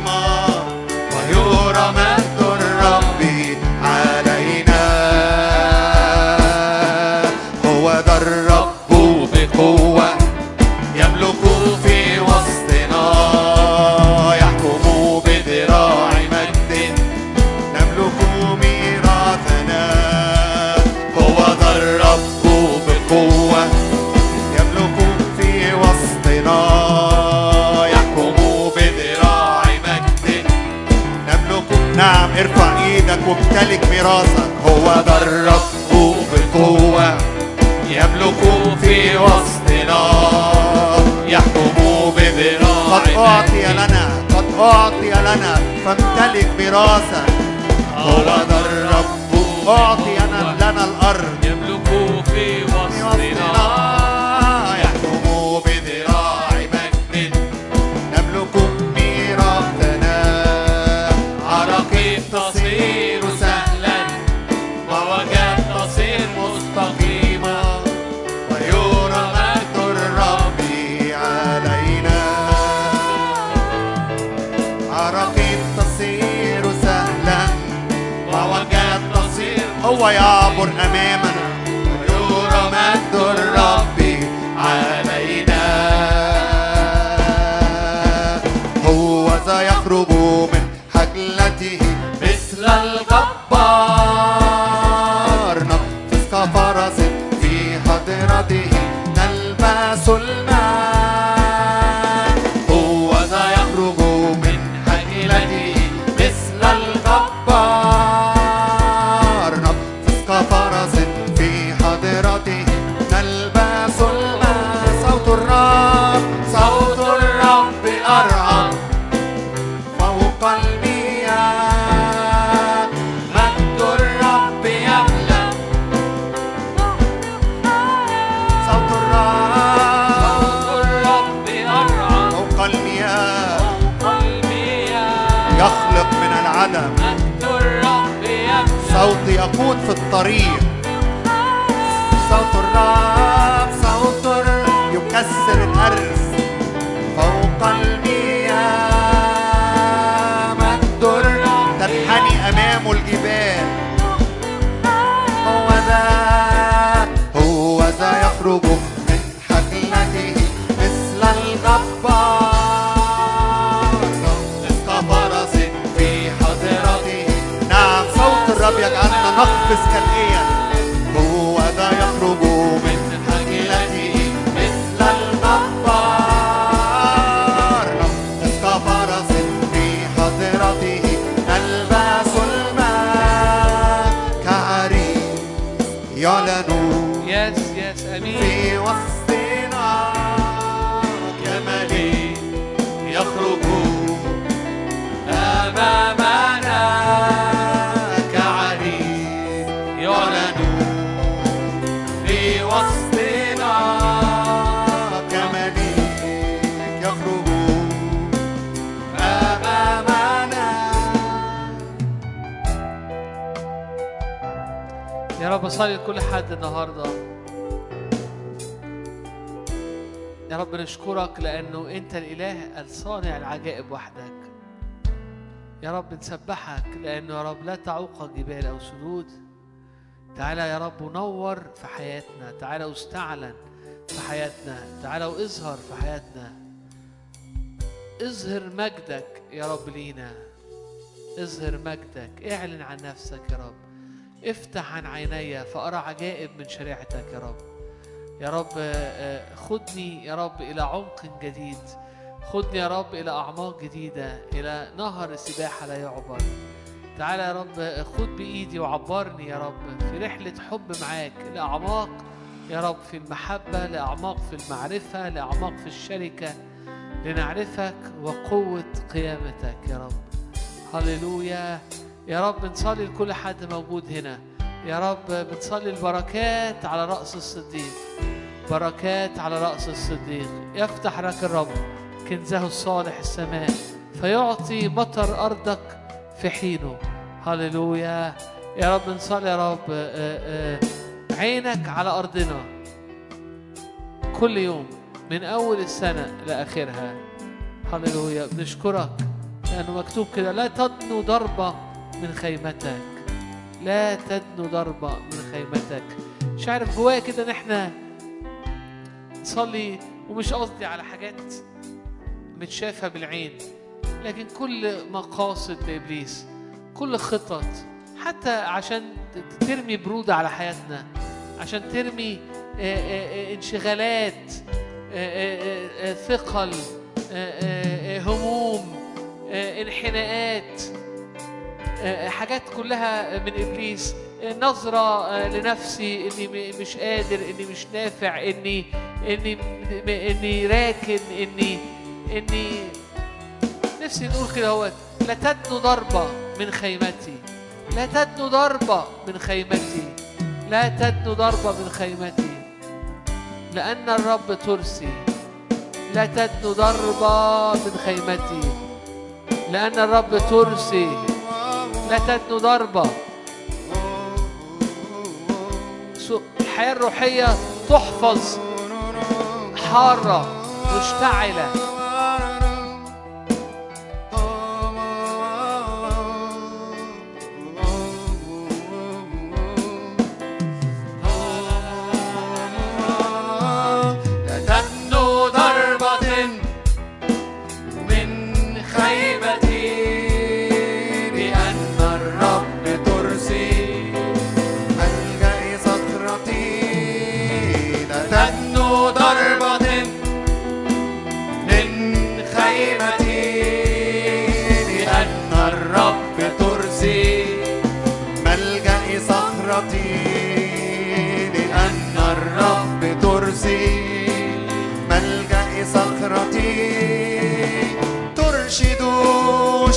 ميراثك هو ده الرب بقوة يملك في وسطنا يحكم بذراع قد أعطي لنا قد أعطي لنا فامتلك ميراثك هو ده الرب أعطي وسيخرج من حجلته مثل القبر Maria. بصلي لكل حد النهارده. يا رب نشكرك لأنه أنت الإله الصانع العجائب وحدك. يا رب نسبحك لأنه يا رب لا تعوق جبال أو سدود. تعالى يا رب نور في حياتنا. تعالى واستعلن في حياتنا. تعالى واظهر في حياتنا. اظهر مجدك يا رب لينا. اظهر مجدك. اعلن عن نفسك يا رب. افتح عن عيني فأرى عجائب من شريعتك يا رب. يا رب آه، آه، خدني يا رب إلى عمق جديد. خدني يا رب إلى أعماق جديدة إلى نهر سباحة لا يعبر. تعالى يا رب آه، خد بإيدي وعبرني يا رب في رحلة حب معاك لأعماق يا رب في المحبة لأعماق في المعرفة لأعماق في الشركة لنعرفك وقوة قيامتك يا رب. هللويا. يا رب بنصلي لكل حد موجود هنا. يا رب بنصلي البركات على رأس الصديق. بركات على رأس الصديق. يفتح لك الرب كنزه الصالح السماء فيعطي مطر أرضك في حينه. هللويا. يا رب نصلي يا رب. آه، آه، عينك على أرضنا. كل يوم من أول السنة لآخرها. هللويا. بنشكرك لأنه مكتوب كده لا تدنو ضربة من خيمتك. لا تدنو ضربة من خيمتك. مش عارف جوايا كده إن إحنا نصلي ومش قصدي على حاجات متشافة بالعين لكن كل مقاصد لإبليس كل خطط حتى عشان ترمي برودة على حياتنا عشان ترمي انشغالات ثقل هموم انحناءات. حاجات كلها من إبليس. آه، نظرة آه، لنفسي إني مش قادر إني مش نافع إني إني إني راكن إني إني نفسي نقول كده هو لا تدنو ضربه من خيمتي. لا تدنو ضربه من خيمتي. لا تدنو ضربه من خيمتي. لأن الرب ترسي. لا تدنو ضربه من خيمتي. لأن الرب ترسي. لا تدنو ضربة الحياة الروحية تحفظ حارة مشتعلة.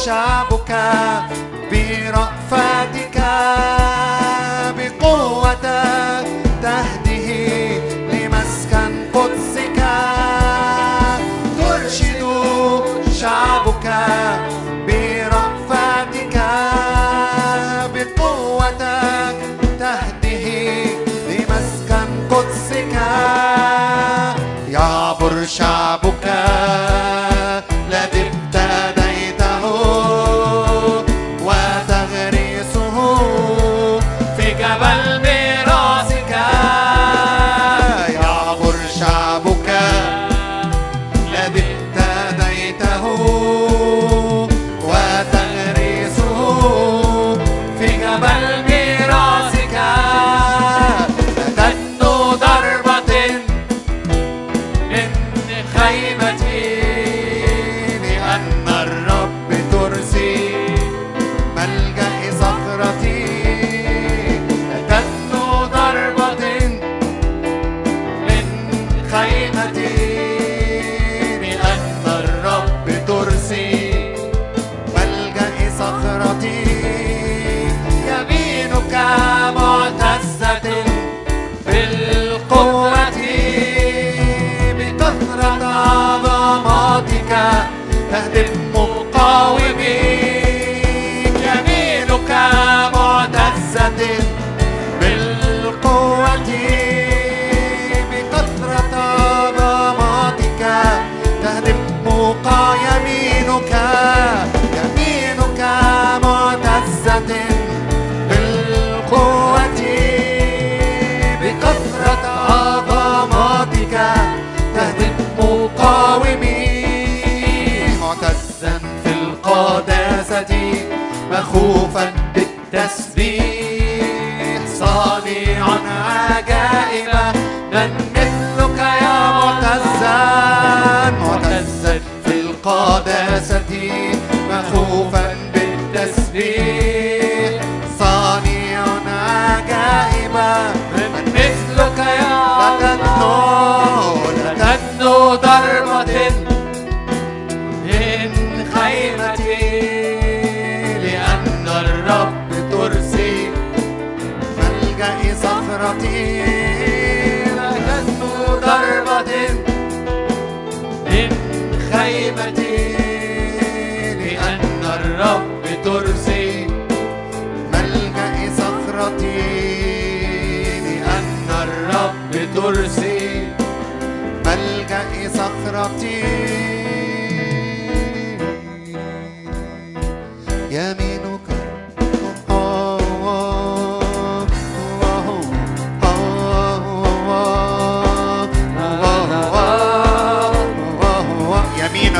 شعبك برأفتك بقوتك.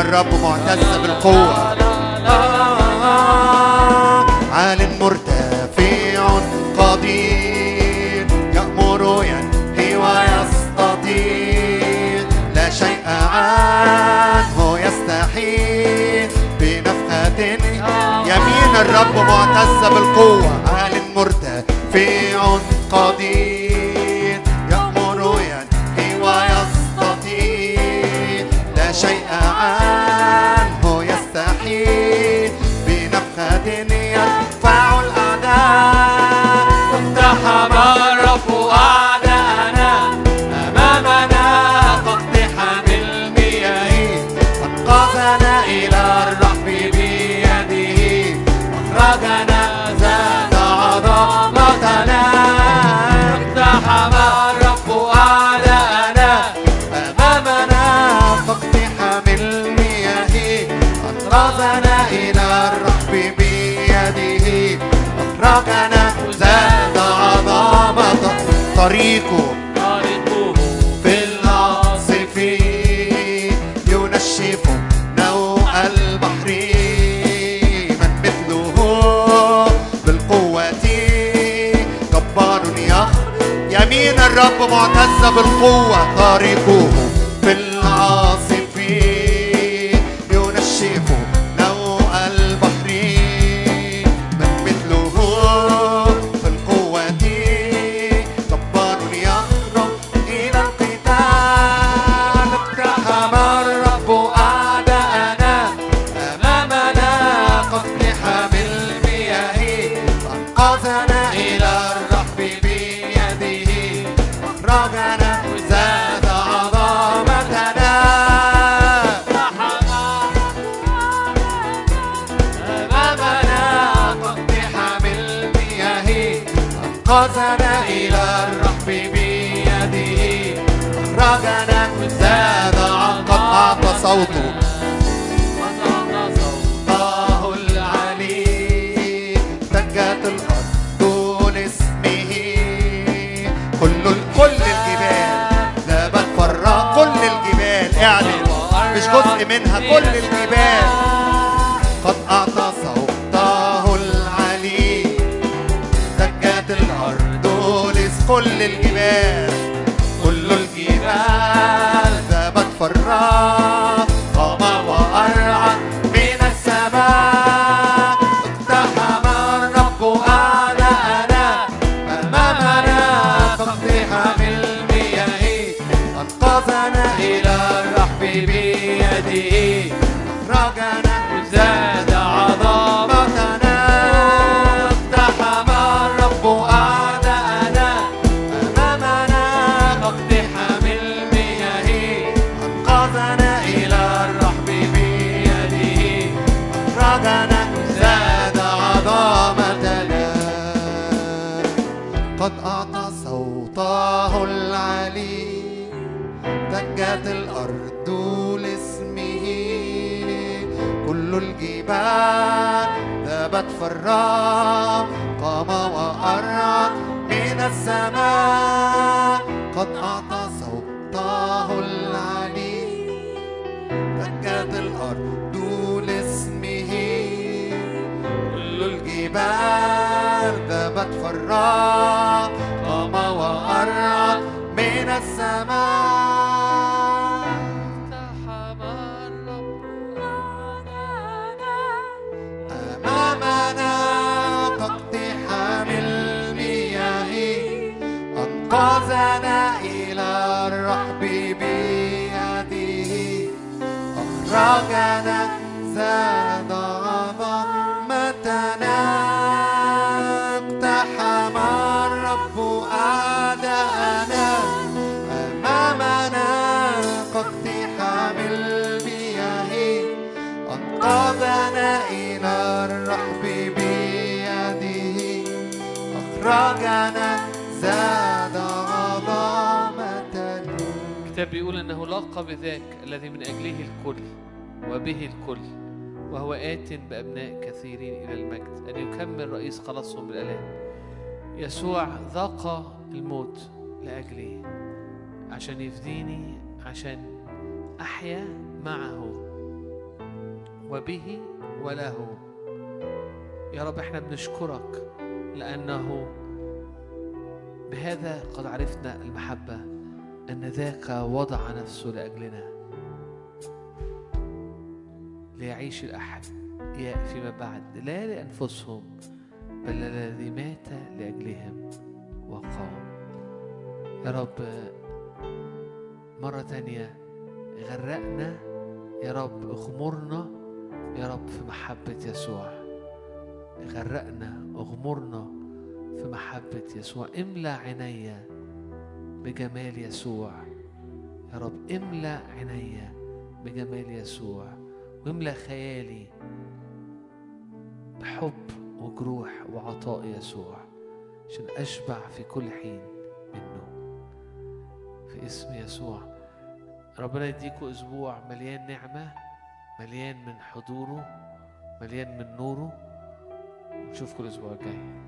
الرب معتز بالقوة. الرب معتز بالقوة أهل مرتة في معتزة بالقوة طريقه رئيس خلاصهم بالآلام. يسوع ذاق الموت لأجلي عشان يفديني عشان أحيا معه. وبه وله. يا رب إحنا بنشكرك لأنه بهذا قد عرفنا المحبة أن ذاك وضع نفسه لأجلنا. ليعيش الأحياء فيما بعد. لا لأنفسهم بل الذي مات لأجلهم وقام. يا رب مرة تانية غرقنا. يا رب اغمرنا. يا رب في محبة يسوع. غرقنا اغمرنا في محبة يسوع. املى عينيا بجمال يسوع. يا رب املى عينيا بجمال يسوع. واملى خيالي بحب وجروح وعطاء يسوع عشان أشبع في كل حين منه. في اسم يسوع ربنا يديكوا أسبوع مليان نعمة مليان من حضوره مليان من نوره. ونشوفكم الأسبوع الجاي.